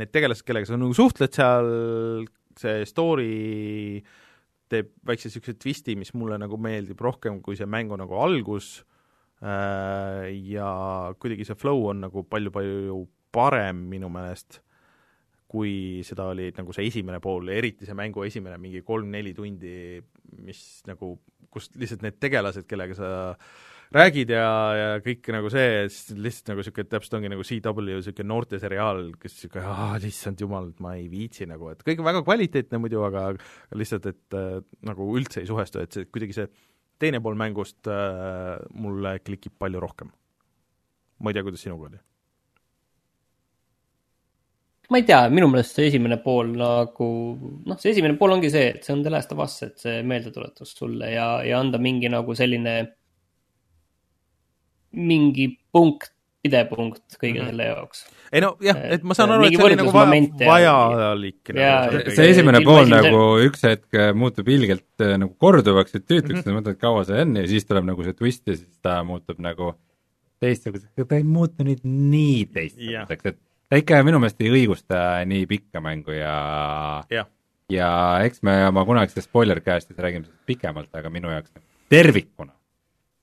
need tegelased, kellega sa nagu suhtled seal, see story teeb väikse niisuguse twisti, mis mulle nagu meeldib rohkem kui see mängu nagu algus äh, ja kuidagi see flow on nagu palju-palju parem minu meelest, kui seda oli nagu see esimene pool, eriti see mängu esimene mingi kolm-neli tundi, mis nagu, kus lihtsalt need tegelased, kellega sa räägid ja, ja kõik nagu see, lihtsalt nagu niisugune, täpselt ongi nagu CW niisugune noorteseriaal, kes niisugune, aa, issand jumal, et ma ei viitsi nagu, et kõik väga kvaliteetne muidu, aga lihtsalt, et äh, nagu üldse ei suhestu, et see kuidagi see teine pool mängust äh, mulle klikib palju rohkem. ma ei tea, kuidas sinuga oli? ma ei tea, minu meelest see esimene pool nagu, noh, see esimene pool ongi see, et see on The Last of Us, et see meeldetuletus sulle ja, ja anda mingi nagu selline, mingi punkt, pidepunkt kõige mm -hmm. selle jaoks. ei no jah, et ma saan aru, et see oli nagu vaja, vajalik. Nagu see esimene pool nagu üks hetk äh, muutub ilgelt äh, nagu korduvaks ja tüütuks mm, -hmm. sa mõtled, kaua see on ja siis tuleb nagu see twist ja siis ta muutub nagu teistsuguseks, aga ta ei muutu nüüd nii teistsuguseks, et ta ikka minu meelest ei õigusta nii pikka mängu ja ja, ja eks me oma kunagises spoiler cast'is räägime sellest pikemalt, aga minu jaoks tervikuna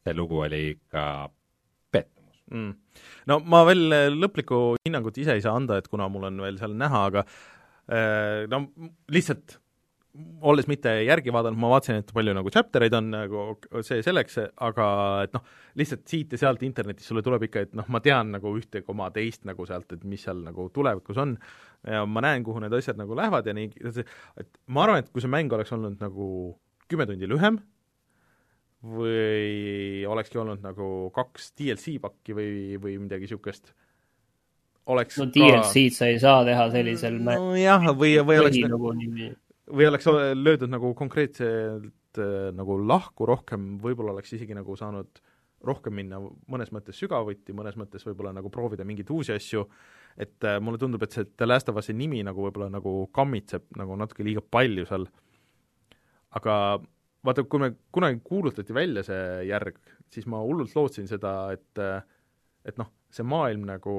see lugu oli ikka pettumus mm.. No ma veel lõplikku hinnangut ise ei saa anda, et kuna mul on veel seal näha, aga äh, no lihtsalt olles mitte järgi vaadanud, ma vaatasin, et palju nagu chapter eid on nagu see selleks, aga et noh, lihtsalt siit ja sealt internetis sulle tuleb ikka, et noh, ma tean nagu ühte koma teist nagu sealt, et mis seal nagu tulevikus on. Ja ma näen, kuhu need asjad nagu lähevad ja nii, et ma arvan, et kui see mäng oleks olnud nagu kümme tundi lühem või olekski olnud nagu kaks DLC pakki või, või midagi niisugust, oleks no DLC-d sa ei saa teha sellisel nojah, või, või oleks nagu või oleks löödud nagu konkreetselt äh, nagu lahku rohkem, võib-olla oleks isegi nagu saanud rohkem minna mõnes mõttes sügavuti, mõnes mõttes võib-olla nagu proovida mingeid uusi asju, et äh, mulle tundub, et see The Last of Us'i nimi nagu võib-olla nagu kammitseb nagu natuke liiga palju seal, aga vaata, kui me kunagi kuulutati välja see järg, siis ma hullult lootsin seda, et et noh, see maailm nagu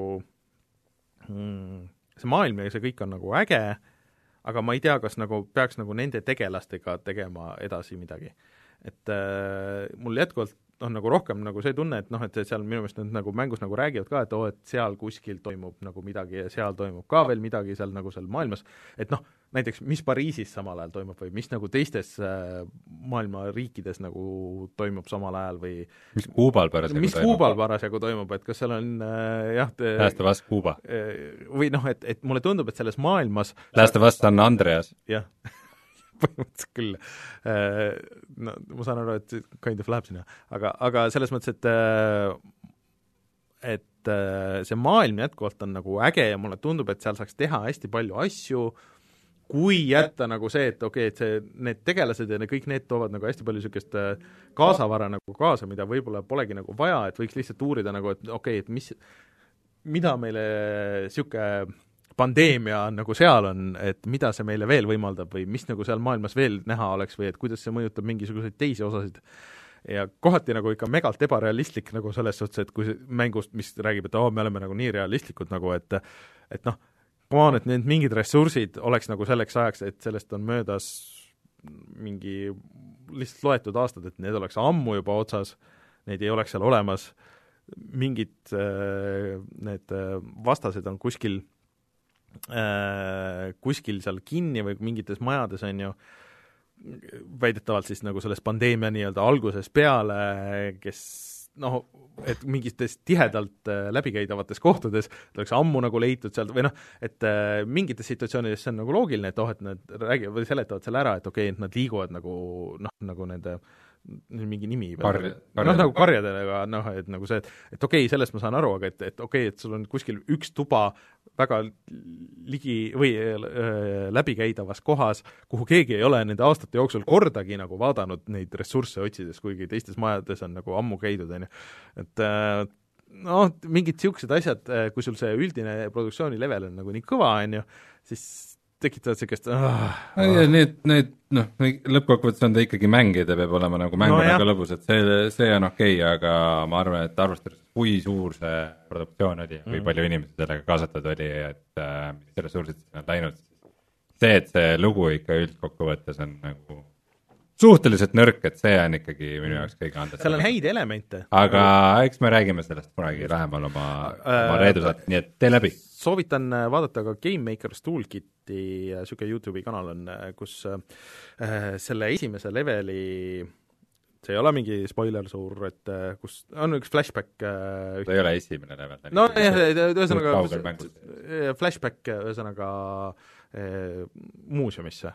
mm, see maailm ja see kõik on nagu äge, aga ma ei tea, kas nagu peaks nagu nende tegelastega tegema edasi midagi. et äh, mul jätkuvalt on nagu rohkem nagu see tunne, et noh, et seal minu meelest nad nagu mängus nagu räägivad ka, et oo oh,, et seal kuskil toimub nagu midagi ja seal toimub ka veel midagi seal nagu seal maailmas, et noh, näiteks mis Pariisis samal ajal toimub või mis nagu teistes äh, maailma riikides nagu toimub samal ajal või mis Kuubal parasjagu mis toimub? Kuubal parasjagu toimub, et kas seal on äh, jah Last of Us Kuuba. Äh, või noh, et, et mulle tundub, et selles maailmas Last of Us on Andreas. jah põhimõtteliselt küll. Äh, no ma saan aru, et kind of läheb sinna, aga, aga selles mõttes, et äh, et äh, see maailm jätkuvalt on nagu äge ja mulle tundub, et seal saaks teha hästi palju asju, kui jätta nagu see, et okei okay,, et see, need tegelased ja need, kõik need toovad nagu hästi palju niisugust kaasavara nagu kaasa, mida võib-olla polegi nagu vaja, et võiks lihtsalt uurida nagu, et okei okay,, et mis, mida meile niisugune pandeemia nagu seal on, et mida see meile veel võimaldab või mis nagu seal maailmas veel näha oleks või et kuidas see mõjutab mingisuguseid teisi osasid. ja kohati nagu ikka megalt ebarealistlik nagu selles suhtes, et kui mängust, mis räägib, et oo oh,, me oleme nagu nii realistlikud nagu, et et noh, come on, et need mingid ressursid oleks nagu selleks ajaks, et sellest on möödas mingi lihtsalt loetud aastad, et need oleks ammu juba otsas, neid ei oleks seal olemas, mingid äh, need äh, vastased on kuskil kuskil seal kinni või mingites majades, on ju, väidetavalt siis nagu sellest pandeemia nii-öelda algusest peale, kes noh, et mingites tihedalt äh, läbikäidavates kohtades oleks ammu nagu leitud sealt või noh, et äh, mingites situatsioonides see on nagu loogiline, et oh, et nad räägivad või seletavad selle ära, et okei okay,, et nad liiguvad nagu noh, nagu nende äh, mingi nimi Kar-, noh, nagu karjadega, noh, et nagu see, et et okei okay,, sellest ma saan aru, aga et, et okei okay,, et sul on kuskil üks tuba väga ligi või äh, läbikäidavas kohas, kuhu keegi ei ole nende aastate jooksul kordagi nagu vaadanud neid ressursse otsides, kuigi teistes majades on nagu ammu käidud, on ju. et äh, noh, mingid niisugused asjad, äh, kui sul see üldine produktsiooni level on nagu nii kõva, on ju, siis tekitavad niisugust ah, ah. Need, need noh, lõppkokkuvõttes on ta ikkagi mäng ja ta peab olema nagu mänguna no, ka lõbus, et see, see on okei okay,, aga ma arvan, et arvestades, kui suur see produktsioon oli ja kui mm. palju inimesi sellega kaasatud oli, et äh, mis ressursid sinna on läinud, see, et see lugu ikka üldkokkuvõttes on nagu suhteliselt nõrk, et see on ikkagi minu jaoks kõige andesam. seal on häid elemente. aga eks me räägime sellest kunagi lähemal oma, oma Äh, Reedu saates, nii et tee läbi. soovitan äh, vaadata ka Game Maker's Toolkiti, niisugune Youtube'i kanal on, kus äh, selle esimese leveli see ei ole mingi spoiler suur, et äh, kus on üks flashback äh, see ei ole esimene level. no jah, ühesõnaga flashback ühesõnaga muuseumisse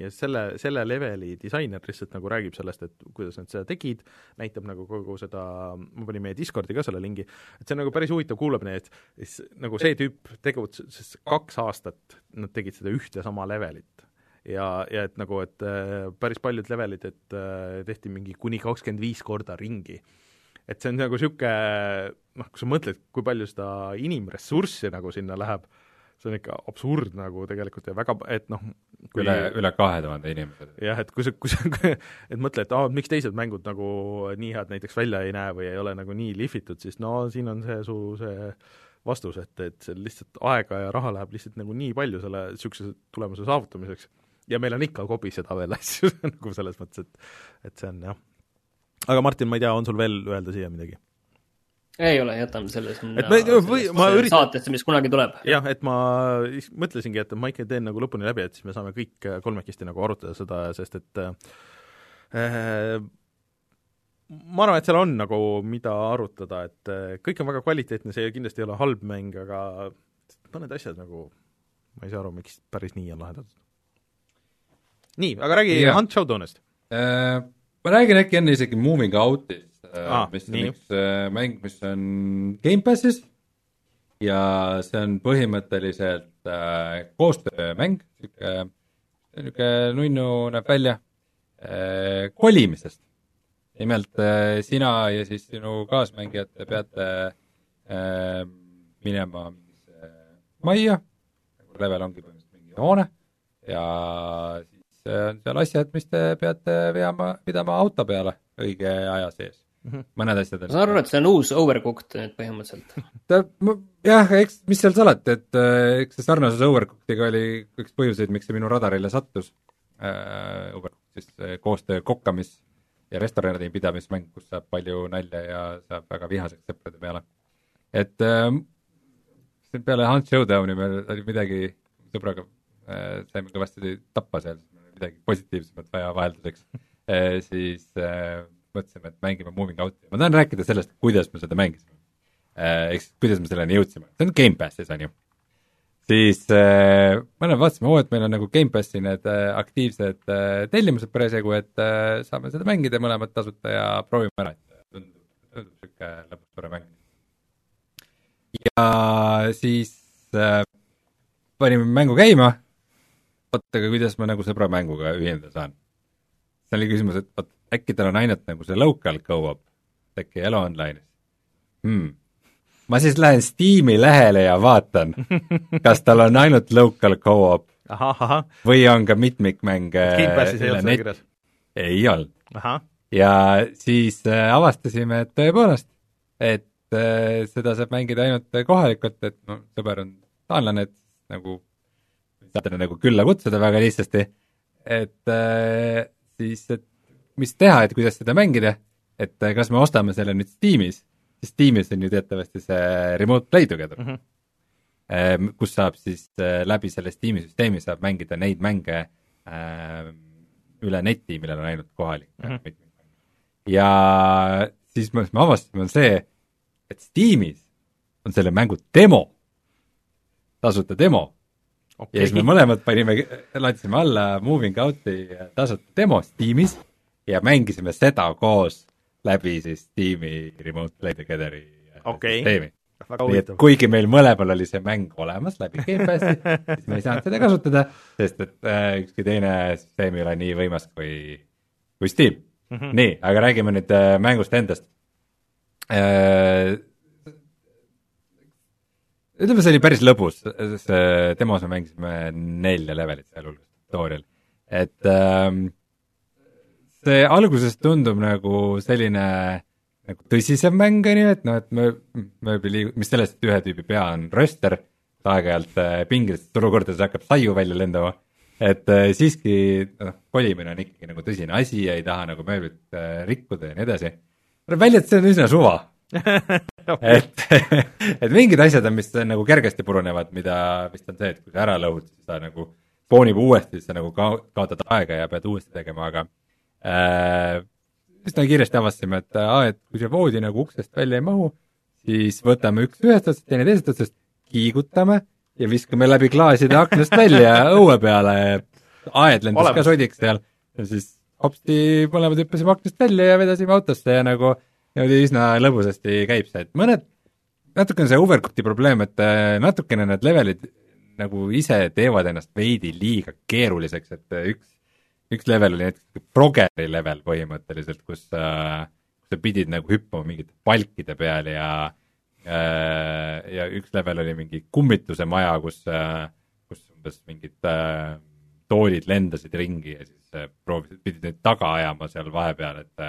ja selle, selle leveli disainer lihtsalt nagu räägib sellest, et kuidas nad seda tegid, näitab nagu kogu seda, ma panin meie Discordi ka selle lingi, et see on nagu päris huvitav kuulamine, et siis nagu see tüüp tegutses kaks aastat, nad tegid seda ühte sama levelit. Ja, ja et nagu, et äh, päris paljud levelid, et äh, tehti mingi kuni kakskümmend viis korda ringi. Et see on nagu niisugune noh, kui sa mõtled, kui palju seda inimressurssi nagu sinna läheb, see on ikka absurd nagu tegelikult ja väga, et noh, kui üle, üle kahe tuhande inimese. jah, et kui sa, kui sa, et mõtle, et aa, miks teised mängud nagu nii head näiteks välja ei näe või ei ole nagu nii lihvitud, siis no siin on see su see vastus, et, et see lihtsalt aega ja raha läheb lihtsalt nagu nii palju selle niisuguse tulemuse saavutamiseks ja meil on ikka kobiseda veel asju nagu selles mõttes, et et see on jah. aga Martin, ma ei tea, on sul veel öelda siia midagi? Ei ole, jätame selle sinna Et ma või- ma üritan- saatesse, mis kunagi tuleb. jah, et ma mõtlesingi, et ma ikka teen nagu lõpuni läbi, et siis me saame kõik äh, kolmekesti nagu arutada seda, sest et äh, ma arvan, et seal on nagu, mida arutada, et äh, kõik on väga kvaliteetne, see kindlasti ei ole halb mäng, aga mõned asjad nagu ma ei saa aru, miks päris nii on lahendatud. nii, aga räägi Jah. Hunt Showdownist. Äh, ma räägin äkki enne isegi Moving Outist Ah, ah,, mis on nii. üks äh, mäng, mis on Gamepassis ja see on põhimõtteliselt äh, koostöömäng, niisugune, niisugune nunnu näeb välja äh, kolimisest. nimelt äh, sina ja siis sinu kaasmängijad te peate äh, minema mingisse majja, nagu level ongi põhimõtteliselt mingi hoone ja siis äh, on seal asjad, mis te peate veama, pidama auto peale õige aja sees mm. -hmm. mõned asjad ma saan aru, et see on uus Overcooked nüüd põhimõtteliselt. ta, jah, eks mis seal salata, et äh, eks see sarnasus Overcookiga oli üks põhjuseid, miks see minu radarile sattus äh,. Overcook siis koostöö kokkamis- ja restorani pidamismäng, kus saab palju nalja ja saab väga vihaseks sõprade peale. et äh, see peale Hunt Showdowni meil oli midagi sõbraga äh, saime kõvasti tappa seal, midagi positiivsemat vaja vahelduseks äh, siis äh, mõtlesime, et mängime Moving Out'i. ma tahan rääkida sellest, kuidas me seda mängisime äh,. ehk siis kuidas me selleni jõudsime, see on Gamepassis, on ju. siis äh, mõne vaatasime, oo, et meil on nagu Gamepassi need aktiivsed tellimused parasjagu, et saame seda mängida mõlemad tasuta ja proovime ära, et tundub, tundub niisugune lõbus tore mäng. ja siis panime mängu käima, oot, aga kuidas ma nagu sõbra mänguga ühineda saan? see oli küsimus, et oot, äkki tal on ainult nagu see local go-up, äkki ei ole online'is hmm.. ma siis lähen Steam'i lehele ja vaatan, kas tal on ainult local go-up või on ka mitmikmänge net- ei olnud. ja siis äh, avastasime, et tõepoolest, et äh, seda saab mängida ainult kohalikult, et noh, sõber on taanlane, et nagu saate nagu külla kutsuda väga lihtsasti, et äh, siis, et mis teha, et kuidas seda mängida, et äh, kas me ostame selle nüüd Steamis, siis Steamis on ju teatavasti see remote play together mm. -hmm. kus saab siis äh, läbi selle Steam'i süsteemi saab mängida neid mänge äh, üle neti, millel on ainult kohalik mm. -hmm. ja siis me, me avastasime, on see, et Steamis on selle mängu demo, tasuta demo ja siis me mõlemad panime, laadisime alla Moving Out'i tasuta demo Steamis ja mängisime seda koos läbi siis Steam'i Remote Play Together'i Okei. süsteemi. nii et kuigi meil mõlemal oli see mäng olemas läbi Gamepassi, siis me ei saanud seda kasutada, sest et äh, ükski teine süsteem ei ole nii võimas kui, kui Steam mm. -hmm. nii, aga räägime nüüd äh, mängust endast äh,. ütleme, see oli päris lõbus, see demos me mängisime nelja levelit sealhulgas tutorial, et ähm, see alguses tundub nagu selline nagu tõsisem mäng on ju, et noh, et möö-, mööbli liigub, mis sellest, et ühe tüübi pea on röster, aeg-ajalt äh, pingilistest olukordades hakkab saiu välja lendama. Et äh, siiski noh, kolimine on ikkagi nagu tõsine asi ja ei taha nagu mööblit äh, rikkuda ja nii edasi. tuleb välja, et see on üsna suva et, et mingid asjad on, mis nagu kergesti purunevad, mida vist on see, et kui sa ära lõhud, siis ta nagu spoonib uuesti, siis sa nagu ka-, kaotad aega ja pead uuesti tegema, aga äh, üsna kiiresti avastasime, et aa, et kui see voodi nagu uksest välja ei mahu, siis võtame üks ühest otsast, teine teisest otsast, kiigutame ja viskame läbi klaaside aknast välja õue peale. aed lendas Olemas. ka sodiks seal ja siis hopsti mõlemad hüppasime aknast välja ja vedasime autosse ja nagu niimoodi üsna lõbusasti käib see, et mõned, natukene see overcook'i probleem, et äh, natukene need levelid nagu ise teevad ennast veidi liiga keeruliseks, et äh, üks, üks level oli näiteks progeri level põhimõtteliselt, kus äh, sa pidid nagu hüppama mingite palkide peal ja äh, ja üks level oli mingi kummituse maja, kus äh,, kus umbes mingid äh, toolid lendasid ringi ja siis äh, proovisid, pidid neid taga ajama seal vahepeal, et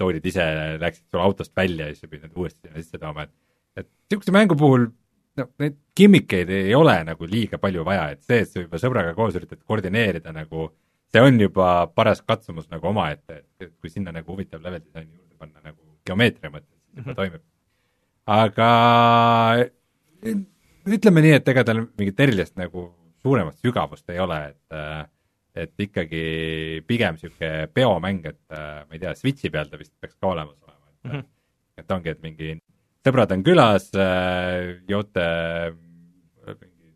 toolid ise läksid sul autost välja ja siis sa pidid need uuesti sinna sisse tooma, et et niisuguse mängu puhul noh, neid gimmikeid ei ole nagu liiga palju vaja, et see, et sa juba sõbraga koos üritad koordineerida nagu, see on juba paras katsumus nagu omaette, et kui sinna nagu huvitav level disaini juurde panna nagu geomeetria mõttes, siis juba mm -hmm. toimib. aga ütleme nii, et ega tal mingit erilist nagu suuremat sügavust ei ole, et äh, et ikkagi pigem niisugune peomäng, et äh, ma ei tea, Switchi peal ta vist peaks ka olemas olema, et mm, -hmm. et ongi, et mingi sõbrad on külas, äh, joote mingi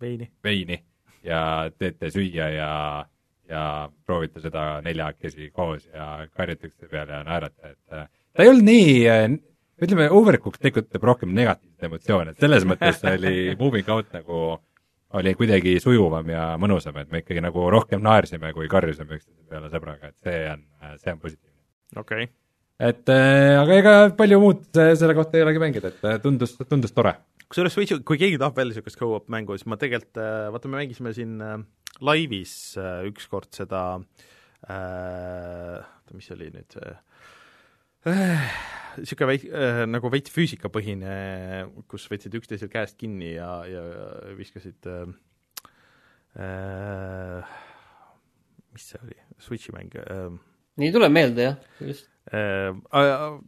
veini, veini ja teete süüa ja, ja proovite seda neljakesi koos ja karjute üksteise peale ja naerate, et ta ei olnud nii, ütleme, Overcooked tekitab rohkem negatiivset emotsioone, et selles mõttes oli Moving Out nagu oli kuidagi sujuvam ja mõnusam, et me ikkagi nagu rohkem naersime, kui karjusime üksteise peale sõbraga, et see on, see on positiivne. okei okay. et äh, aga ega palju muud selle kohta ei olegi mängida, et äh, tundus, tundus tore. kusjuures Switchi, kui keegi tahab veel niisugust go-up mängu, siis ma tegelikult, äh, vaata, me mängisime siin laivis ükskord seda äh,, oota, mis see oli nüüd see niisugune veits äh, nagu veits füüsikapõhine, kus võtsid üksteisel käest kinni ja, ja viskasid äh, äh, mis see oli, Switchi mäng äh,? nii tuleb meelde, jah, just äh,.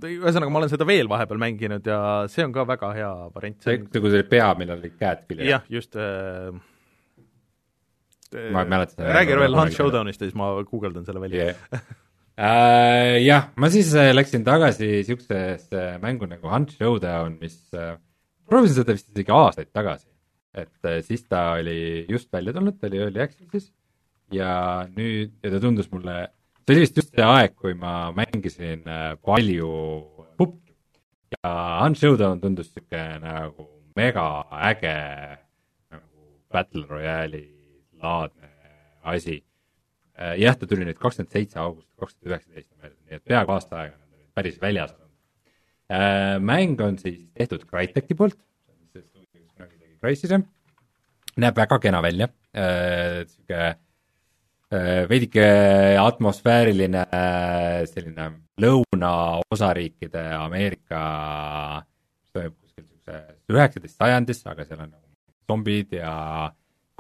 Ühesõnaga, ma olen seda veel vahepeal mänginud ja see on ka väga hea variant. see on nagu see pea, millel olid käed küljes? jah, just äh, ma ei mäleta. räägi veel Hunt Showdownist ja siis ma guugeldan selle välja yeah. äh,. jah, ma siis äh, läksin tagasi niisugusesse mängu nagu Hunt Showdown, mis äh,, proovisin seda vist isegi aastaid tagasi. et äh, siis ta oli just välja tulnud, ta oli Early Access'is ja nüüd, ja ta tundus mulle, see oli vist just see aeg, kui ma mängisin äh, palju puppi ja Hunt Showdown tundus niisugune nagu mega äge nagu Battle Royale'i laadne asi jah, ta tuli nüüd kakskümmend seitse august kaks tuhat üheksateist veel, nii et peaaegu aasta aega on ta nüüd päris väljas olnud. Äh, mäng on siis tehtud Crytek'i poolt, see stuudio, kes kunagi tegi Crysis'e, näeb väga kena välja, äh, veidike atmosfääriline selline lõunaosariikide Ameerika, mis toimub kuskil niisuguses üheksateist sajandis, aga seal on nagu zombid ja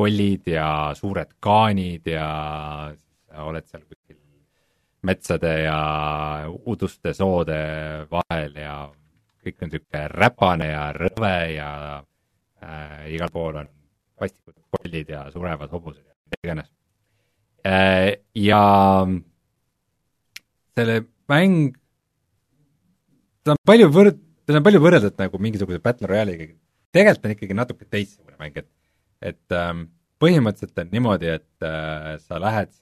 kollid ja suured kaanid ja oled seal kuskil metsade ja uduste soode vahel ja kõik on niisugune räpane ja rõve ja äh, igal pool on vastikud kollid ja surevad hobused ja mida iganes äh,. ja selle mäng, ta on palju võrd-, ta on palju võrreldud nagu mingisuguse Battle Royale'iga, tegelikult on ikkagi natuke teistsugune mäng, et et ähm, põhimõtteliselt on niimoodi, et äh, sa lähed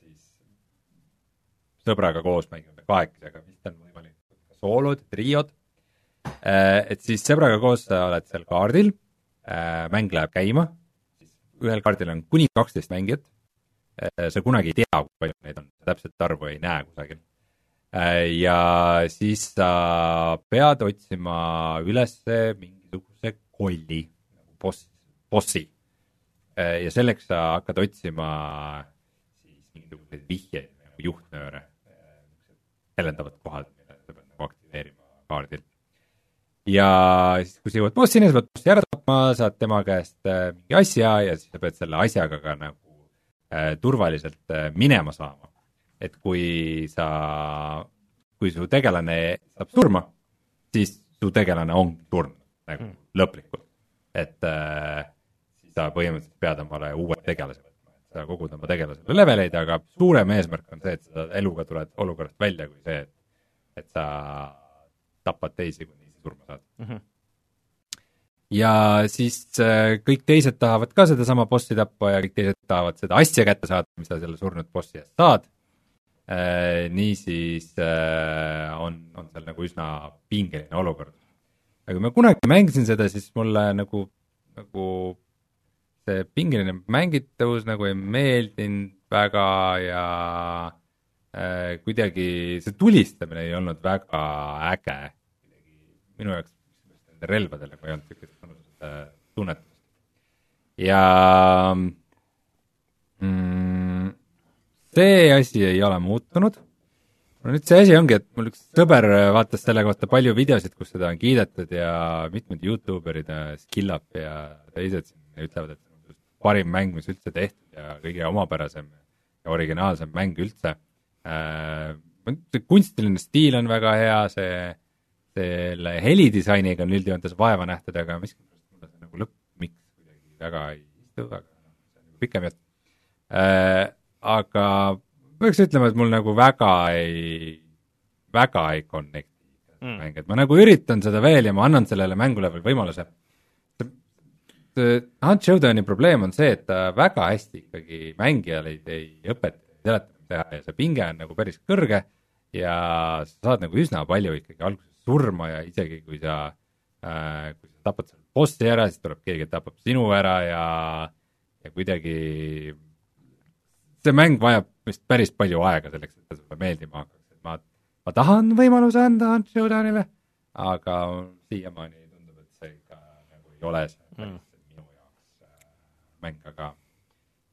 sõbraga koos mängima kahekesi, aga vist on võimalik soolod, triod. Äh, et siis sõbraga koos sa oled seal kaardil, äh, mäng läheb käima, ühel kaardil on kuni kaksteist mängijat, äh, sa kunagi ei tea, kui palju neid on, täpset arvu ei näe kusagil. ja siis sa pead otsima üles mingisuguse kolli, nagu boss, bossi. Ja selleks sa hakkad otsima siis mingisuguseid vihjeid nagu juhtnööre helendavad kohad, mida sa pead nagu aktiveerima kaardil. ja siis, kui sa jõuad bossini, sa pead bossi ära tapma, saad tema käest äh, mingi asja ja siis sa pead selle asjaga ka nagu äh, turvaliselt äh, minema saama. et kui sa, kui su tegelane saab surma, siis su tegelane on surnud nagu mm. lõplikult. et äh, sa põhimõtteliselt pead omale uue tegelase võtma, et sa kogud oma tegelasele leveleid, aga suurem eesmärk on see, et sa eluga tuled olukorrast välja, kui see, et, et sa tapad teisi, kuni ise surma saad mm. -hmm ja siis äh, kõik teised tahavad ka sedasama bossi tappa ja kõik teised tahavad seda asja kätte saada, mis sa selle surnud bossi eest saad äh,. niisiis äh, on, on seal nagu üsna pingeline olukord. aga kui ma kunagi mängisin seda, siis mulle nagu, nagu see pingeline mängitavus nagu ei meeldinud väga ja äh, kuidagi see tulistamine ei olnud väga äge. minu jaoks relvadele, kui ei olnud niisugust mõnusat äh, tunnetust. ja mm, see asi ei ole muutunud. no nüüd see asi ongi, et mul üks sõber vaatas selle kohta palju videosid, kus seda on kiidetud ja mitmed Youtuberid Skillap ja teised ütlevad, et parim mäng, mis üldse tehtud ja kõige omapärasem ja originaalsem mäng üldse äh,. kunstiline stiil on väga hea, see selle helidisainiga on üldjoontes vaeva nähtud, aga miskipärast mulle see nagu lõppmiks kuidagi väga ei istu, aga noh, see on nagu pikem jutt äh,. aga peaks ütlema, et mul nagu väga ei, väga ei connect'i mm. mäng, et ma nagu üritan seda veel ja ma annan sellele mängule veel võimaluse. Hunt Showdowni probleem on see, et ta väga hästi ikkagi mängijale ei, õpeta, ei seleta, mida teha ja see pinge on nagu päris kõrge ja sa saad nagu üsna palju ikkagi alguses surma ja isegi kui sa äh,, kui sa tapad selle bossi ära, siis tuleb keegi, tapab sinu ära ja, ja kuidagi see mäng vajab vist päris palju aega selleks, et ta sulle meeldima hakkaks, et ma, ma tahan võimaluse anda Hunt Showdownile, aga siiamaani tundub, et see ikka nagu ei ole see mm. Äh, mäng, aga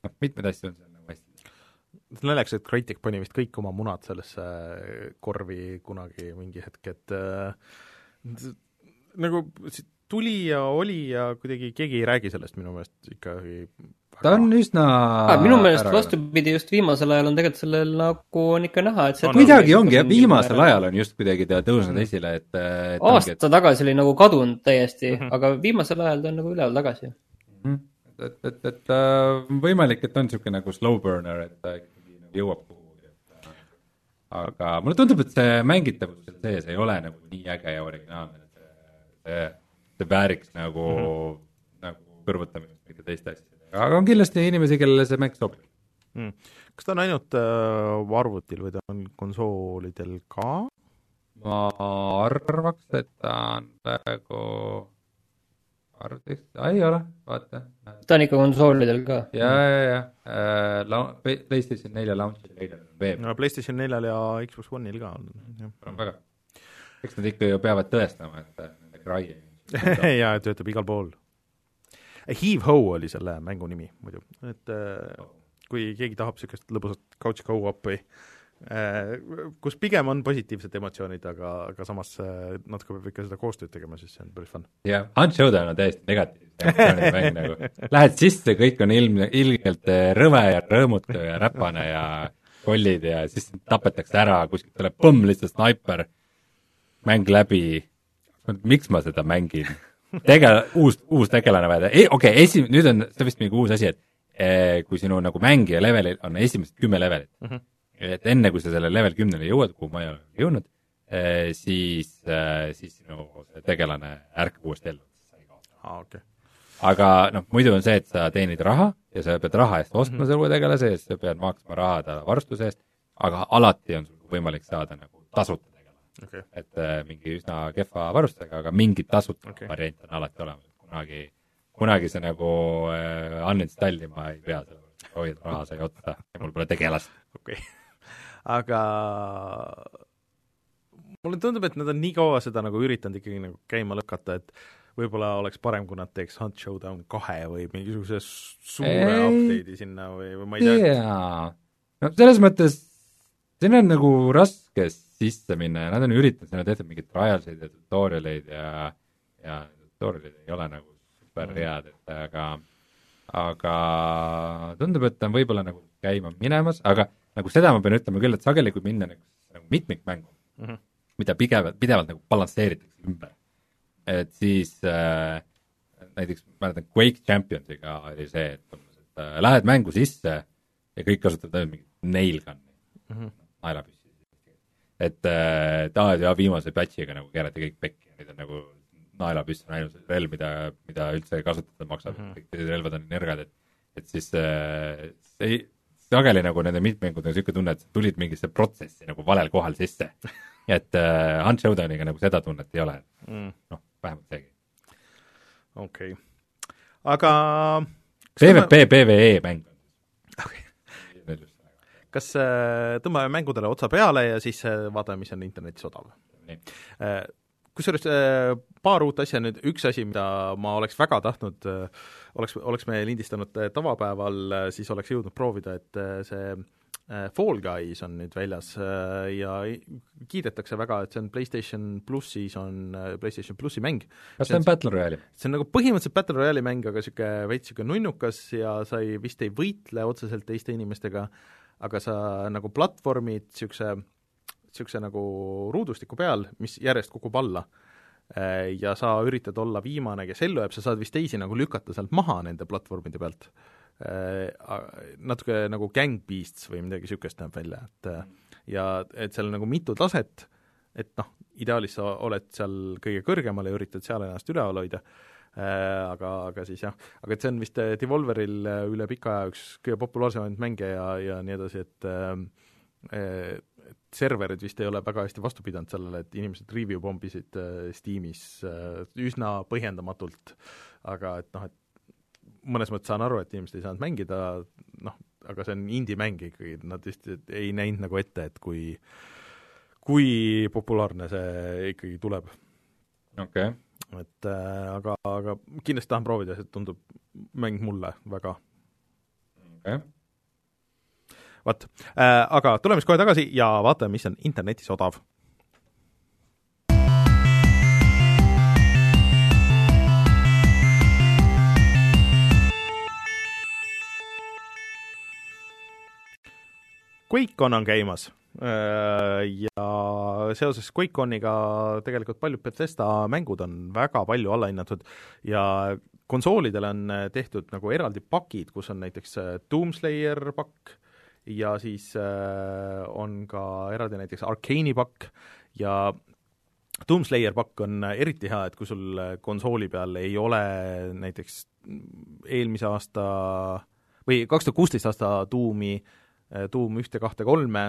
noh, mitmeid asju on seal nagu hästi naljakas, et Crytek pani vist kõik oma munad sellesse korvi kunagi mingi hetk, et äh, nagu tuli ja oli ja kuidagi keegi ei räägi sellest minu meelest ikkagi ta on üsna ah, minu meelest vastupidi, just viimasel ajal on tegelikult sellel nagu on ikka näha, et see kuidagi ongi jah, viimasel ajal on just kuidagi ta tõusnud esile, et, et aasta ongi, et... tagasi oli nagu kadunud täiesti mm, -hmm. aga viimasel ajal ta on nagu üleval tagasi mm. -hmm. Et, et, et äh, võimalik, et on niisugune nagu slow burner, et ta ikkagi jõuab kuhugi, et aga mulle tundub, et see mängitavus seal sees ei ole nagu nii äge ja originaalne, et see, see vääriks nagu mm, -hmm. nagu kõrvutamist mingite teiste asjadega, aga on kindlasti inimesi, kellele see mäng sobib mm.. kas ta on ainult äh, arvutil või ta on konsoolidel ka? ma arvaks, et ta on praegu arvutis, ei ole, vaata. ta on ikka konsoolidel ka. ja, ja, ja äh, la-, PlayStation nelja launch'il leidnud veeb. no PlayStation neljal ja Xbox One'il ka on, jah. on väga. eks nad ikka ju peavad tõestama, et nende Cry jaa, töötab igal pool. Heave Ho oli selle mängu nimi muidu, et äh, kui keegi tahab niisugust lõbusat couch go-up'i äh, Äh, kus pigem on positiivsed emotsioonid, aga, aga samas äh, natuke peab ikka seda koostööd tegema, siis see on päris fun. jah, Hunt Showdown on täiesti negatiivsed emotsioonide mäng nagu. Lähed sisse, kõik on ilm, ilgelt äh, rõve ja rõõmutu ja räpane ja kollid ja siis tapetakse ära, kuskilt tuleb põmm, lihtsalt snaiper, mäng läbi. miks ma seda mängin? tegel-, uus, uus tegelane vaja, okei okay,, esi-, nüüd on, see vist mingi uus asi, et kui sinu nagu mängija levelil on esimesed kümme levelit mm, -hmm et enne, kui sa selle level kümnele jõuad, kuhu ma ei ole jõudnud, eh, siis, eh, siis sinu see tegelane ärkab uuesti ellu. aa, okei okay. aga noh, muidu on see, et sa teenid raha ja sa pead raha eest ostma mm -hmm. selle uue tegelase siis sa pead maksma raha ta varustuse eest, aga alati on sul võimalik saada nagu tasuta tegelane okay.. et äh, mingi üsna kehva varustusega, aga mingi tasuta okay. variant on alati olemas, kunagi, kunagi sa nagu äh, uninstall ima ei pea, et oi, raha sai otsa ja mul pole tegelast. okei okay aga mulle tundub, et nad on nii kaua seda nagu üritanud ikkagi nagu käima lükata, et võib-olla oleks parem, kui nad teeks Hunt Showdown kahe või mingisuguse suure update'i sinna või, või ma ei tea. jaa, no selles mõttes siin on nagu raske sisse minna ja nad on üritanud, nad tehtud mingeid trialseid ja tutorial eid ja, ja tutorial'id ei ole nagu super head, et aga, aga tundub, et on võib-olla nagu käima minemas, aga nagu seda ma pean ütlema küll, et sageli, kui minna nagu, nagu mitmikmängu mm, -hmm. mida pidevalt, pidevalt nagu balansseeritakse ümber, et siis äh, näiteks mäletan Quake Championsiga oli see, et umbes, et äh, lähed mängu sisse ja kõik kasutavad ainult mingit nail gun'i mm -hmm., naelapüssi. et, äh, et aa, ja viimase patch'iga nagu keerati kõik pekki ja nüüd on nagu naelapüss on ainus relv, mida, mida üldse kasutada maksab mm, -hmm. kõik teised relvad on nõrgad, et et siis äh, see sageli nagu nende mitmängudega niisugune tunne, et tulid mingisse protsessi nagu valel kohal sisse. et äh, Hunt Showdowniga nagu seda tunnet ei ole mm., noh, vähemalt seegi. okei okay., aga PVP, PVE mäng on okay. kas äh, tõmbame mängudele otsa peale ja siis äh, vaatame, mis on internetis odav? Äh, kusjuures äh, paar uut asja nüüd, üks asi, mida ma oleks väga tahtnud, äh, oleks, oleks me lindistanud äh, tavapäeval, siis oleks jõudnud proovida, et see Fall Guys on nüüd väljas ja kiidetakse väga, et see on PlayStation plussis, on PlayStation plussi mäng. kas see on Battle Royale'i? see on nagu põhimõtteliselt Battle Royale'i mäng, aga niisugune veits niisugune nunnukas ja sa ei, vist ei võitle otseselt teiste inimestega, aga sa nagu platvormid niisuguse niisuguse nagu ruudustiku peal, mis järjest kukub alla. Äh, ja sa üritad olla viimane, kes ellu jääb, sa saad vist teisi nagu lükata sealt maha nende platvormide pealt. Äh, natuke nagu Gang Beasts või midagi niisugust näeb välja, et äh, ja et seal on nagu mitu taset, et noh, ideaalis sa oled seal kõige kõrgemal ja üritad seal ennast üleval hoida, aga, aga siis jah, aga et see on vist Devolveril üle pika aja üks kõige populaarsemaid mänge ja, ja nii edasi, et et serverid vist ei ole väga hästi vastu pidanud sellele, et inimesed review pommisid äh, Steamis äh, üsna põhjendamatult, aga et noh, et mõnes mõttes saan aru, et inimesed ei saanud mängida, noh, aga see on indie-mäng ikkagi, nad vist ei näinud nagu ette, et kui kui populaarne see ikkagi tuleb. okei okay. et äh, aga, aga kindlasti tahan proovida, see tundub mäng mulle väga. okei okay vot äh,, aga tuleme siis kohe tagasi ja vaatame, mis on internetis odav. QuakeCon on käimas. Äh, ja seoses QuakeConiga tegelikult paljud Bethesda mängud on väga palju allahinnatud ja konsoolidele on tehtud nagu eraldi pakid, kus on näiteks Doomslayer pakk, ja siis äh, on ka eraldi näiteks Arcane'i pakk ja Doomslayer pakk on eriti hea, et kui sul konsooli peal ei ole näiteks eelmise aasta või kaks tuhat kuusteist aasta Doomi, Doom ühte, kahte, kolme,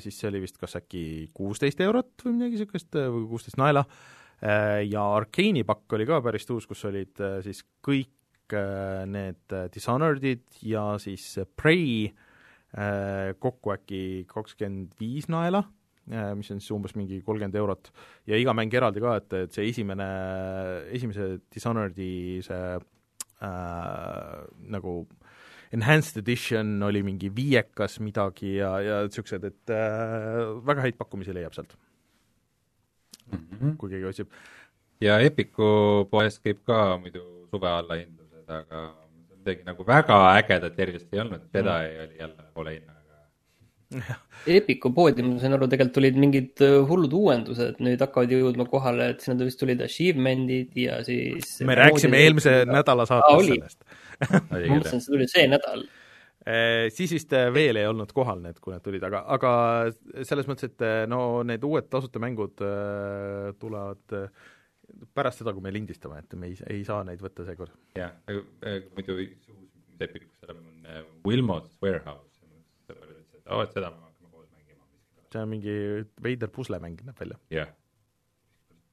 siis see oli vist kas äkki kuusteist eurot või midagi niisugust, või kuusteist naela, ja Arcane'i pakk oli ka päris uus, kus olid siis kõik need Dishonored'id ja siis Prey, Äh, kokku äkki kakskümmend viis naela, äh, mis on siis umbes mingi kolmkümmend eurot, ja iga mäng eraldi ka, et, et see esimene, esimese Dishonored'i see äh, nagu enhanced edition oli mingi viiekas midagi ja, ja niisugused, et äh, väga häid pakkumisi leiab sealt mm. -hmm. kui keegi otsib. ja Epiku poes käib ka muidu suve allahindlused, aga midagi nagu väga ägedat erilist ei olnud, Jedi mm. oli jälle pole hinnaga. Epiku poodi, ma sain aru, tegelikult tulid mingid äh, hullud uuendused, nüüd hakkavad jõudma kohale, et sinna vist tulid achievement'id ja siis me rääkisime eelmise ja... nädala saates sellest ma mõtlesin, et see tuli see nädal äh, siis vist äh, veel ei olnud kohal need, kui need tulid, aga, aga selles mõttes, et no need uued tasuta mängud tulevad pärast seda, kui me lindistame, et me ei, ei saa neid võtta seekord. jah, muidu uus Epic, kus oleme, on äh, Wilmot's Warehouse, aa, et seda me hakkame koos mängima. see on mingi veider puslemäng, näeb välja. jah.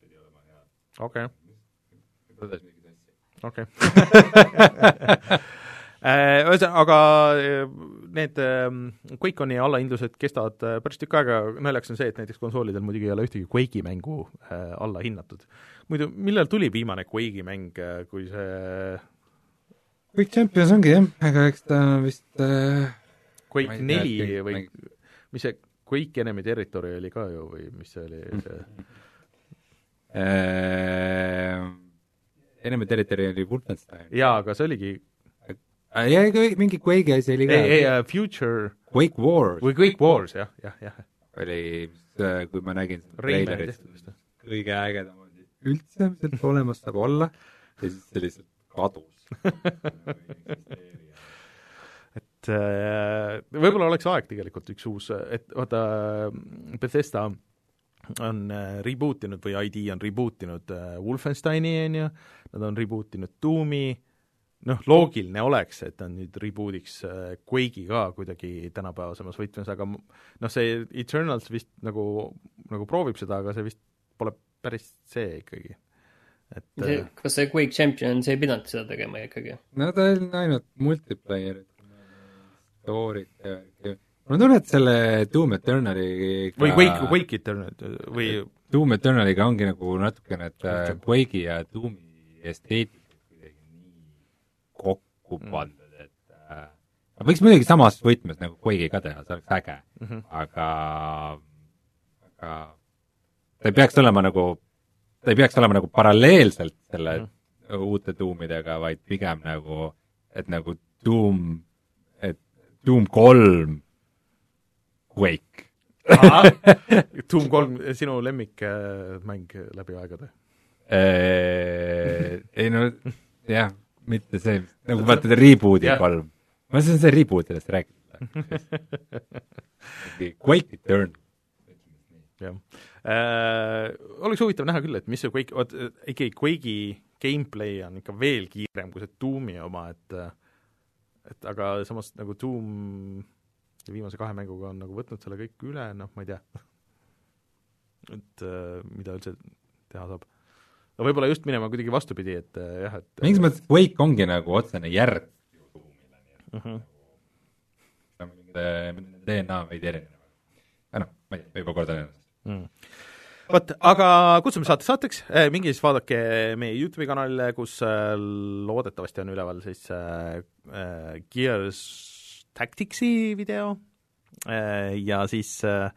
pidi olema hea. okei. tõdes mingit asja. okei äh, Ühesõnaga, aga äh, need QuakeConi allahindlused kestavad päris tükk aega, naljakas on see, et näiteks konsoolidel muidugi ei ole ühtegi Quake'i mängu alla hinnatud muidu, millal tuli viimane Quake'i mäng, äh, kui see Quake Champions ongi jah, aga eks ta vist äh, Quake neli või mäng... mis see, Quake Enemy Territory oli ka ju või mis see oli, see? Äh, Enemy Territory oli Wolfenstein. jaa, aga see oligi ja ega mingi Quake'i asi oli ka. ei, ei uh, Future. Quake Wars. või Quake Wars, jah, jah, jah. oli, kui ma nägin treilerist, kõige ägedam oli üldse, mis sealt olemas saab olla. Ja siis see lihtsalt kadus. Et äh, võib-olla oleks aeg tegelikult üks uus, et vaata, Bethesda on äh, reboot inud või ID on reboot inud Wolfensteini, on ju, nad on reboot inud Doomi, noh, loogiline oleks, et nad nüüd reboot'iks Quake'i ka kuidagi tänapäevasemas võtmes, aga noh, see Eternals vist nagu, nagu proovib seda, aga see vist pole päris see ikkagi et see, kas see Quake Champions ei pidanud seda tegema ikkagi? no ta on ainult multiplayer'it, story't ja mul on tunne, et selle Doom Eternali või Quake, Quake Eternal või Doom Eternaliga ongi nagu natukene, et äh, Quake'i ja Doomi nii kokku mm. pandud et äh, võiks muidugi samas võtmes nagu Quake'i ka teha, see oleks äge mm, -hmm. aga, aga ta ei peaks olema nagu ta ei peaks olema nagu paralleelselt selle mm. uute tuumidega, vaid pigem nagu, et nagu tuum, et tuum kolm, Quake. tuum kolm, sinu lemmikmäng läbi aegade? ei no jah, mitte see, nagu vaata reboot'i kolm. ma saan see reboot idest rääkida. Quake Eternal. jah äh,. Oleks huvitav näha küll, et mis see Quake, vot ikkagi Quake'i gameplay on ikka veel kiirem kui see Doomi oma, et et aga samas nagu Doom viimase kahe mänguga on nagu võtnud selle kõik üle, noh, ma ei tea et äh, mida üldse teha saab. No võib-olla just minema kuidagi vastupidi, et äh, jah, et mingis mõttes Quake ongi nagu otsene järg uh -huh. DNA veidi erinev. noh, ma ei tea, võib-olla kordan ennast. Mm vot, aga kutsume saate saateks, eh, minge siis vaadake meie YouTube'i kanalile, kus loodetavasti on üleval siis äh, Gears Tacticsi video. Äh, ja siis äh,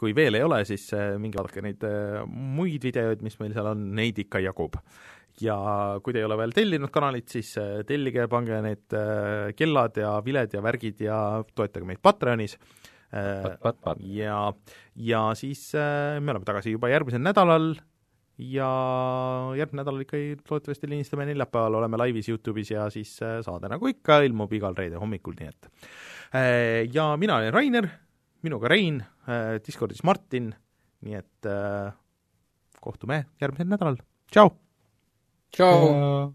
kui veel ei ole, siis minge vaadake neid muid videoid, mis meil seal on, neid ikka jagub. ja kui te ei ole veel tellinud kanalit, siis tellige, pange need kellad ja viled ja värgid ja toetage meid Patreonis. Pat, ja, ja siis me oleme tagasi juba järgmisel nädalal ja järgmine nädal ikka loodetavasti lindistame neljapäeval, oleme laivis Youtube'is ja siis saade nagu ikka ilmub igal reede hommikul, nii et. Ja mina olen Rainer, minuga Rein, Discordis Martin, nii et kohtume järgmisel nädalal, tšau! tšau!